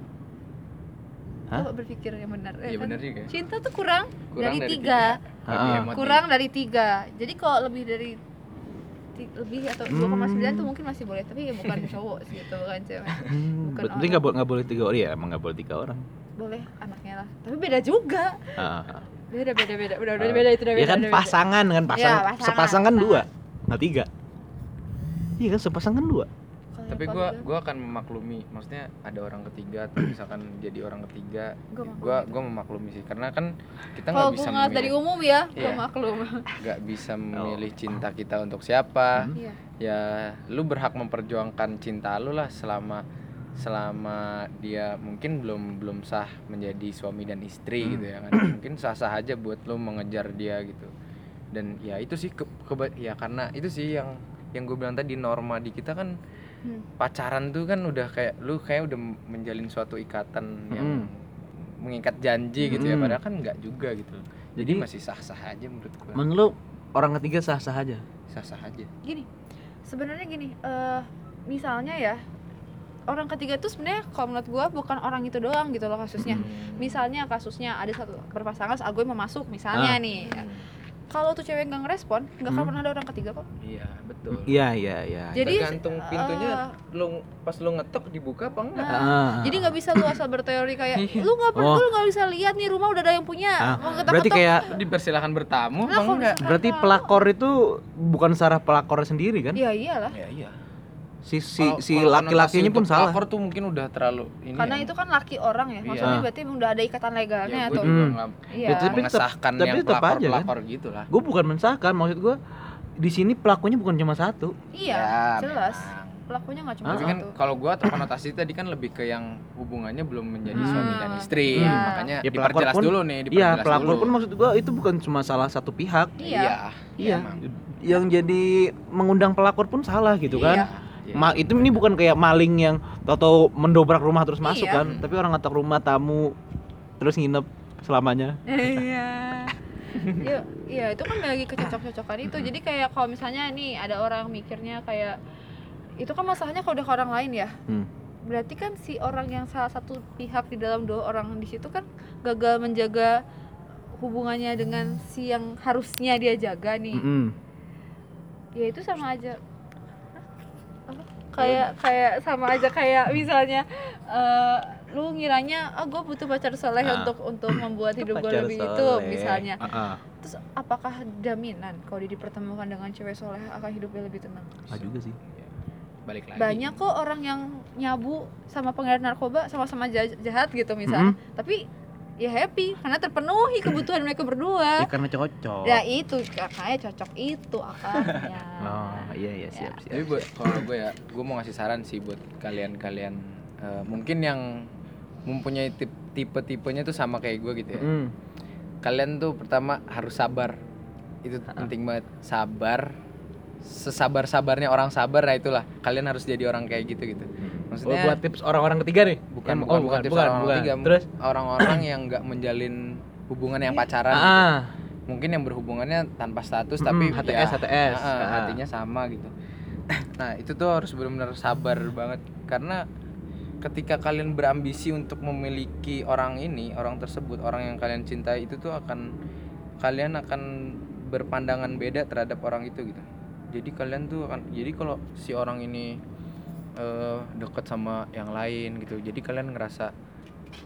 Hah? coba berpikir yang benar ya iya kan? bener juga. Cinta tuh kurang, Kurang dari, tiga, Lebih Ah. kurang dari tiga. Jadi kalau lebih dari lebih atau 2,9 tuh Hmm. mungkin masih boleh tapi ya bukan cowok sih itu bukan cewek Hmm, Bukan berarti nggak boleh nggak boleh tiga orang ya emang nggak boleh tiga orang boleh anaknya lah tapi beda juga ah. beda beda beda udah udah Ah. beda itu udah ya beda kan udah beda. pasangan kan pasang Ya, pasangan, sepasang kan dua pasangan. nggak tiga iya kan sepasang kan dua tapi gua polygamous, gua akan memaklumi maksudnya ada orang ketiga atau misalkan jadi orang ketiga Gua gua maklumi. gua memaklumi sih karena kan kita nggak gue bisa ngeliat dari memilih umum ya gue Iya. maklum nggak bisa memilih Oh. cinta kita untuk siapa Hmm. iya ya lu berhak memperjuangkan cinta lu lah selama selama dia mungkin belum belum sah menjadi suami dan istri Hmm. gitu ya kan mungkin sah sah aja buat lu mengejar dia gitu dan ya itu sih ke, keba- ya karena itu sih yang yang gue bilang tadi norma di kita kan Hmm. pacaran tuh kan udah kayak lu kayak udah menjalin suatu ikatan yang mengikat janji gitu ya Hmm. padahal kan nggak juga gitu jadi Jadi- masih sah sah aja menurut gue menurut lu orang ketiga sah sah aja sah sah aja gini sebenarnya gini eh misalnya ya orang ketiga itu sebenarnya kalau menurut gua bukan orang itu doang gitu loh kasusnya Hmm. misalnya kasusnya ada satu berpasangan gue mau masuk misalnya Ah. nih kalau tuh cewek nggak ngerespon nggak akan Hmm. pernah ada orang ketiga kok. Iya betul. Iya iya iya. Jadi, tergantung pintunya eh, lu pas lu ngetok dibuka apa enggak? Nah, Ah. jadi nggak bisa lu asal berteori kayak lu nggak per- Oh. lu nggak bisa lihat nih rumah udah ada yang punya. Mau ketok berarti kayak dipersilahkan bertamu Lah, apa enggak? berarti pelakor itu bukan secara pelakor sendiri kan? Iya iyalah. Ya iya si si Kalau- si laki-lakinya pun salah pelakor tuh mungkin udah terlalu ini karena ya. itu kan laki orang ya Iya. maksudnya Ah. berarti udah ada ikatan legalnya ya, gue tuh juga Hmm. iya Ya, tapi tetap- mengesahkan tapi yang tetap aja, pelakor kan? gitu lah gue bukan mensahkan maksud gue di sini pelakunya bukan cuma satu iya Ya, jelas memang. pelakunya nggak cuma Ah. tapi kan satu kalau gua atau konotasi tadi kan lebih ke yang hubungannya belum menjadi Hmm. suami dan istri Iya. makanya Ya, diperjelas pun- dulu nih iya diperjelas pelakor dulu. pun maksud gue itu bukan cuma salah satu pihak iya iya emang. yang jadi mengundang pelakor pun salah gitu kan Iya. Iya. Ma- itu ini bukan kayak maling yang atau mendobrak rumah terus masuk Iya. kan tapi orang ngetok rumah tamu terus nginep selamanya iya Iya, iya itu kan lagi kecocok-cocokan itu. Jadi kayak kalau misalnya nih ada orang mikirnya kayak itu kan masalahnya kalau udah ke orang lain ya. Hmm. Berarti kan si orang yang salah satu pihak di dalam dua orang di situ kan gagal menjaga hubungannya dengan si yang harusnya dia jaga nih. Mm-mm. Ya itu sama aja. Kayak kayak sama aja kayak misalnya eh, lu ngiranya ah gue butuh pacar soleh Ah. untuk untuk membuat hidup gue lebih itu soleh. misalnya Ah, ah. Terus apakah jaminan kalau dia dipertemukan dengan cewek soleh akan hidupnya lebih tenang? Ah juga sih balik lagi Banyak kok orang yang nyabu sama pengedar narkoba sama-sama ja- jahat gitu misalnya. Tapi ya happy. Karena terpenuhi kebutuhan mereka ya berdua. karena cocok. Ya itu. Makanya cocok itu akarnya. oh iya iya siap Ya. siap, tapi buat kalau gue ya gue mau ngasih saran sih buat kalian-kalian eh, mungkin yang mempunyai tip, tipe-tipenya tuh sama kayak gue gitu ya. Hmm. kalian tuh pertama harus sabar. Itu penting banget. Sabar. Sesabar sabarnya orang sabar nah itulah. Kalian harus jadi orang kayak gitu gitu. Oh, maksudnya buat tips orang-orang ketiga nih? Bukan Yang- bukan, oh bukan, tips bukan orang bukan. ketiga terus? orang-orang yang nggak menjalin hubungan yang pacaran gitu. ah mungkin yang berhubungannya tanpa status Mm-mm, tapi HTS, HTS. ah, ah, Ah. hatinya sama gitu. Nah itu tuh harus benar-benar sabar banget. Karena ketika kalian berambisi untuk memiliki orang ini orang tersebut orang yang kalian cintai itu tuh akan kalian akan berpandangan beda terhadap orang itu gitu. Jadi kalian tuh akan jadi kalau si orang ini eh, deket sama yang lain gitu jadi kalian ngerasa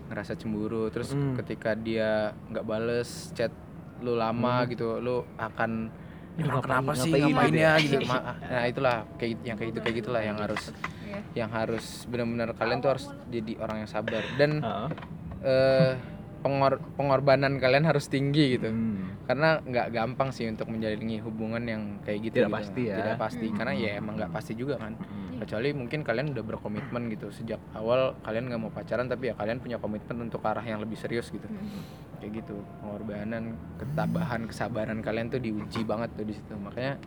ngerasa cemburu terus Mm. ketika dia nggak bales chat lu lama gitu lu akan Ini "Emang ngapain, kenapa sih ngapain ngapain gitu ya ya?" gitu Ma- nah itulah kayak yang kayak gitu kayak gitulah yang harus Iya. yang harus benar-benar kalian tuh harus jadi orang yang sabar dan Ah. eh, pengor pengorbanan kalian harus tinggi gitu Hmm. karena nggak gampang sih untuk menjalani hubungan yang kayak gitu Tidak gitu. pasti ya. tidak pasti Hmm. karena ya emang nggak pasti juga kan Hmm. kecuali mungkin kalian udah berkomitmen gitu sejak awal kalian nggak mau pacaran tapi ya kalian punya komitmen untuk arah yang lebih serius gitu Hmm. kayak gitu pengorbanan ketabahan kesabaran kalian tuh diuji banget tuh di situ makanya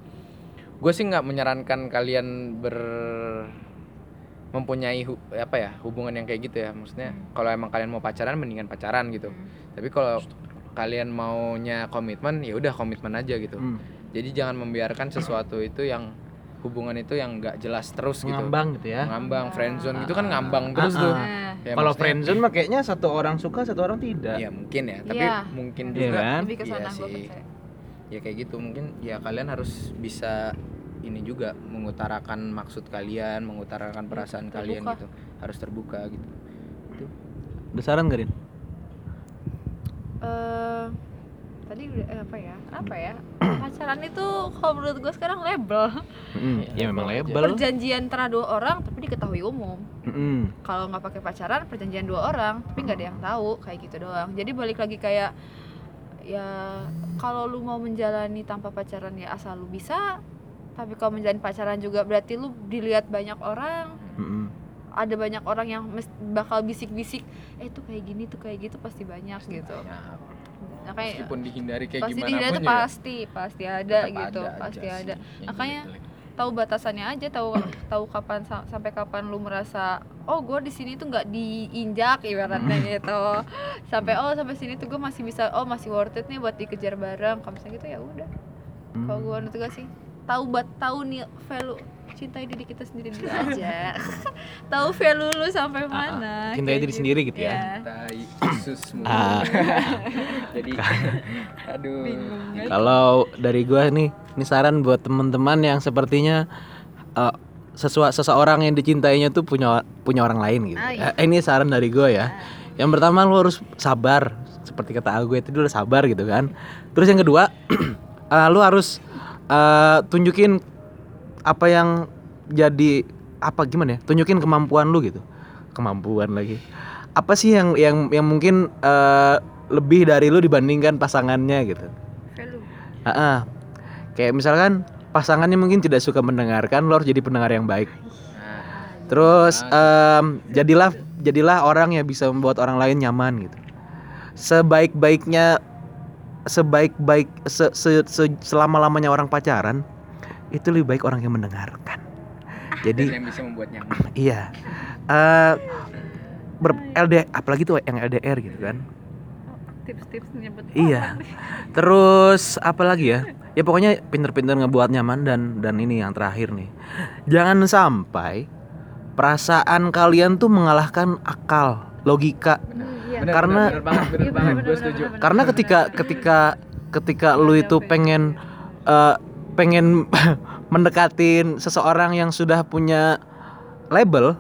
gue sih nggak menyarankan kalian ber mempunyai hu- apa ya hubungan yang kayak gitu ya maksudnya kalau emang kalian mau pacaran mendingan pacaran gitu tapi kalau kalian maunya komitmen ya udah komitmen aja gitu Hmm. jadi jangan membiarkan sesuatu itu yang hubungan itu yang nggak jelas terus gitu Ngambang gitu ya. ngambang friendzone itu kan Ah, ngambang ah, terus tuh ah. Nah, Ya, Kalau friendzone mah kayaknya satu orang suka, satu orang tidak. ya mungkin ya tapi Iya. mungkin Iya juga kan? lebih ke Iya sih. percaya. ya kayak gitu mungkin ya kalian harus bisa ini juga mengutarakan maksud kalian mengutarakan perasaan kalian terbuka. gitu. Harus terbuka gitu. Ada saran gak, Rin? Eh, tadi udah eh, apa ya? Apa ya? Pacaran itu kalau menurut gue sekarang label. Mm, Iya, ya memang label. Perjanjian antara dua orang tapi diketahui umum. Mm-mm. kalau nggak pakai pacaran perjanjian dua orang tapi nggak ada yang tahu kayak gitu doang. Jadi balik lagi kayak ya kalau lu mau menjalani tanpa pacaran ya asal lu bisa tapi kalau menjalani pacaran juga berarti lu dilihat banyak orang. Mm-mm. ada banyak orang yang mes- bakal bisik-bisik eh tuh kayak gini tuh kayak gitu pasti banyak gitu. Nah, makanya meskipun dihindari kayak pasti gimana dihindari pun tuh juga pasti pasti ada tetap gitu aja pasti ada. Makanya tahu batasannya aja tahu tahu kapan sa- sampai kapan lu merasa oh gue di sini tuh nggak diinjak ibaratnya gitu. Sampai oh sampai sini tuh gue masih bisa oh masih worth it nih buat dikejar bareng kalau misalnya gitu ya udah. Kalau gue menurut gue sih tahu bat tahu nih value cintai diri kita sendiri dulu aja tahu value lu sampai mana cintai diri sendiri gitu ya. Iya. tai ususmu Ah. jadi aduh? Kalau dari gua nih, ini saran buat teman-teman yang sepertinya eh, sesua seseorang yang dicintainya tuh punya punya orang lain gitu. Ah, iya. Eh, ini saran dari gua ya. Yang pertama lu harus sabar, seperti kata gue itu dulu sabar gitu kan. Terus yang kedua, eh, lu harus eh, tunjukin apa yang jadi apa gimana ya? Tunjukin kemampuan lu gitu. Kemampuan lagi. Apa sih yang yang yang mungkin eh, lebih dari lu dibandingkan pasangannya gitu. value Ah, kayak misalkan pasangannya mungkin tidak suka mendengarkan, lo harus jadi pendengar yang baik. nah, Terus em, jadilah jadilah orang yang bisa membuat orang lain nyaman gitu. Sebaik-baiknya sebaik-baik se, se, se- selama-lamanya orang pacaran itu lebih baik orang yang mendengarkan. dan Jadi yang bisa membuat nyaman iya. eh ber LD apalagi tuh yang LDR gitu kan. tips-tips nyebut Iya. Terus apa lagi ya? Ya pokoknya pinter-pinter ngebuat nyaman dan dan ini yang terakhir nih. Jangan sampai perasaan kalian tuh mengalahkan akal, logika. Iya. Bener, Karena- bener, bener banget bener Iya, banget bener, gue bener, setuju bener, Karena ketika ketika ketika lu itu pengen eh, pengen mendekatin seseorang yang sudah punya label,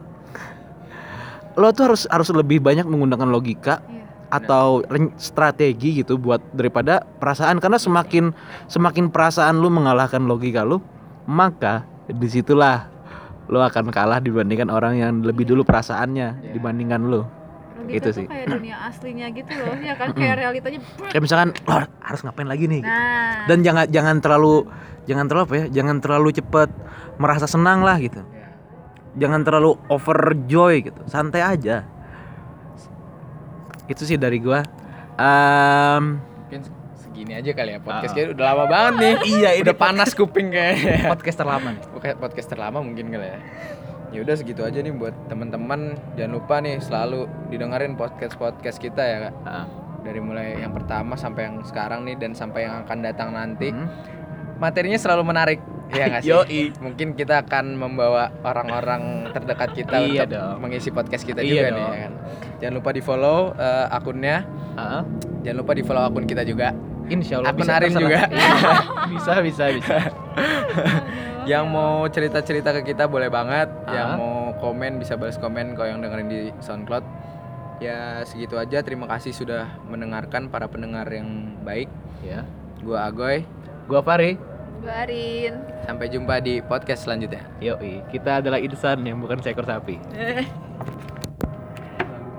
lo tuh harus harus lebih banyak menggunakan logika Iya. atau strategi gitu buat daripada perasaan karena semakin semakin perasaan lu mengalahkan logika lu maka di situlah lu akan kalah dibandingkan orang yang lebih dulu perasaannya Iya. dibandingkan lu Logika Itu tuh sih. kayak dunia aslinya gitu loh. Ya kan? Kayak realitanya kayak misalkan lo harus ngapain lagi nih? Nah. Dan jangan jangan terlalu jangan terlalu apa ya? Jangan terlalu cepet merasa senang lah gitu. Ya. jangan terlalu overjoy gitu. Santai aja. Itu sih dari gua. Em, mungkin segitu gini aja kali ya. Podcast kita udah lama banget nih. Iya, udah panas kuping kayaknya. podcast terlama nih. Podcast terlama mungkin kali ya. Ya udah segitu aja nih buat teman-teman. Jangan lupa nih selalu didengerin podcast podcast kita ya kak. Ah. Dari mulai yang pertama sampai yang sekarang nih dan sampai yang akan datang nanti. Hmm. Materinya selalu menarik. Iya nggak sih? Yoi. Mungkin kita akan membawa orang-orang terdekat kita Iya untuk dong. mengisi podcast kita Iya juga nih dong. ya kan. Jangan lupa di follow akunnya. Ah. Jangan lupa di follow akun kita juga. Insya Allah Akun bisa Arin juga. bisa bisa bisa. yang mau cerita-cerita ke kita boleh banget. Yang Ah. mau komen bisa balas komen kalau yang dengerin di SoundCloud. Ya segitu aja. Terima kasih sudah mendengarkan para pendengar yang baik. ya. Gua Agoy. Gua Fari. Barin. Sampai jumpa di podcast selanjutnya. Yoi, kita adalah insan yang bukan seekor sapi.